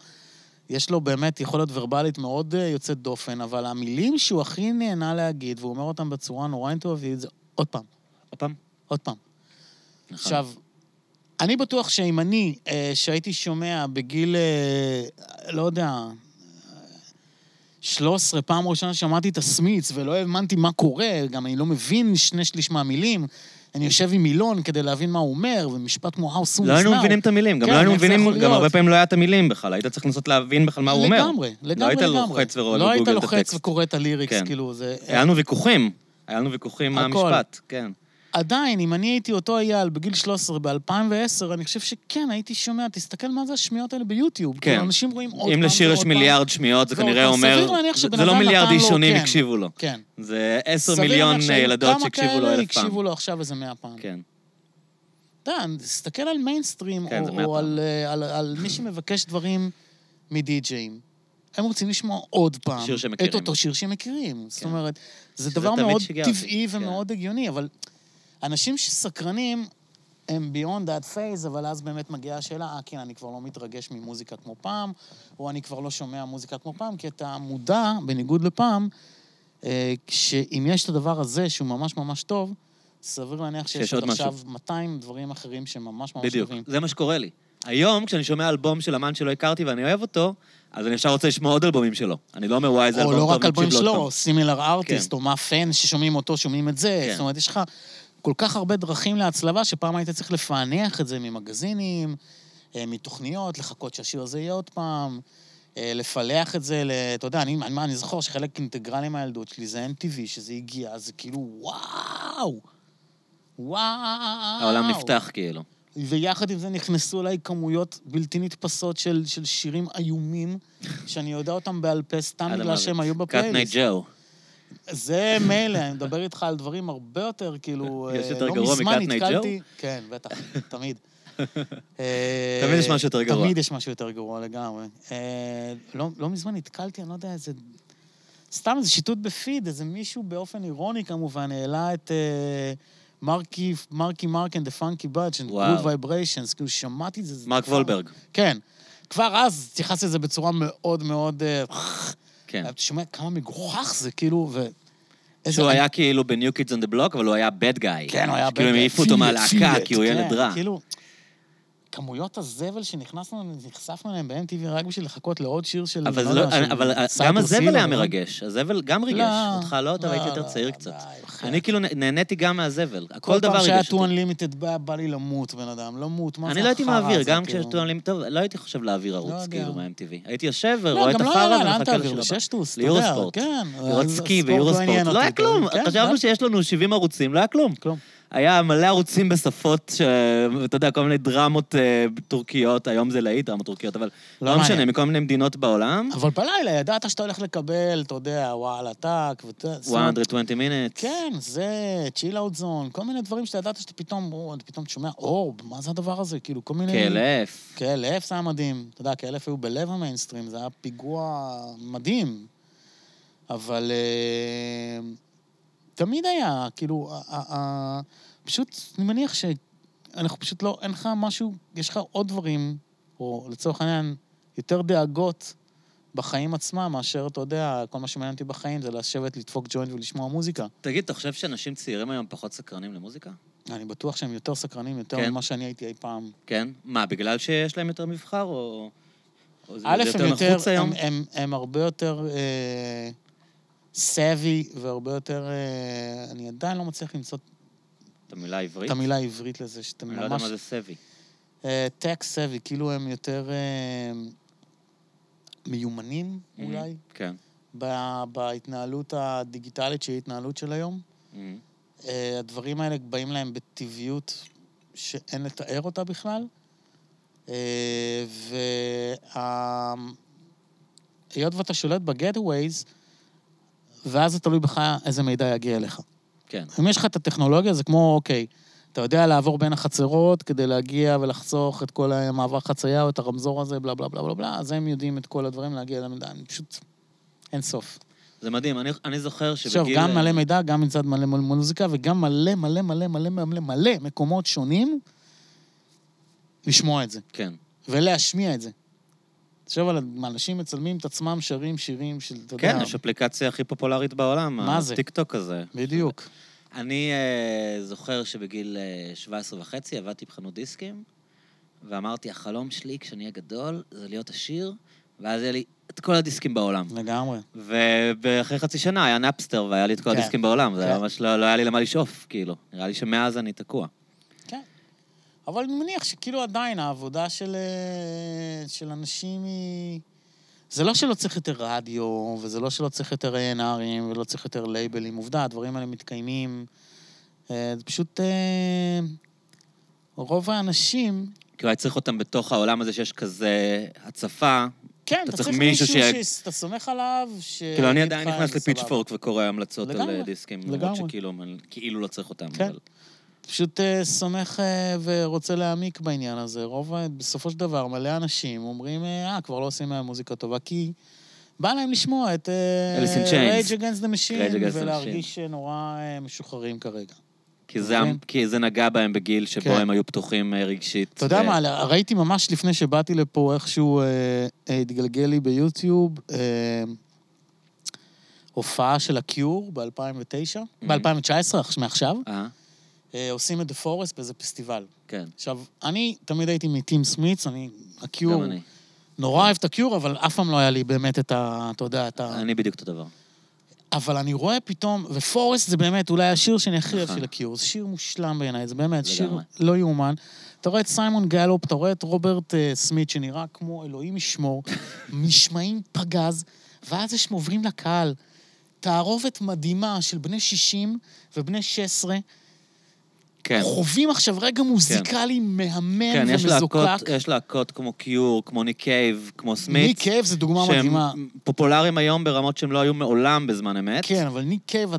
יש לו באמת יכולת ורבלית מאוד אה, יוצאת דופן, אבל המילים שהוא הכי נהנה להגיד, והוא אומר אותם בצורה נורא אינטואיבית, זה עוד פעם, עוד פעם. עוד פעם. נכון. עכשיו, אני בטוח שאם אני, אה, שהייתי שומע בגיל, אה, לא יודע, 13, פעם ראשונה שמעתי את הסמיץ ולא האמנתי מה קורה, גם אני לא מבין שני שליש מהמילים. אני יושב עם מילון כדי להבין מה הוא אומר, ומשפט כמו How soon לא is היינו now. מבינים את המילים, גם כן, לא היינו מבינים, גם? הרבה פעמים לא היה את המילים בכלל, היית צריך לנסות להבין בכלל מה הוא אומר. לגמרי, לגמרי, לא היית לגמרי. לוחץ ורואה לא היית בגוגל את לוחץ הטקסט. וקורא את הליריקס, כן. כאילו, זה... היה לנו ויכוחים, היה לנו ויכוחים מה הכל. המשפט, כן. עדיין, אם אני הייתי אותו אייל בגיל 13 ב-2010, אני חושב שכן, הייתי שומע, תסתכל מה זה השמיעות האלה ביוטיוב. כן. כאילו, אנשים רואים עוד פעם אם לשיר ועוד יש פעם. מיליארד שמיעות, זה ועוד כנראה פעם. אומר... סביר להניח זה- שבן זה לא אדם מיליארד נתן לו, אישונים כן. הקשיבו לו. כן. זה עשר מיליון שהיו ילדות שהקשיבו לו אלף פעם. הקשיבו לו עכשיו איזה מאה פעם. כן. אתה יודע, תסתכל על מיינסטרים, כן, זה או, פעם. על, אה, על, מי שמבקש דברים מדי-ג'אים. הם רוצים לשמוע עוד פעם את. אותו שיר שהם מכירים. זאת כן. אומרת, זה דבר מאוד טבעי כן. ומאוד הגיוני, אבל אנשים שסקרנים, הם beyond that phase, אבל אז באמת מגיעה השאלה, אה, כן, אני כבר לא מתרגש ממוזיקה כמו פעם, או אני כבר לא שומע מוזיקה כמו פעם, כי אתה מודע, בניגוד לפעם, אה, שאם יש את הדבר הזה, שהוא ממש ממש טוב, סביר להניח שיש עוד משהו. עכשיו 200 דברים אחרים שממש ממש בדיוק, טובים. זה מה שקורה לי. היום, כשאני שומע אלבום של אמן שלא הכרתי ואני אוהב אותו, אז אני ישר רוצה לשמוע עוד אלבומים שלו. אני לא אומר, וואי, איזה או אלבום לא טוב, רק אלבומים נקשיב לו עוד שלו, פעם." סימילר ארטיסט, כן. או מה פן ששומעים אותו, שומעים את זה. כן. זאת אומרת, יש לך כל כך הרבה דרכים להצלבה, שפעם היית צריך לפענח את זה ממגזינים, אה, מתוכניות, לחכות שהשיר הזה יהיה עוד פעם, אה, לפלח את זה, אתה יודע, אני, אני, אני זוכר שחלק אינטגרלי מהילדות שלי זה NTV, שזה הגיע, זה כאילו, וואו! וואו! העולם נפתח כאילו. ויחד עם זה נכנסו אליי כמויות בלתי נתפסות של, של שירים איומים, שאני יודע אותם בעל פה סתם בגלל. שהם היו קאט בפלייליסט. נייט ג'ו. זה מילא, אני מדבר איתך על דברים הרבה יותר, כאילו... יש אה, יותר לא גרוע Night נתקלתי- כן, בטח, תמיד. אה, תמיד יש משהו יותר גרוע. תמיד יש משהו יותר גרוע לגמרי. אה, לא לא מזמן נתקלתי, אני לא יודע, איזה... סתם איזה שיטוט בפיד, איזה מישהו באופן אירוני כמובן העלה את אה, מרקי, מרק the funky bunch, and וואו. good vibrations, כאילו שמעתי את זה. מרק וולברג. כן. כבר אז התייחסתי לזה בצורה מאוד מאוד... כן. אתה שומע כמה מגוחך זה, כאילו, ו... שהוא היה כאילו בניו קידס און דה בלוק, אבל הוא היה bad guy. כן, הוא היה... כאילו הם העיפו אותו מהלהקה, כי הוא ילד כן, רע. כאילו, כמויות הזבל שנכנסנו, נחשפנו אליהם ב-MTV רק בשביל לחכות לעוד שיר של... אבל לא לא, של אבל גם סייפרס הזבל היה אבל- מרגש. הזבל גם ריגש. לא, אותך לא, אתה לא, הייתי יותר לא, צעיר קצת. אני כאילו נהניתי גם מהזבל. כל כל דבר פעם שהיה ריגש 2 אותי. Unlimited בא לי למות, בן אדם, למות, מה זה אני לא הייתי מעביר, גם כאילו? כשיש טוענים טוב, לא הייתי חושב להעביר ערוץ. כאילו, מה-MTV. הייתי יושב לא, ורואה את גם לא החרא ומחכה יודע, ליורוספורט. כן. לראות סקי הספורט לא. לא היה אותי, כלום. כן, חשבנו כן. שיש לנו 70 ערוצים, לא היה כלום. כלום. היה מלא ערוצים בשפות, ש- אתה יודע, כל מיני דרמות אה, טורקיות, היום זה להיט, דרמות טורקיות, אבל לא לא משנה. מכל מיני מדינות בעולם. אבל בלילה ידעת שאתה הולך לקבל, אתה יודע, וואלה, טאק, ואתה... זאת אומרת, 120 minutes. כן, זה צ'יל אאוט זון, כל מיני דברים שאתה ידעת שאתה פתאום, או, אתה פתאום שומע, אורב, מה זה הדבר הזה? כאילו, כל מיני... כאלף. כאלף זה היה מדהים. אתה יודע, כאלף היו בלב המיינסטרים, זה היה פיגוע מדהים. אבל אה, תמיד היה, כאילו, פשוט, אני מניח שאנחנו פשוט לא, אין לך משהו, יש לך עוד דברים, או לצורך העניין, יותר דאגות בחיים עצמם, מאשר, אתה יודע, כל מה שמעניין אותי בחיים זה לשבת, לדפוק ג'וינט ולשמוע מוזיקה. תגיד, אתה חושב שאנשים צעירים היום פחות סקרנים למוזיקה? אני בטוח שהם יותר סקרנים, יותר כן. ממה שאני הייתי אי פעם. כן? מה, בגלל שיש להם יותר מבחר, או... או זה א', זה הם יותר, נחוץ היום? הם, הם, הם הרבה יותר אה, סאבי והרבה יותר... אה, אני עדיין לא מצליח למצוא את המילה העברית? את המילה העברית לזה, שאתם אני לא יודע ממש... מה זה סבי. טק סאבי, כאילו הם יותר אה, מיומנים אולי, כן. בהתנהלות הדיגיטלית שהיא התנהלות של היום. מהמם. אה, הדברים האלה באים להם בטבעיות שאין לתאר אותה בכלל. והיות ואתה שולט בגטווייז, ואז זה תלוי בך איזה מידע יגיע אליך. כן. אם יש לך את הטכנולוגיה, זה כמו, אוקיי, אתה יודע לעבור בין החצרות כדי להגיע ולחסוך את כל המעבר חצייה או את הרמזור הזה, בלה בלה בלה בלה בלה, אז הם יודעים את כל הדברים להגיע למידע. אני פשוט... אין סוף. זה מדהים, אני, אני זוכר שבגיל... עכשיו, גם מלא מידע, גם מצד מלא מוזיקה, וגם מלא מלא מלא מלא מלא מלא מקומות שונים לשמוע את זה, כן. ולהשמיע את זה. תחשוב על אנשים מצלמים את עצמם, שרים שירים של, אתה יודע... כן, יש אפליקציה הכי פופולרית בעולם. מה זה? טיקטוק הזה. בדיוק. אני אה, זוכר שבגיל אה, 17 וחצי עבדתי בחנות דיסקים, ואמרתי, החלום שלי כשאני אהיה גדול זה להיות עשיר, ואז היה לי את כל הדיסקים בעולם. לגמרי. ואחרי חצי שנה היה נאפסטר והיה לי את כל כן, הדיסקים בעולם, זה היה כן. ממש לא, לא היה לי למה לשאוף, כאילו. נראה לי שמאז אני תקוע. אבל אני מניח שכאילו עדיין העבודה של, אה, של אנשים היא... זה לא שלא צריך יותר רדיו, וזה לא שלא צריך יותר A&R'ים, ולא צריך יותר לייבלים. עובדה, הדברים האלה מתקיימים. אה, זה פשוט... אה, רוב האנשים... כאילו, היה צריך אותם בתוך העולם הזה שיש כזה הצפה. כן, אתה צריך מישהו שאתה סומך עליו, ש... כאילו, אני עדיין נכנס. לפיצ'פורק וקורא המלצות על דיסקים, למרות. שכאילו, כאילו לא צריך אותם. כן. פשוט אה, סומך אה, ורוצה להעמיק בעניין הזה. רוב, ה- בסופו של דבר, מלא אנשים אומרים, אה, כבר לא עושים מהם מוזיקה טובה, כי בא להם לשמוע את. Rage Against the Rage Machine Against the ולהרגיש נורא אה, משוחררים כרגע. כי זה, מבין? כי זה נגע בהם בגיל שבו כן. הם היו פתוחים אה, רגשית. אתה יודע ו- מה, ראיתי ממש לפני שבאתי לפה איכשהו אה, אה, התגלגל לי ביוטיוב אה, הופעה של הקיור ב-2009, ב-2019, מעכשיו, אה, אה, עושים את The Forest באיזה פסטיבל. כן. עכשיו, אני תמיד הייתי מטים סמיץ, אני, הקיור, גם אני. נורא אוהב את הקיור, אבל אף פעם לא היה לי באמת את ה... אתה יודע, את ה... אני בדיוק אותו דבר. אבל אני רואה פתאום, ו Forest זה באמת אולי השיר שאני הכי אוהב נכון. של הקיור, זה שיר מושלם בעיניי, זה באמת שיר לגמרי. לא יאומן. אתה רואה את סיימון גלופ, אתה רואה את רוברט אה, סמית, שנראה כמו אלוהים ישמור, נשמעים פגז, ואז יש עוברים לקהל. תערובת מדהימה של בני 60 ובני 16, כן. חווים עכשיו רגע מוזיקלי מהמם כן, יש ומזוקק. להקות, יש להקות כמו קיור, כמו ניק קייב, כמו סמית. ניק קייב זה דוגמה מדהימה. שהם פופולריים היום ברמות שהם לא היו מעולם בזמן אמת. כן, אבל ניק קייב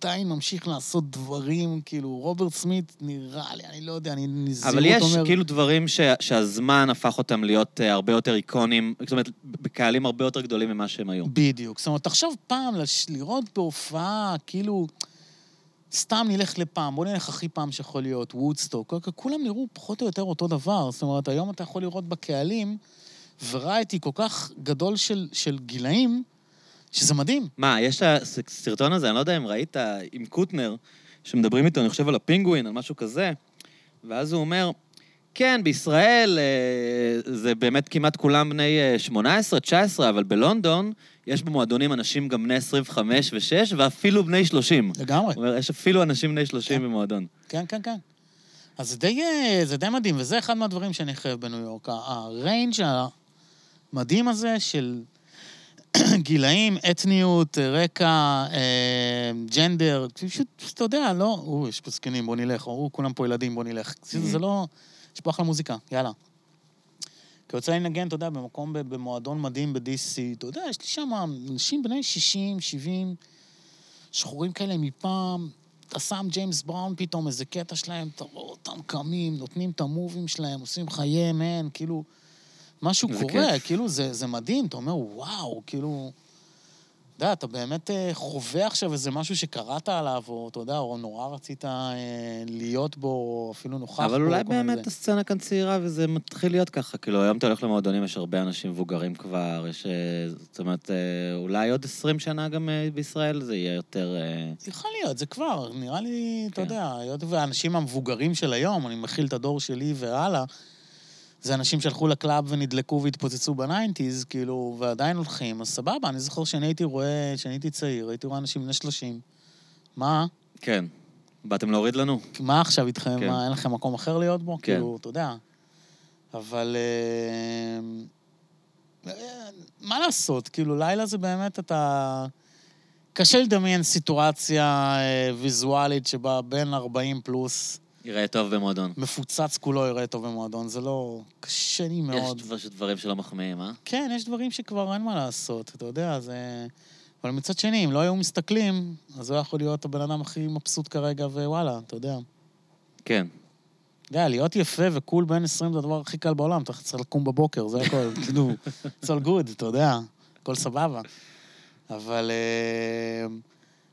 עדיין ממשיך לעשות דברים, כאילו, רוברט סמית נראה לי, אני לא יודע, אני נזירות אבל יש אומר... כאילו דברים ש, שהזמן הפך אותם להיות אה, הרבה יותר איקונים, זאת אומרת, בקהלים הרבה יותר גדולים ממה שהם היו. בדיוק. זאת אומרת, תחשוב פעם לש... לראות בהופעה, כאילו... סתם נלך לפעם, בוא נלך הכי פעם שיכול להיות, וודסטוק, כולם נראו פחות או יותר אותו דבר. זאת אומרת, היום אתה יכול לראות בקהלים וראיתי כל כך גדול של, של גילאים, שזה מדהים. מה, יש את הסרטון הזה, אני לא יודע אם ראית, עם קוטנר, שמדברים איתו, אני חושב על הפינגווין, על משהו כזה, ואז הוא אומר, כן, בישראל אה, זה באמת כמעט כולם בני אה, 18, 19, אבל בלונדון יש במועדונים אנשים גם בני 25 ו-6, ואפילו בני 30. לגמרי. הוא אומר, יש אפילו אנשים בני 30 כן. במועדון. כן, כן, כן. אז זה די, אה, זה די מדהים, וזה אחד מהדברים שאני חייב בניו יורק. הריינג' המדהים הזה של גילאים, אתניות, רקע, אה, ג'נדר, פשוט, אתה יודע, לא, או, יש פה זקנים, בוא נלך, או, כולם פה ילדים, בוא נלך. זה, זה לא, יש פה אחלה מוזיקה, יאללה. כי יוצא לי לנגן, אתה יודע, במקום, במועדון מדהים ב-DC, אתה יודע, יש לי שם אנשים בני 60, 70, שחורים כאלה מפעם, אתה שם ג'יימס בראון פתאום, איזה קטע שלהם, אתה רואה אותם קמים, נותנים את המובים שלהם, עושים חיי מן, כאילו, משהו קורה, כיף. כאילו, זה, זה מדהים, אתה אומר, וואו, כאילו... אתה יודע, אתה באמת אה, חווה עכשיו איזה משהו שקראת עליו, או אתה יודע, או נורא רצית אה, להיות בו, או אפילו נוכח בו. אבל אולי באמת זה. הסצנה כאן צעירה, וזה מתחיל להיות ככה. כאילו, היום אתה הולך למועדונים, יש הרבה אנשים מבוגרים כבר, יש... אה, זאת אומרת, אולי עוד 20 שנה גם בישראל זה יהיה יותר... יכול להיות, זה כבר, נראה לי, אתה כן. יודע, היות והאנשים המבוגרים של היום, אני מכיל את הדור שלי והלאה, זה אנשים שהלכו ל club ונדלקו והתפוצצו ב nineties, כאילו, ועדיין הולכים, אז סבבה, אני זוכר שאני הייתי רואה, כשאני הייתי צעיר, הייתי רואה אנשים בני 30. מה? כן. באתם להוריד לנו? מה עכשיו איתכם? כן. מה, אין לכם מקום אחר להיות בו? כן. כאילו, אתה יודע. אבל... אה, מה לעשות? כאילו, לילה זה באמת אתה... קשה לדמיין סיטואציה אה, ויזואלית שבה בן 40 פלוס יראה טוב במועדון. מפוצץ כולו יראה טוב במועדון. זה לא... קשה לי מאוד. יש דבר- יש דברים שלא מחמיאים, אה? כן, יש דברים שכבר אין מה לעשות, אתה יודע, זה... אבל מצד שני, אם לא היו מסתכלים, אז הוא היה יכול להיות הבן אדם הכי מבסוט כרגע, ווואלה, אתה יודע. כן. אתה יודע, להיות יפה וקול בן 20 זה הדבר הכי קל בעולם, אתה צריך לקום בבוקר, זה הכל, כאילו, it's all good, אתה יודע, הכל סבבה. אבל אה,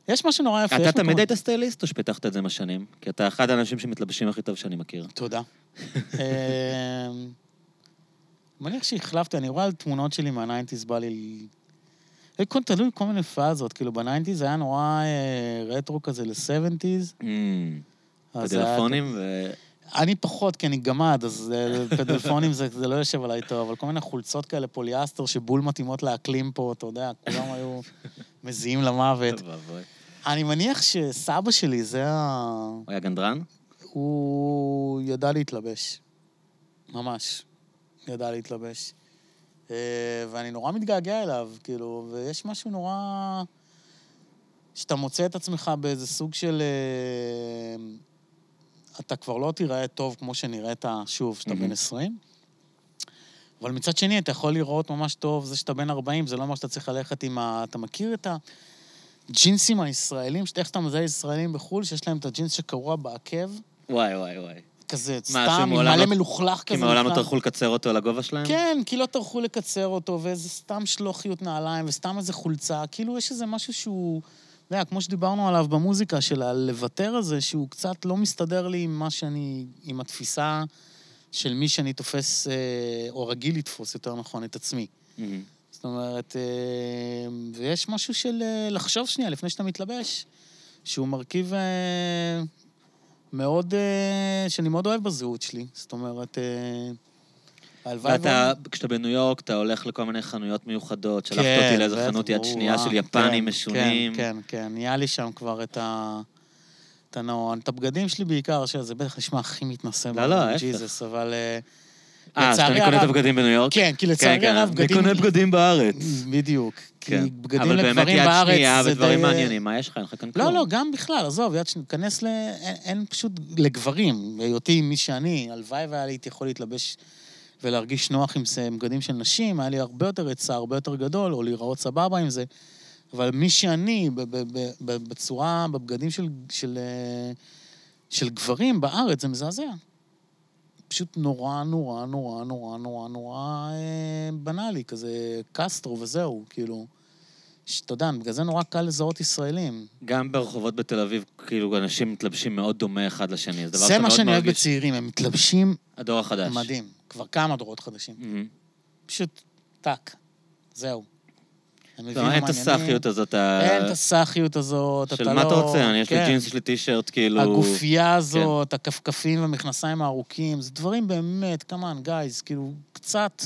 יש משהו נורא יפה. אתה תמיד מקומות- היית סטייליסט, או שפיתחת את זה עם השנים? כי אתה אחד האנשים שמתלבשים הכי טוב שאני מכיר. תודה. מניח שהחלפתי, אני רואה על תמונות שלי מה nineties, בא לי... אה, כל- תלוי כל מיני פאזות, כאילו ב nineties היה נורא אה, רטרו כזה ל seventies. Mm, פדלפונים ו... אני פחות, כי אני גמד, אז אה, פדלפונים זה, זה לא יושב עליי טוב, אבל כל מיני חולצות כאלה פוליאסטר שבול מתאימות לאקלים פה, אתה יודע, כולם היו מזיעים למוות. אני מניח שסבא שלי, זה ה... הוא היה גנדרן? הוא ידע להתלבש. ממש. ידע להתלבש. אה, ואני נורא מתגעגע אליו, כאילו, ויש משהו נורא... שאתה מוצא את עצמך באיזה סוג של... אה, אתה כבר לא תיראה טוב כמו שנראית שוב, כשאתה בן מהמם. 20. אבל מצד שני, אתה יכול לראות ממש טוב, זה שאתה בן 40, זה לא אומר שאתה צריך ללכת עם ה... אתה מכיר את הג'ינסים הישראלים, שאתה- איך שאתה מזהה ישראלים בחו"ל, שיש להם את הג'ינס שקרוע בעקב? וואי, וואי, וואי. כזה, סתם, עם מלא לא- מלוכלך כזה. כי מעולם לא. טרחו לקצר אותו לגובה שלהם? כן, כי לא טרחו לקצר אותו, ואיזה סתם שלוחיות נעליים, וסתם איזה חולצה. כאילו, יש איזה משהו שהוא, אתה יודע, כמו שדיברנו עליו במוזיקה, של הלוותר הזה, שהוא קצת לא מסתדר לי עם מה שאני, עם התפיסה של מי שאני תופס, אה, או רגיל לתפוס, יותר נכון, את עצמי. מהמם. זאת אומרת, אה, ויש משהו של אה, לחשוב שנייה לפני שאתה מתלבש, שהוא מרכיב אה, מאוד, שאני מאוד אוהב בזהות שלי. זאת אומרת, הלוואי... ואתה, כשאתה בניו יורק, אתה הולך לכל מיני חנויות מיוחדות. שלחת כן, אותי לאיזו חנות יד שנייה של יפנים כן, משונים. כן, כן, כן. נהיה לי שם כבר את ה... את הנורא, את הבגדים שלי בעיקר, שזה בטח נשמע הכי מתנשא. לא, לא, ההפך. ג'יזוס, אבל... אה, אה, שאתה קונה את הרב- הבגדים בניו יורק? כן, כי לצערי הרב אני בגדים... קונה בגדים בארץ. בדיוק. כי כן. בגדים אבל באמת לגברים יד בארץ שנייה זה ודברים מעניינים, מה יש לך? אין לך כאן כלום. לא, לא, גם בכלל, עזוב, יד שנייה, כנס ל... אין, פשוט לגברים, בהיותי מי שאני, הלוואי והיה לי יכול להתלבש ולהרגיש נוח עם זה, בגדים של נשים, היה לי הרבה יותר היצע, הרבה יותר גדול, או להיראות סבבה עם זה. אבל מי שאני, בצורה, בבגדים של, של, אה, של גברים בארץ, זה מזעזע. פשוט נורא, נורא, נורא, נורא, נורא, נורא אה, בנאלי, כזה קסטרו וזהו, כאילו. שאתה יודע, בגלל זה נורא קל לזהות ישראלים. גם ברחובות בתל אביב, כאילו, אנשים מתלבשים מאוד דומה אחד לשני. זה דבר זה שאתה מה מאוד שאני אוהב מרגיש. בצעירים, הם מתלבשים הדור החדש. מדהים. כבר כמה דורות חדשים. מהמם. פשוט טאק. זהו. לא, אין את. הסאחיות הזאת, אין את הסאחיות הזאת, אתה לא... של מה אתה רוצה? אני, יש לי כן. ג'ינס, יש לי טישרט, כאילו... הגופייה הזאת, הכפכפים והמכנסיים הארוכים, זה דברים באמת, כמובן, גייז, כאילו, קצת,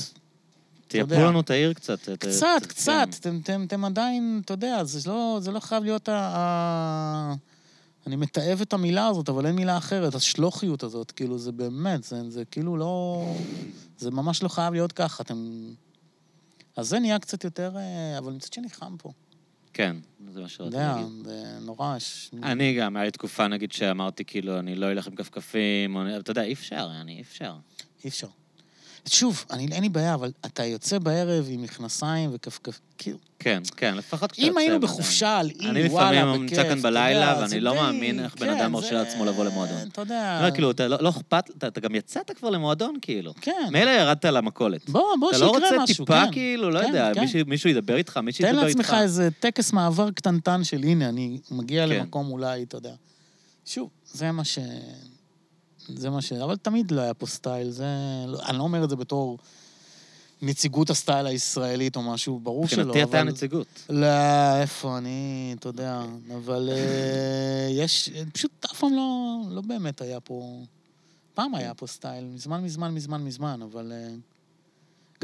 תייפו. לנו את העיר קצת. קצת, את- קצת, כן. אתם, עדיין, אתה יודע, זה לא, לא חייב להיות ה... אני מתעב את המילה הזאת, אבל אין מילה אחרת, השלוחיות הזאת, כאילו, זה באמת, זה כאילו לא... זה ממש לא חייב להיות ככה, אתם... אז זה נהיה קצת יותר... אה, אבל מצד שני חם פה. כן, זה מה שרציתי יודע, להגיד. זה נורא. אני גם, היה לי תקופה, נגיד, שאמרתי, כאילו, אני לא אלך עם כפכפים. אתה יודע, אי אפשר, אני, אי אפשר. אי אפשר. שוב, אני, אין לי בעיה, אבל אתה יוצא בערב עם מכנסיים וכפכף... כאילו, כן, כן, לפחות כשאתה אם יוצא, היינו עדיין. בחופשה על אי, אני וואלה, לפעמים בכיף, נמצא כאן אתה בלילה, ואני לא מאמין איך בן כן, אדם מרשה זה- לעצמו לבוא למועדון. אתה יודע... לא, כאילו, אתה לא לא אכפת, אתה אתה גם יצאת כבר למועדון, כאילו. כן. מילא ירדת למכולת. בוא, בוא, אתה שיקרה לא משהו, רוצה טיפה, כן. כאילו, לא כן, יודע, כן. מישהו- ידבר איתך, מישהו תן ידבר איתך. לעצמך איזה טקס מעבר קטנטן של הנה, אני מגיע כן. למקום אולי, אתה יודע. שוב, זה מה ש... זה מה ש... אבל תמיד לא היה פה סטייל, זה... אני לא אומר את זה בתור נציגות הסטייל הישראלית או משהו, ברור שלא, מבחינתי אתה אבל... הנציגות. לא, איפה אני, אתה יודע, אבל אה, יש, פשוט אף פעם לא, לא באמת היה פה, פעם היה פה סטייל, מזמן, מזמן, מזמן, מזמן, אבל... אה,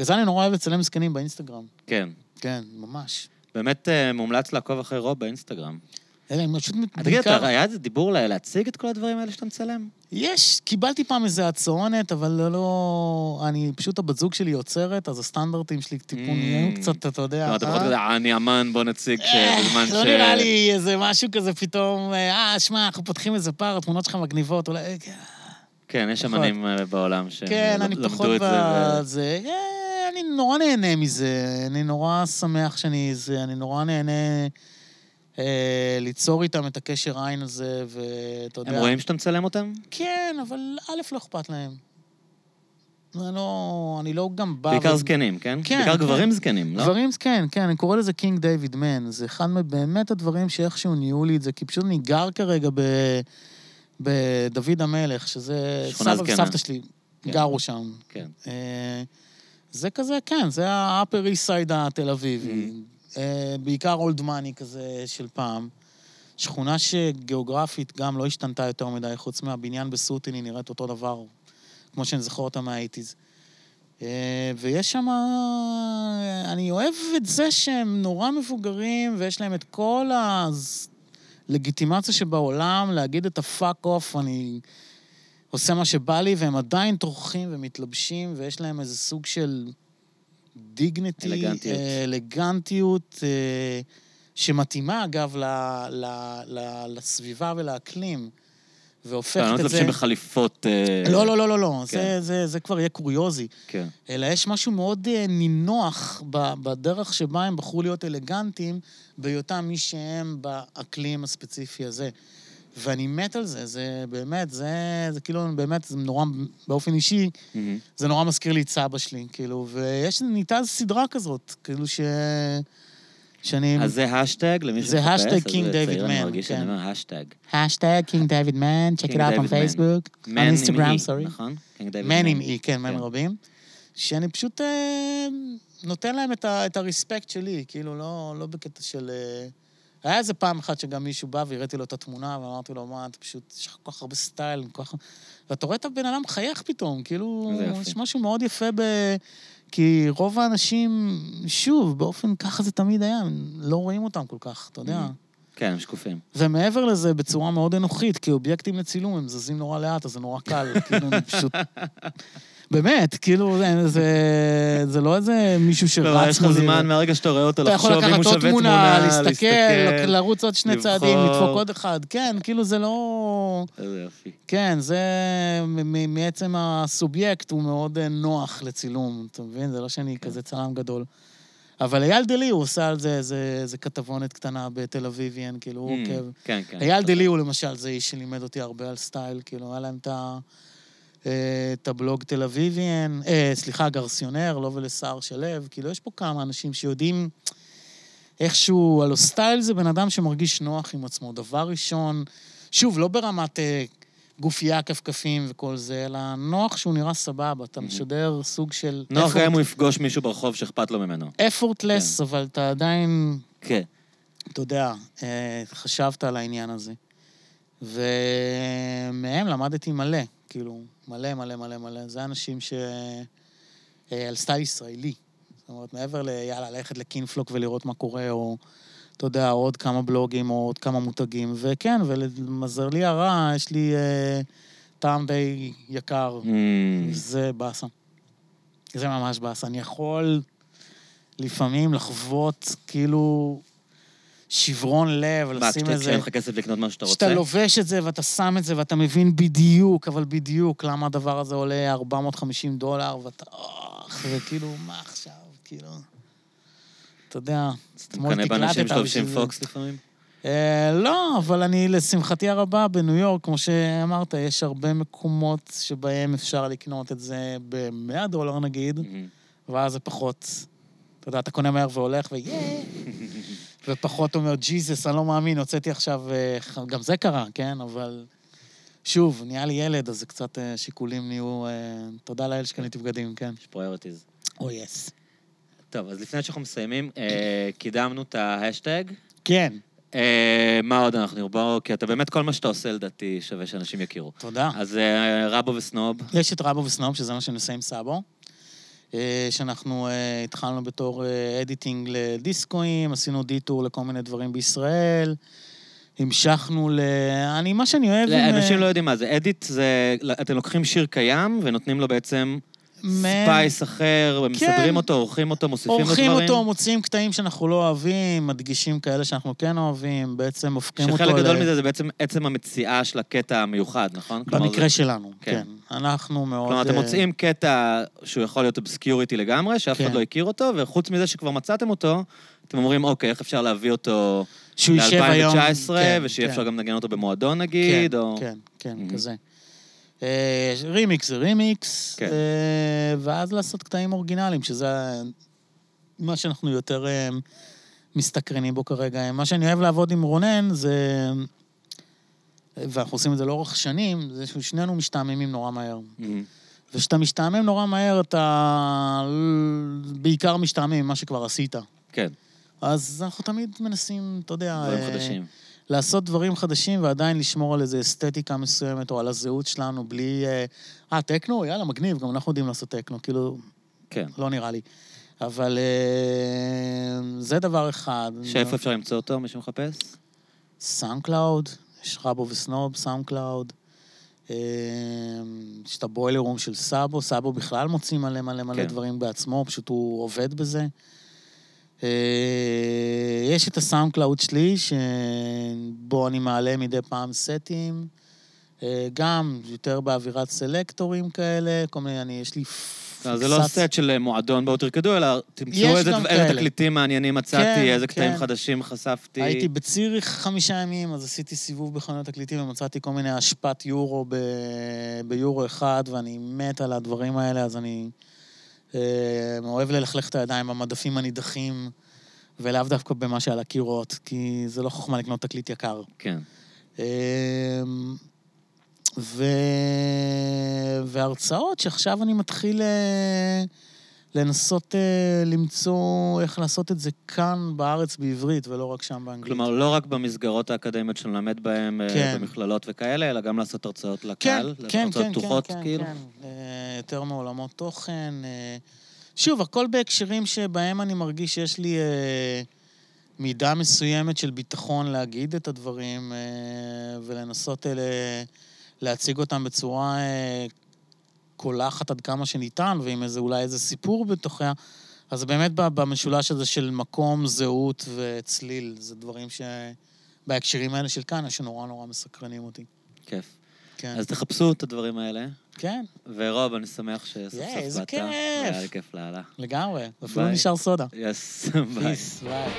זה אני נורא אוהב לצלם זקנים באינסטגרם. כן. כן, ממש. באמת אה, מומלץ לעקוב אחרי רוב באינסטגרם. אלה, הם פשוט אה, תגיד, בעיקר... אתה- היה איזה דיבור להציג את כל הדברים האלה שאתה מצלם? יש, קיבלתי פעם איזה הצהרנת, אבל לא, לא... אני, פשוט הבת זוג שלי יוצרת, אז הסטנדרטים שלי טיפו Mm. נהיים קצת, אתה יודע... לא, אתה אה? פחות כזה, "אה, אני אמן, בוא נציג אה, שבזמן ש... לא נראה לי איזה משהו כזה פתאום, אה, שמע, אנחנו פותחים איזה פער, התמונות שלך מגניבות, אולי... אה, כן, יש פחות. אמנים אה, בעולם שהם כן, אני את זה. אה, אני נורא נהנה מזה, אני נורא שמח שאני זה, אני נורא נהנה אה, ליצור איתם את הקשר עין הזה, ואתה יודע... הם רואים שאתה מצלם אותם? כן, אבל א', לא אכפת להם. אני לא, אני לא גם בא... בעיקר ו- זקנים, כן? כן, בעיקר כן. גברים זקנים, לא? דברים, כן, כן, אני קורא לזה קינג דיוויד מן. זה אחד מבאמת הדברים שאיכשהו נהיו לי את זה, כי פשוט אני גר כרגע ב... בדוד המלך, שזה... שכונה סבא זקנה. וסבתא שלי כן. גרו שם. כן. אה, זה כזה, כן, זה ה-upper east side התל אביבי. Mm. אה, בעיקר אולד מאני כזה של פעם. שכונה שגיאוגרפית גם לא השתנתה יותר מדי, חוץ מהבניין בסוטין, היא נראית אותו דבר, כמו שאני זוכר אותה מהאייטיז. אה, ויש שם... אני אוהב את זה שהם נורא מבוגרים, ויש להם את כל הלגיטימציה שבעולם להגיד את ה fuck off, אני עושה מה שבא לי, והם עדיין טורחים ומתלבשים, ויש להם איזה סוג של dignity, אלגנטיות. אה, אלגנטיות, אה, שמתאימה, אגב, ל, ל, ל, לסביבה ולאקלים, והופכת לא, לא את זה... מתלבשים בחליפות... אה, לא, לא, לא, לא, לא. כן. זה, זה, זה כבר יהיה קוריוזי. כן. אלא יש משהו מאוד אה, נינוח בדרך שבה הם בחרו להיות אלגנטים, בהיותם מי שהם באקלים הספציפי הזה. ואני מת על זה, זה באמת, זה, זה כאילו, באמת, זה נורא, באופן אישי, מהמם. זה נורא מזכיר לי את סבא שלי, כאילו, ויש, נהייתה סדרה כזאת, כאילו ש... שאני... אז זה השטג למי זה שמחפש? השטג אז King זה David צעיר, אני מרגיש שאני כן. אומר השטג. השטג קינג דיוויד מן, check King it out on on מן עם sorry. נכון? קינג דיוויד מן עם אי, כן, מן כן. רבים. שאני פשוט אה, נותן להם את, הרספקט שלי, כאילו, לא, לא בקטע של... היה איזה פעם אחת שגם מישהו בא והראיתי לו את התמונה, ואמרתי לו, מה, אתה פשוט, יש לך כל כך הרבה סטייל, כל כך... ואתה רואה את הבן אדם מחייך פתאום, כאילו. יש משהו מאוד יפה ב... כי רוב האנשים, שוב, באופן ככה זה תמיד היה, לא רואים אותם כל כך, אתה יודע. כן, הם שקופים. ומעבר לזה, בצורה מאוד אנוכית, כי אובייקטים לצילום הם זזים נורא לאט, אז זה נורא קל, כאילו, פשוט... באמת, כאילו, זה, זה, לא איזה מישהו שרץ לא, יש לך מולי. זמן מהרגע שאתה רואה אותו אתה יכול לחשוב אם הוא לקחת עוד שווה תמונה, תמונה, להסתכל, לרוץ עוד שני. צעדים, לדפוק עוד אחד. כן, כאילו זה לא... איזה יופי. כן, זה מעצם הסובייקט הוא מאוד אה, נוח לצילום, אתה מבין? זה לא שאני כן. כזה צלם גדול. אבל אייל דלי, הוא עושה על זה איזה כתבונת קטנה בתל אביביאן, כאילו, הוא Mm, עוקב. כן, כן. אייל דלי הוא למשל, זה איש שלימד אותי הרבה על סטייל, כאילו, היה להם את ה... אה, את הבלוג תל אביביאן, אה, סליחה, גרסיונר, לא ולסער שלו, כאילו, יש פה כמה אנשים שיודעים איכשהו, הלו סטייל זה בן אדם שמרגיש נוח עם עצמו. דבר ראשון, שוב, לא ברמת אה, גופייה, כפכפים וכל זה, אלא נוח שהוא נראה סבבה, אתה משדר סוג של... נוח גם אם הוא יפגוש מישהו ברחוב שאכפת לו ממנו. effortless, אבל אתה עדיין כן. אתה יודע, אה, חשבת על העניין הזה. ומהם למדתי מלא, כאילו, מלא מלא מלא מלא. זה אנשים ש... אה, על סטייל ישראלי. זאת אומרת, מעבר ל... יאללה, ללכת לקינפלוק ולראות מה קורה, או, אתה יודע, עוד כמה בלוגים, או עוד כמה מותגים. וכן, ולמזלי הרע, יש לי אה, טעם די יקר. Mm, זה באסה. זה ממש באסה. אני יכול לפעמים לחוות כאילו שברון לב, מה, לשים איזה... כשאין לך כסף לקנות מה שאתה רוצה? שאתה לובש את זה ואתה שם את זה ואתה מבין בדיוק, אבל בדיוק למה הדבר הזה עולה 450 דולר, ואתה... אוח, וכאילו, מה עכשיו? כאילו... אתה יודע, אתה אתמול מקנא באנשים תקלטת שלובשים בשביל זה. פוקס לפעמים? אה, לא, אבל אני, לשמחתי הרבה, בניו יורק, כמו שאמרת, יש הרבה מקומות שבהם אפשר לקנות את זה ב-100 דולר נגיד. ואז זה פחות... אתה יודע, אתה קונה מהר והולך, ויהיה... ופחות אומר, ג'יזוס, אני לא מאמין, הוצאתי עכשיו... אה, גם זה קרה, כן? אבל... שוב, נהיה לי ילד, אז קצת אה, שיקולים נהיו... אה, תודה לאל שקניתי בגדים, כן. יש priorities. או yes. טוב, אז לפני שאנחנו מסיימים, קידמנו את ההשטג. כן, מה עוד אנחנו נרבו? כי אתה באמת, כל מה שאתה עושה לדעתי שווה שאנשים יכירו. תודה. אז רבו וסנוב, יש את רבו וסנוב, שזה מה שאני עושה עם סאבו. אה, שאנחנו אה, התחלנו בתור אה, editing לדיסקואים, עשינו דיטור לכל מיני דברים בישראל. המשכנו ל... אני, מה שאני אוהב... עם, אנשים אה, לא יודעים מה זה. edit זה, אתם לוקחים שיר קיים ונותנים לו בעצם space אחר, מסדרים אותו, עורכים אותו, מוסיפים לו דברים. עורכים אותו, מוציאים קטעים שאנחנו לא אוהבים, מדגישים כאלה שאנחנו כן אוהבים, בעצם הופכים אותו... שחלק גדול מזה זה בעצם עצם המציאה של הקטע המיוחד, נכון? במקרה זה- שלנו, כן. כן. אנחנו מאוד... כלומר, אתם אה, מוצאים קטע שהוא יכול להיות obscurity לגמרי, שאף אחד כן. לא הכיר אותו, וחוץ מזה שכבר מצאתם אותו, אתם אומרים, אוקיי, איך אפשר להביא אותו שהוא יישב היום... ל-2019, כן, ושיהיה כן. אפשר גם לנגן אותו במועדון נגיד, כן, או... כן, כן, Mhm. כזה. אה, רימיקס זה רימיקס, כן. אה, ואז לעשות קטעים אורגינליים, שזה מה שאנחנו יותר אה, מסתקרנים בו כרגע. מה שאני אוהב לעבוד עם רונן זה, ואנחנו עושים את זה לאורך שנים, זה ששנינו משתעממים נורא מהר. מהמם. וכשאתה משתעמם נורא מהר, אתה בעיקר משתעמם ממה שכבר עשית. כן, אז אנחנו תמיד מנסים, אתה יודע... דברים חדשים. לעשות דברים חדשים ועדיין לשמור על איזו אסתטיקה מסוימת או על הזהות שלנו בלי... אה, אה, טכנו? יאללה, מגניב, גם אנחנו יודעים לעשות טכנו, כאילו, כן. לא נראה לי. אבל אה, זה דבר אחד. שאיפה אפשר למצוא אותו, מי שמחפש? SoundCloud, יש רבו וסנוב, SoundCloud. אה, יש את ה Boiler Room של סאבו, סאבו בכלל מוציא מלא מלא מלא כן. דברים בעצמו, פשוט הוא עובד בזה. אה, יש את ה SoundCloud שלי, שבו אני מעלה מדי פעם סטים, אה, גם יותר באווירת סלקטורים כאלה, כל מיני, אני, יש לי לא, זה לא פיקסציה. סט של מועדון בואו תרקדו, אלא תמצאו איזה איזה. תקליטים מעניינים מצאתי, כן, איזה קטעים כן. חדשים חשפתי. הייתי בציריך חמישה ימים, אז עשיתי סיבוב בחנויות תקליטים ומצאתי כל מיני אשפת יורו ב... ביורו אחד, ואני מת על הדברים האלה, אז אני אה, אוהב ללכלך את הידיים במדפים הנידחים, ולאו דווקא במה שעל הקירות, כי זה לא חוכמה לקנות תקליט יקר. כן. אמ, ו... והרצאות שעכשיו אני מתחיל אה, לנסות אה, למצוא איך לעשות את זה כאן בארץ בעברית, ולא רק שם באנגלית. כלומר, לא רק במסגרות האקדמיות שאני מלמד בהן, אה, כן. במכללות וכאלה, אלא גם לעשות הרצאות כן, לקהל, כן, הרצאות כן, פתוחות, כן, כאילו. כן, אה, יותר מעולמות תוכן. אה, שוב, הכל בהקשרים שבהם אני מרגיש שיש לי אה, מידה מסוימת של ביטחון להגיד את הדברים אה, ולנסות אה, להציג אותם בצורה אה, קולחת עד כמה שניתן, ועם איזה, אולי איזה סיפור בתוכה. אז באמת במשולש הזה של מקום, זהות וצליל, זה דברים שבהקשרים האלה של כאן, שנורא נורא מסקרנים אותי. כיף. כן. אז תחפשו את הדברים האלה. כן, ורוב, אני שמח שסוף סוף איזה באת. כיף. היה לי כיף לאללה. לגמרי. אפילו. נשאר סודה. יס, ביי. ביי.